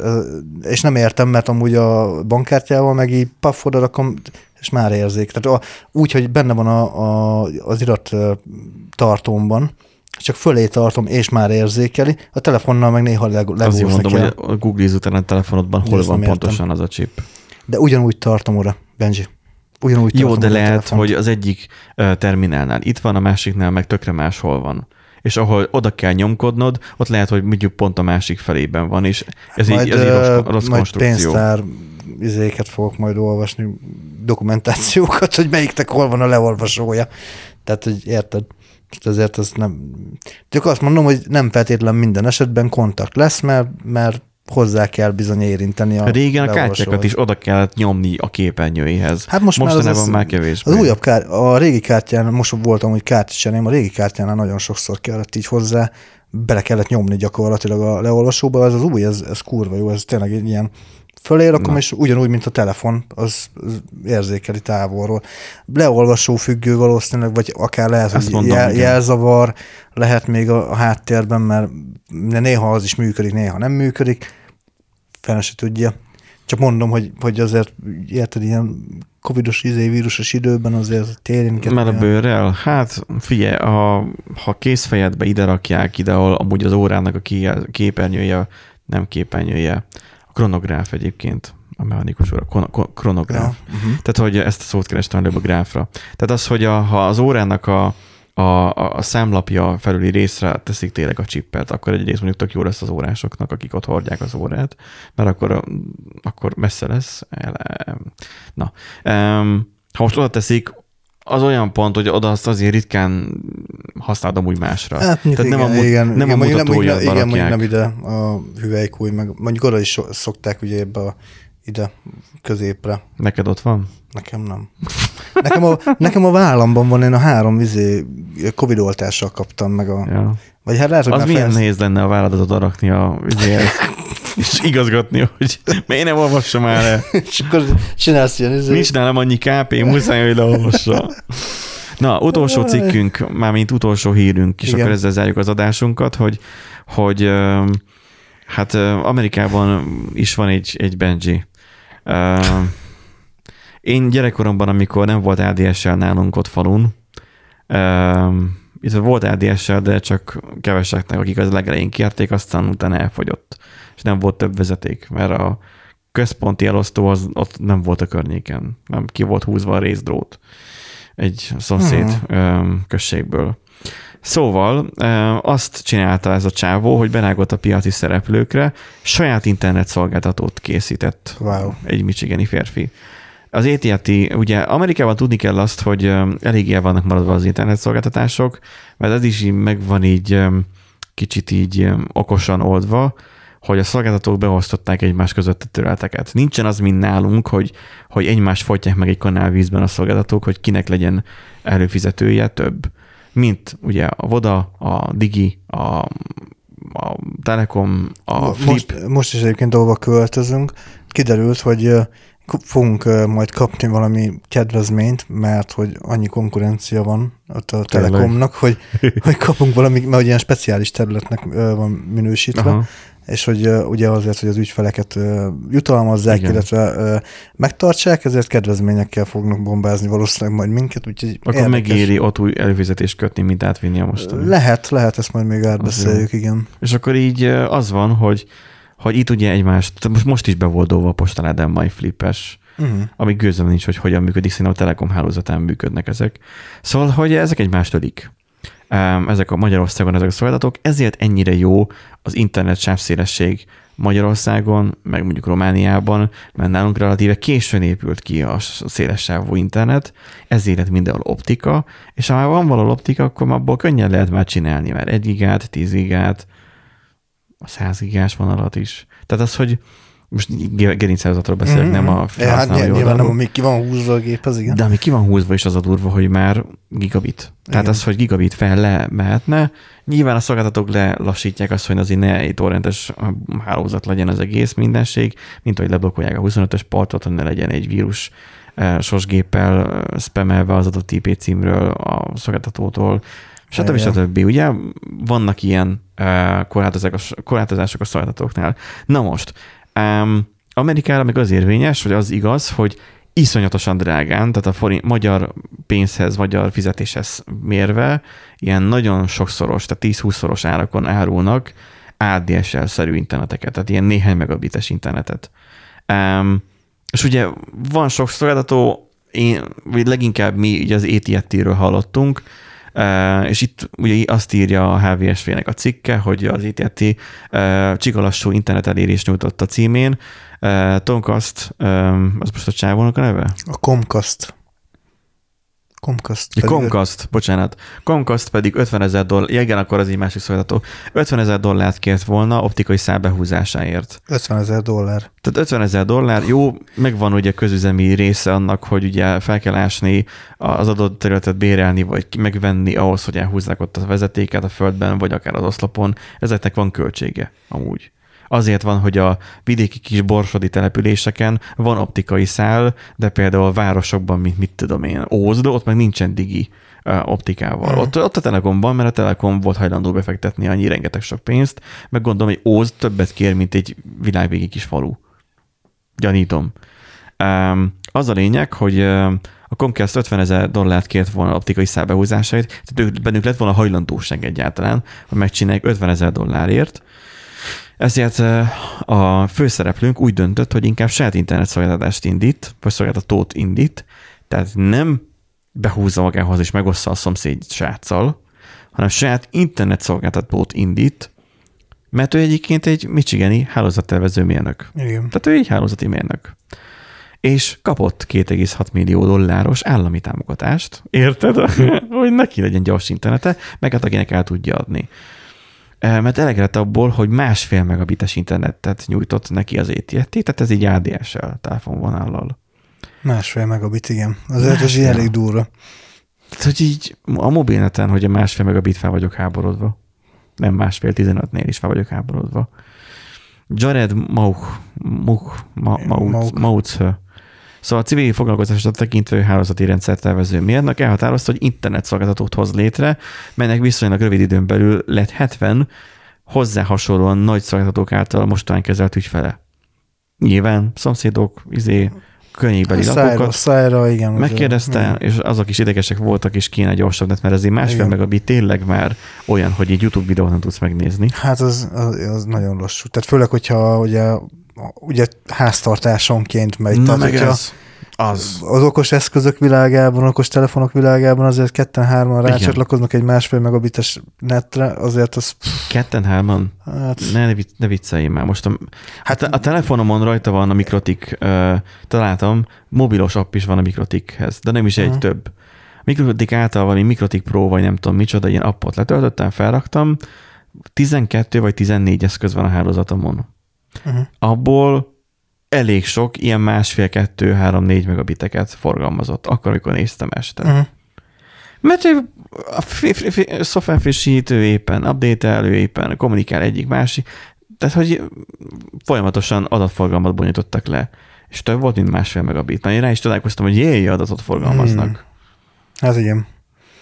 és nem értem, mert amúgy a bankkártyával meg így paff oda rakom, és már érzik. Tehát a, úgy, hogy benne van a, a, az irat ö, tartómban, csak fölé tartom, és már érzékeli, a telefonnal meg néha leg, Azért mondom, kell. hogy a Google után a telefonodban hol Ezt van pontosan az a chip. De ugyanúgy tartom oda, Benji. Ugyanúgy Jó, de lehet, hogy az egyik terminálnál itt van, a másiknál meg tökre máshol van. És ahol oda kell nyomkodnod, ott lehet, hogy mondjuk pont a másik felében van, és ez így, ez így rossz, rossz majd konstrukció. pénztár izéket fogok majd olvasni, dokumentációkat, hogy melyiknek hol van a leolvasója. Tehát, hogy érted? Most ezért ez nem... Csak azt mondom, hogy nem feltétlen minden esetben kontakt lesz, mert, mert hozzá kell bizony érinteni a Régen a kártyákat is oda kellett nyomni a képernyőihez. Hát most már az- Mostanában az- már kevésbé. Az újabb kár, a régi kártyán, most voltam, hogy kártyacserém, a régi kártyánál nagyon sokszor kellett így hozzá, bele kellett nyomni gyakorlatilag a leolvasóba, ez az új, ez, ez kurva jó, ez tényleg egy ilyen fölé rakom, Na. és ugyanúgy, mint a telefon, az, az érzékeli távolról. Leolvasó függő valószínűleg, vagy akár lehet, Azt hogy mondom, jel, igen. jelzavar lehet még a, a háttérben, mert néha az is működik, néha nem működik, fel se tudja. Csak mondom, hogy, hogy azért érted, ilyen covidos izé, vírusos időben azért térinket. Mert a bőrrel? Hát figyelj, a, ha készfejedbe ide rakják, ide, ahol amúgy az órának a képernyője, nem képernyője, kronográf egyébként, a mechanikus óra, kon- kronográf. Ja, uh-huh. Tehát, hogy ezt a szót kerestem előbb a gráfra. Tehát az, hogy a, ha az órának a, a, a, számlapja felüli részre teszik tényleg a csippet, akkor egyrészt mondjuk tök jó lesz az órásoknak, akik ott hordják az órát, mert akkor, akkor messze lesz. Na, ha most oda teszik, az olyan pont, hogy oda azt azért ritkán használom úgy másra. Hát Tehát igen, nem a, igen, nem a igen, mondjuk nem, igen, mondjuk nem ide a hüvelykúj, meg mondjuk oda is szokták ugye ebbe a ide, középre. Neked ott van? Nekem nem. Nekem a, nekem a vállamban van, én a három vizé Covid oltással kaptam meg a... Ja. Vagy hát lehet, hogy Az milyen felsz- nehéz lenne a válladatot arakni a ügyéhez, és igazgatni, hogy miért nem olvassa már el. És akkor csinálsz ilyen izé- Nincs nálam annyi KP, muszáj, hogy leolvassa. Na, utolsó cikkünk, mármint utolsó hírünk, és Igen. akkor ezzel zárjuk az adásunkat, hogy, hogy hát Amerikában is van egy, egy Benji. Én gyerekkoromban, amikor nem volt ADSL nálunk ott falun, öm, itt volt ADSL, de csak keveseknek, akik az legelején kérték, aztán utána elfogyott. És nem volt több vezeték, mert a központi elosztó az ott nem volt a környéken. Nem ki volt húzva a részdrót egy szomszéd hmm. községből. Szóval azt csinálta ez a csávó, hogy berágott a piaci szereplőkre, saját internetszolgáltatót készített Wow. egy michigani férfi. Az AT&T, ugye Amerikában tudni kell azt, hogy ö, eléggé el vannak maradva az internetszolgáltatások, mert ez is így megvan így kicsit így okosan oldva, hogy a szolgáltatók beosztották egymás között a területeket. Nincsen az, mint nálunk, hogy, hogy egymás folytják meg egy kanálvízben a szolgáltatók, hogy kinek legyen előfizetője több. Mint ugye a Voda, a Digi, a, a Telekom, a Flip. most, most is egyébként ahova költözünk, kiderült, hogy fogunk majd kapni valami kedvezményt, mert hogy annyi konkurencia van ott a? Telekomnak, hogy, hogy kapunk valami, mert hogy ilyen speciális területnek van minősítve, Aha. És hogy ugye azért, hogy az ügyfeleket ö, jutalmazzák, Igen. illetve ö, megtartsák, ezért kedvezményekkel fognak bombázni valószínűleg majd minket, úgyhogy Akkor érdekes. megéri ott új előfizetést kötni, mint átvinni a mostani. Lehet, lehet, ezt majd még átbeszéljük, igen. És akkor így az van, hogy, hogy itt ugye egymást, most, most is be volt dolva a postaláden my flipes, Uh-huh. amíg gőzöm nincs, hogy hogyan működik, szerintem a Telekom hálózatán működnek ezek. Szóval, hogy ezek egymást ölik. Ezek a Magyarországon ezek a szolgáltatók, ezért ennyire jó az internet sávszélesség Magyarországon, meg mondjuk Romániában, mert nálunk relatíve későn épült ki a széles sávú internet, ezért lett mindenhol optika, és ha már van valahol optika, akkor abból könnyen lehet már csinálni, mert 1 gigát, 10 gigát, a 100 gigás vonalat is. Tehát az, hogy most gerinceházatról beszélek, nem a hát nyilván nem, amíg ki van húzva a géphez, igen. De ami ki van húzva is az a durva, hogy már gigabit. Tehát Igen. az, hogy gigabit fel le mehetne, nyilván a szolgáltatók lelassítják azt, hogy azért ne egy torrentes hálózat legyen az egész mindenség, mint hogy leblokkolják a 25-ös portot, hogy ne legyen egy vírus sosgéppel spamelve az adott IP címről a szolgáltatótól, stb. Stb. Ugye vannak ilyen korlátozások, korlátozások a szolgáltatóknál. Na most, um, Amerikára meg az érvényes, hogy az igaz, hogy iszonyatosan drágán, tehát a forint, magyar pénzhez, magyar fizetéshez mérve, ilyen nagyon sokszoros, tehát 10-20-szoros árakon árulnak ADSL-szerű interneteket, tehát ilyen néhány megabites internetet. Um, és ugye van sok szolgáltató, én, vagy leginkább mi ugye az AT&T-ről hallottunk, és itt ugye azt írja a HVSV-nek a cikke, hogy az AT&T uh, csikalassú internet elérést nyújtott a címén. Tomcast, az most a csávónak a neve? A Comcast. Comcast. Pedig- Comcast, bocsánat. Comcast pedig 50 ezer dollár, igen, akkor az egy másik szolgáltató. 50 ezer dollárt kért volna optikai szál behúzásáért. 50 ezer dollár. Tehát 50 ezer dollár, jó, megvan ugye közüzemi része annak, hogy ugye fel kell ásni az adott területet bérelni, vagy megvenni ahhoz, hogy elhúzzák ott a vezetéket a földben, vagy akár az oszlopon. Ezeknek van költsége amúgy. Azért van, hogy a vidéki kis borsodi településeken van optikai szál, de például a városokban, mint mit tudom én, Ózd, ott meg nincsen digi optikával. Mhm. Ott, ott a Telekom van, mert a Telekom volt hajlandó befektetni annyi rengeteg sok pénzt, meg gondolom, hogy Ózd többet kér, mint egy világvégi kis falu. Gyanítom. Um, az a lényeg, hogy a Comcast 50 ezer dollárt kért volna optikai szálbehúzásáért, tehát ők, bennük lett volna hajlandóság egyáltalán, hogy megcsinálják 50 ezer dollárért. Ezért a főszereplőnk úgy döntött, hogy inkább saját internet szolgáltatást indít, vagy szolgáltatót indít, tehát nem behúzza magához és megossza a szomszéd sráccal, hanem saját internet szolgáltatót indít, mert ő egyébként egy michigani hálózattervező mérnök. Igen. Tehát ő egy hálózati mérnök. És kapott 2,6 millió dolláros állami támogatást. Érted? hogy neki legyen gyors internete, meg hát akinek el tudja adni. Mert elegre lett abból, hogy másfél megabites internetet nyújtott neki az AT&T, tehát ez így ADSL telefonvonállal. Másfél megabit, igen. Azért ez így elég durva. Tehát, hogy így a mobilneten, hogy a másfél megabit fel vagyok háborodva. Nem másfél, 15-nél is fel vagyok háborodva. Jared Mauch, Mauch, Mauch, Mauch, Szóval a civil foglalkozásra tekintve hálózati rendszertervező mérnök elhatározta, hogy internet szolgáltatót hoz létre, melynek viszonylag rövid időn belül lett 70 hozzá hasonlóan nagy szolgáltatók által mostan kezelt ügyfele. Nyilván szomszédok, izé, könnyékbeli lapokat. Szájra, igen. Megkérdezte, igen. és azok is idegesek voltak, és kéne gyorsabb, mert azért másfél megabit tényleg már olyan, hogy egy YouTube videót nem tudsz megnézni. Hát az, az, az nagyon lassú. Tehát főleg, hogyha ugye, ugye háztartásonként megy. Na tehát, meg ez. Az. Az okos eszközök világában, okos telefonok világában azért ketten-hárman rácsatlakoznak egy másfél megabites netre, azért az... Ketten-hárman? Hát... Ne, ne viccelj már. Most a, hát a, a telefonomon rajta van a Mikrotik, uh, találtam, mobilos app is van a Mikrotikhez, de nem is egy uh-huh. több. Mikrotik által valami Mikrotik Pro, vagy nem tudom micsoda, ilyen appot letöltöttem, felraktam, 12 vagy 14 eszköz van a hálózatomon. Uh-huh. Abból elég sok ilyen másfél, kettő, három, négy megabiteket forgalmazott, akkor, amikor néztem este. Uh-huh. Mert a szoftver frissítő éppen, update éppen, kommunikál egyik másik, tehát, hogy folyamatosan adatforgalmat bonyolítottak le. És több volt, mint másfél megabit. Mert én rá is találkoztam, hogy jéj adatot forgalmaznak. Hmm. Hát igen.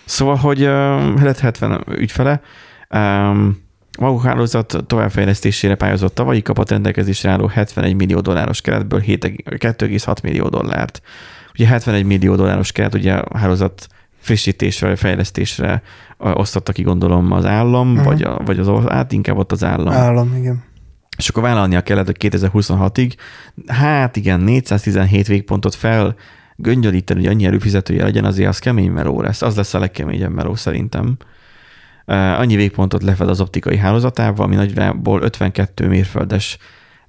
Szóval, hogy uh, 70 ügyfele, um, Maguk hálózat továbbfejlesztésére pályázott tavalyi kapott rendelkezésre álló 71 millió dolláros keretből 2,6 millió dollárt. Ugye 71 millió dolláros keret ugye a hálózat frissítésre, fejlesztésre osztotta ki gondolom az állam, uh-huh. vagy, a, vagy az át inkább ott az állam. Állam, igen. És akkor vállalnia kellett, hogy 2026-ig, hát igen, 417 végpontot fel göngyölíteni, hogy annyi előfizetője legyen, azért az kemény meló lesz. Az lesz a legkeményebb meló szerintem annyi végpontot lefed az optikai hálózatával, ami nagyjából 52 mérföldes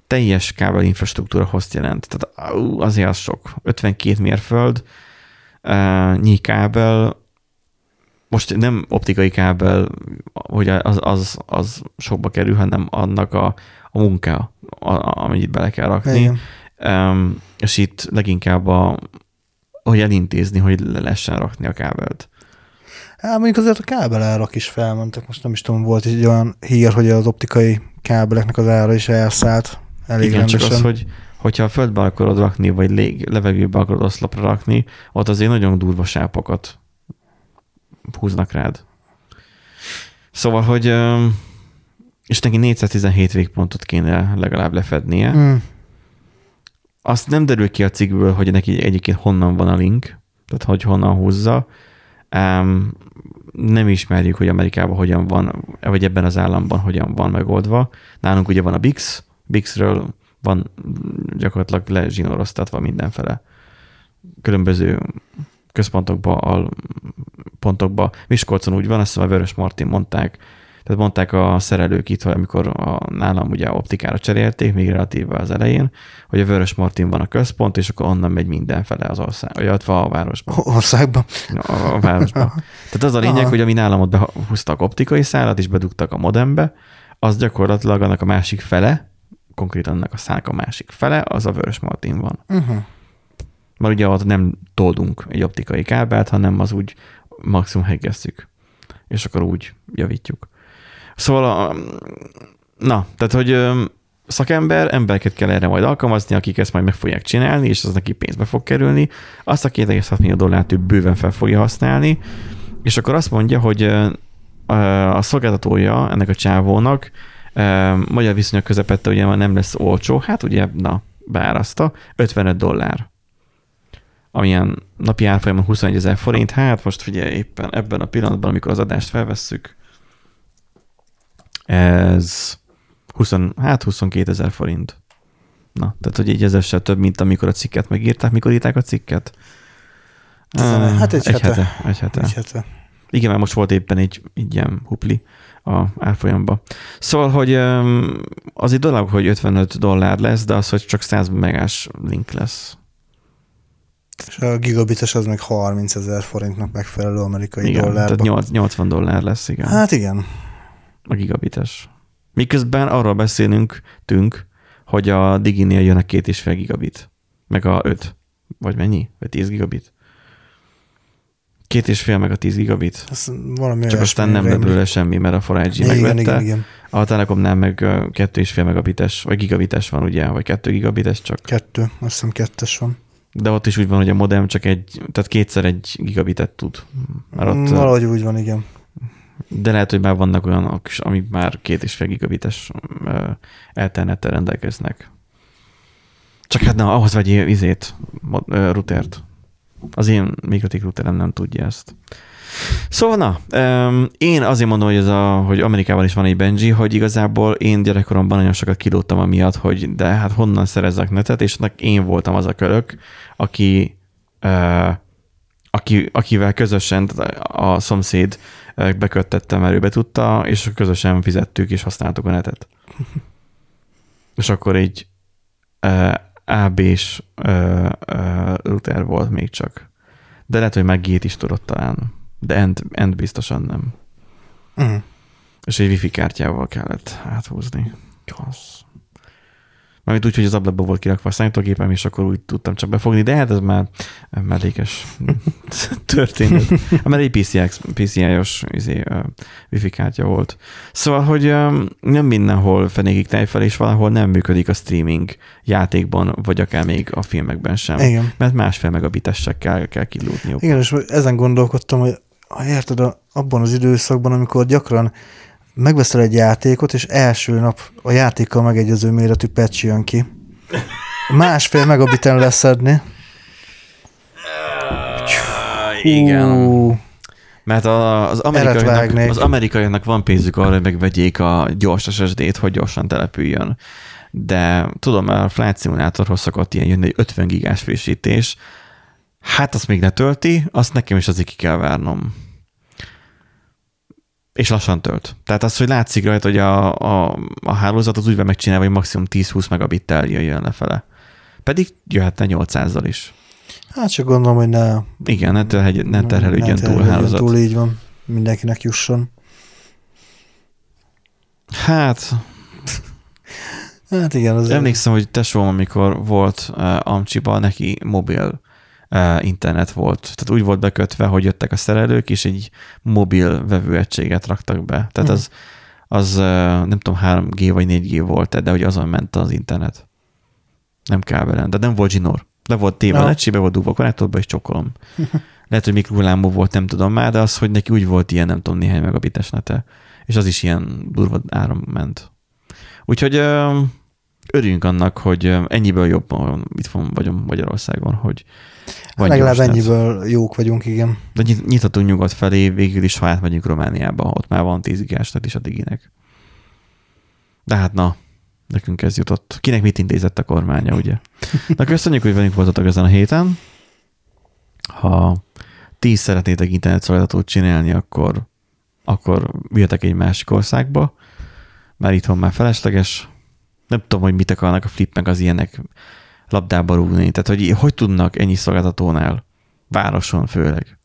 teljes kábel infrastruktúra host jelent. Tehát azért az sok. 52 mérföld, nyi kábel, most nem optikai kábel, hogy az, az, az sokba kerül, hanem annak a, a munka, amit itt bele kell rakni. Igen. Um, és itt leginkább a, hogy elintézni, hogy le lehessen rakni a kábelt. Hát mondjuk azért a kábelárak is felmentek, most nem is tudom, volt egy olyan hír, hogy az optikai kábeleknek az ára is elszállt elég Igen, rendesen. csak az, hogy hogyha a földbe akarod rakni, vagy lég, levegőbe akarod oszlopra rakni, ott azért nagyon durva sápokat húznak rád. Szóval, hogy és neki 417 végpontot kéne legalább lefednie. Hmm. Azt nem derül ki a cikkből, hogy neki egyébként honnan van a link, tehát hogy honnan húzza, Um, nem ismerjük, hogy Amerikában hogyan van, vagy ebben az államban hogyan van megoldva. Nálunk ugye van a Bix, Bixről van gyakorlatilag lezsinóroztatva mindenfele. Különböző központokba, al pontokba. Miskolcon úgy van, azt hiszem a Vörös Martin mondták, tehát mondták a szerelők itt, hogy amikor a, nálam ugye optikára cserélték, még relatíve az elején, hogy a Vörös Martin van a központ, és akkor onnan megy mindenfele az ország, vagy a városba. Országba? A, a városba. Tehát az a lényeg, Aha. hogy ami nálam ott behúztak optikai szálat, és bedugtak a modembe, az gyakorlatilag annak a másik fele, konkrétan annak a szák a másik fele, az a Vörös Martin van. Uh-huh. Mert ugye ott nem toldunk egy optikai kábelt, hanem az úgy maximum heggesszük, és akkor úgy javítjuk. Szóval, a, na, tehát, hogy szakember, embereket kell erre majd alkalmazni, akik ezt majd meg fogják csinálni, és az neki pénzbe fog kerülni. Azt a 2,6 millió dollárt ő bőven fel fogja használni, és akkor azt mondja, hogy a szolgáltatója ennek a csávónak magyar viszonyok közepette ugye már nem lesz olcsó, hát ugye, na, beáraszta, 55 dollár. Amilyen napi árfolyamon 21 ezer forint, hát most figyelj éppen ebben a pillanatban, amikor az adást felvesszük, ez 20, hát 22 ezer forint. Na, tehát hogy így ezessel több, mint amikor a cikket megírták. Mikor írták a cikket? Hát egy, egy hete. hete. Egy hete. Egy hete. Igen, mert most volt éppen egy, egy ilyen hupli a árfolyamba. Szóval, hogy az egy dolog, hogy 55 dollár lesz, de az, hogy csak 100 megás link lesz. És a gigabites az meg 30 ezer forintnak megfelelő amerikai igen, dollárba. Tehát 80 dollár lesz, igen. Hát igen. A gigabites. Miközben arról beszélünk, tünk, hogy a Diginél jön a két és fél gigabit. Meg a 5. Vagy mennyi? Vagy 10 gigabit? Két és fél meg a 10 gigabit. Ez valami Csak aztán nem lett belőle semmi, mert a 4G Igen, megvette. igen, igen. A Telekomnál meg kettő és fél megabites, vagy gigabites van ugye, vagy kettő gigabites csak. Kettő, azt hiszem kettes van. De ott is úgy van, hogy a modem csak egy, tehát kétszer egy gigabitet tud. Már ott, Valahogy úgy van, igen. De lehet, hogy már vannak olyanok is, amik már két és fél gigabites elternettel rendelkeznek. Csak hát na, ahhoz vegyél izét, routert. Az én mikrotik routerem nem tudja ezt. Szóval na, én azért mondom, hogy, ez a, hogy Amerikában is van egy Benji, hogy igazából én gyerekkoromban nagyon sokat kilóttam amiatt, hogy de hát honnan szerezzek netet, és én voltam az a körök, aki, aki akivel közösen a szomszéd ö, beköttette, mert ő be tudta, és közösen fizettük és használtuk a netet. és akkor így ö, AB-s router volt még csak. De lehet, hogy meg G-t is tudott talán. De end, end biztosan nem. Uh-huh. És egy wifi kártyával kellett áthúzni. Az. Mármint úgy, hogy az ablakba volt kirakva a számítógépem, és akkor úgy tudtam csak befogni, de hát ez már mellékes történet. Mert egy PCI-os, PCI-os izé, uh, wifi kártya volt. Szóval, hogy um, nem mindenhol fenékig tejfel, és valahol nem működik a streaming játékban, vagy akár még a filmekben sem. Igen. Mert másfél megabitessel kell, kell kilútniuk. Igen, és ezen gondolkodtam, hogy ha érted, abban az időszakban, amikor gyakran megveszel egy játékot, és első nap a játékkal megegyező méretű patch jön ki. Másfél megabiten leszedni. Igen. Ú, Mert az, amerikaiaknak, az amerikaiaknak van pénzük arra, hogy megvegyék a gyors SSD-t, hogy gyorsan települjön. De tudom, mert a Flight Simulatorhoz szokott ilyen jönni egy 50 gigás frissítés. Hát azt még ne tölti, azt nekem is azért ki kell várnom. És lassan tölt. Tehát az, hogy látszik rajta, hogy a, a, a hálózat az úgy van megcsinálva, hogy maximum 10-20 megabittel jöjjön lefele. Pedig jöhetne 800-zal is. hát csak gondolom, hogy ne, Igen, ne, terhel, ne terhelődjön túl a hálózat. túl, így van. Mindenkinek jusson. Hát, Hát igen, az Emlékszem, hogy tesóm, amikor volt uh, Amcsiba, neki mobil internet volt. Tehát úgy volt bekötve, hogy jöttek a szerelők, és egy mobil vevőegységet raktak be. Tehát Mhm. az, az nem tudom, 3G vagy 4G volt, de hogy azon ment az internet. Nem kábelen, de nem volt zsinór. Le volt téve Ja. a lecsébe, volt dugva a konnektorba, és csokolom. Lehet, hogy mikrohullámú volt, nem tudom már, de az, hogy neki úgy volt ilyen, nem tudom, néhány megabites nete. És az is ilyen durva áram ment. Úgyhogy örüljünk annak, hogy ennyiből jobban itt van vagyunk Magyarországon, hogy van Legalább gyors net. ennyiből jók vagyunk, igen. De nyit- nyithatunk nyugat felé, végül is, ha átmegyünk Romániába, ott már van 10 gigásnet is a diginek. De hát na, nekünk ez jutott. Kinek mit intézett a kormánya, ugye? Na köszönjük, hogy velünk voltatok ezen a héten. Ha ti is szeretnétek internetszolgáltatót csinálni, akkor, akkor jöttek egy másik országba, mert itthon már felesleges. Nem tudom, hogy mit akarnak a flipnek az ilyenek labdába rúgni. Tehát, hogy hogy tudnak ennyi szolgáltatónál, városon főleg,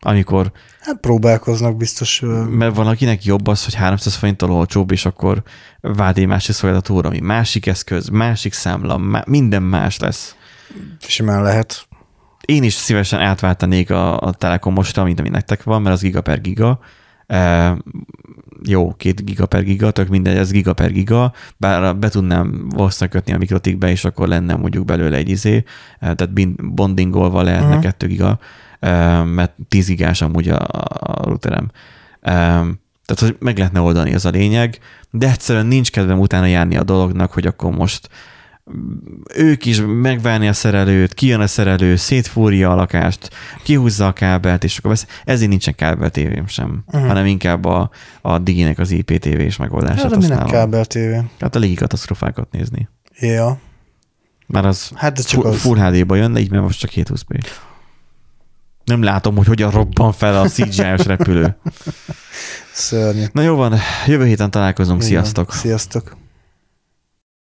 amikor, Hát próbálkoznak biztos. mert van akinek jobb az, hogy 300 forinttal olcsóbb, és akkor vád egy másik szolgáltatóra, ami másik eszköz, másik számla, má- minden más lesz. Simán lehet. Én is szívesen átváltanék a, a Telekomosra, mint ami nektek van, mert az giga per giga. E, jó, két giga per giga, tök mindegy, ez giga per giga, bár be tudnám kötni a mikrotikbe, és akkor lenne mondjuk belőle egy izé, tehát bondingolva lehetne Mhm. 2 giga, mert 10 gigás amúgy a, a routerem. Tehát, hogy meg lehetne oldani, ez a lényeg, de egyszerűen nincs kedvem utána járni a dolognak, hogy akkor most ők is megvárni a szerelőt, kijön a szerelő, szétfúrja a lakást, kihúzza a kábelt, és akkor vesz. Ezért nincsen kábel tévém sem, Mhm. hanem inkább a, a Diginek az IPTV-s megoldását Hát, de használom. kábel tévé? Hát a légi katasztrofákat nézni. Ja. Már az Hát ez csak full, az. full HD-ba jönne, így mert most csak 720p. Nem látom, hogy hogyan robban fel a CGI-os repülő. Szörnyű. Na jó van, jövő héten találkozunk, Igen. sziasztok! Sziasztok.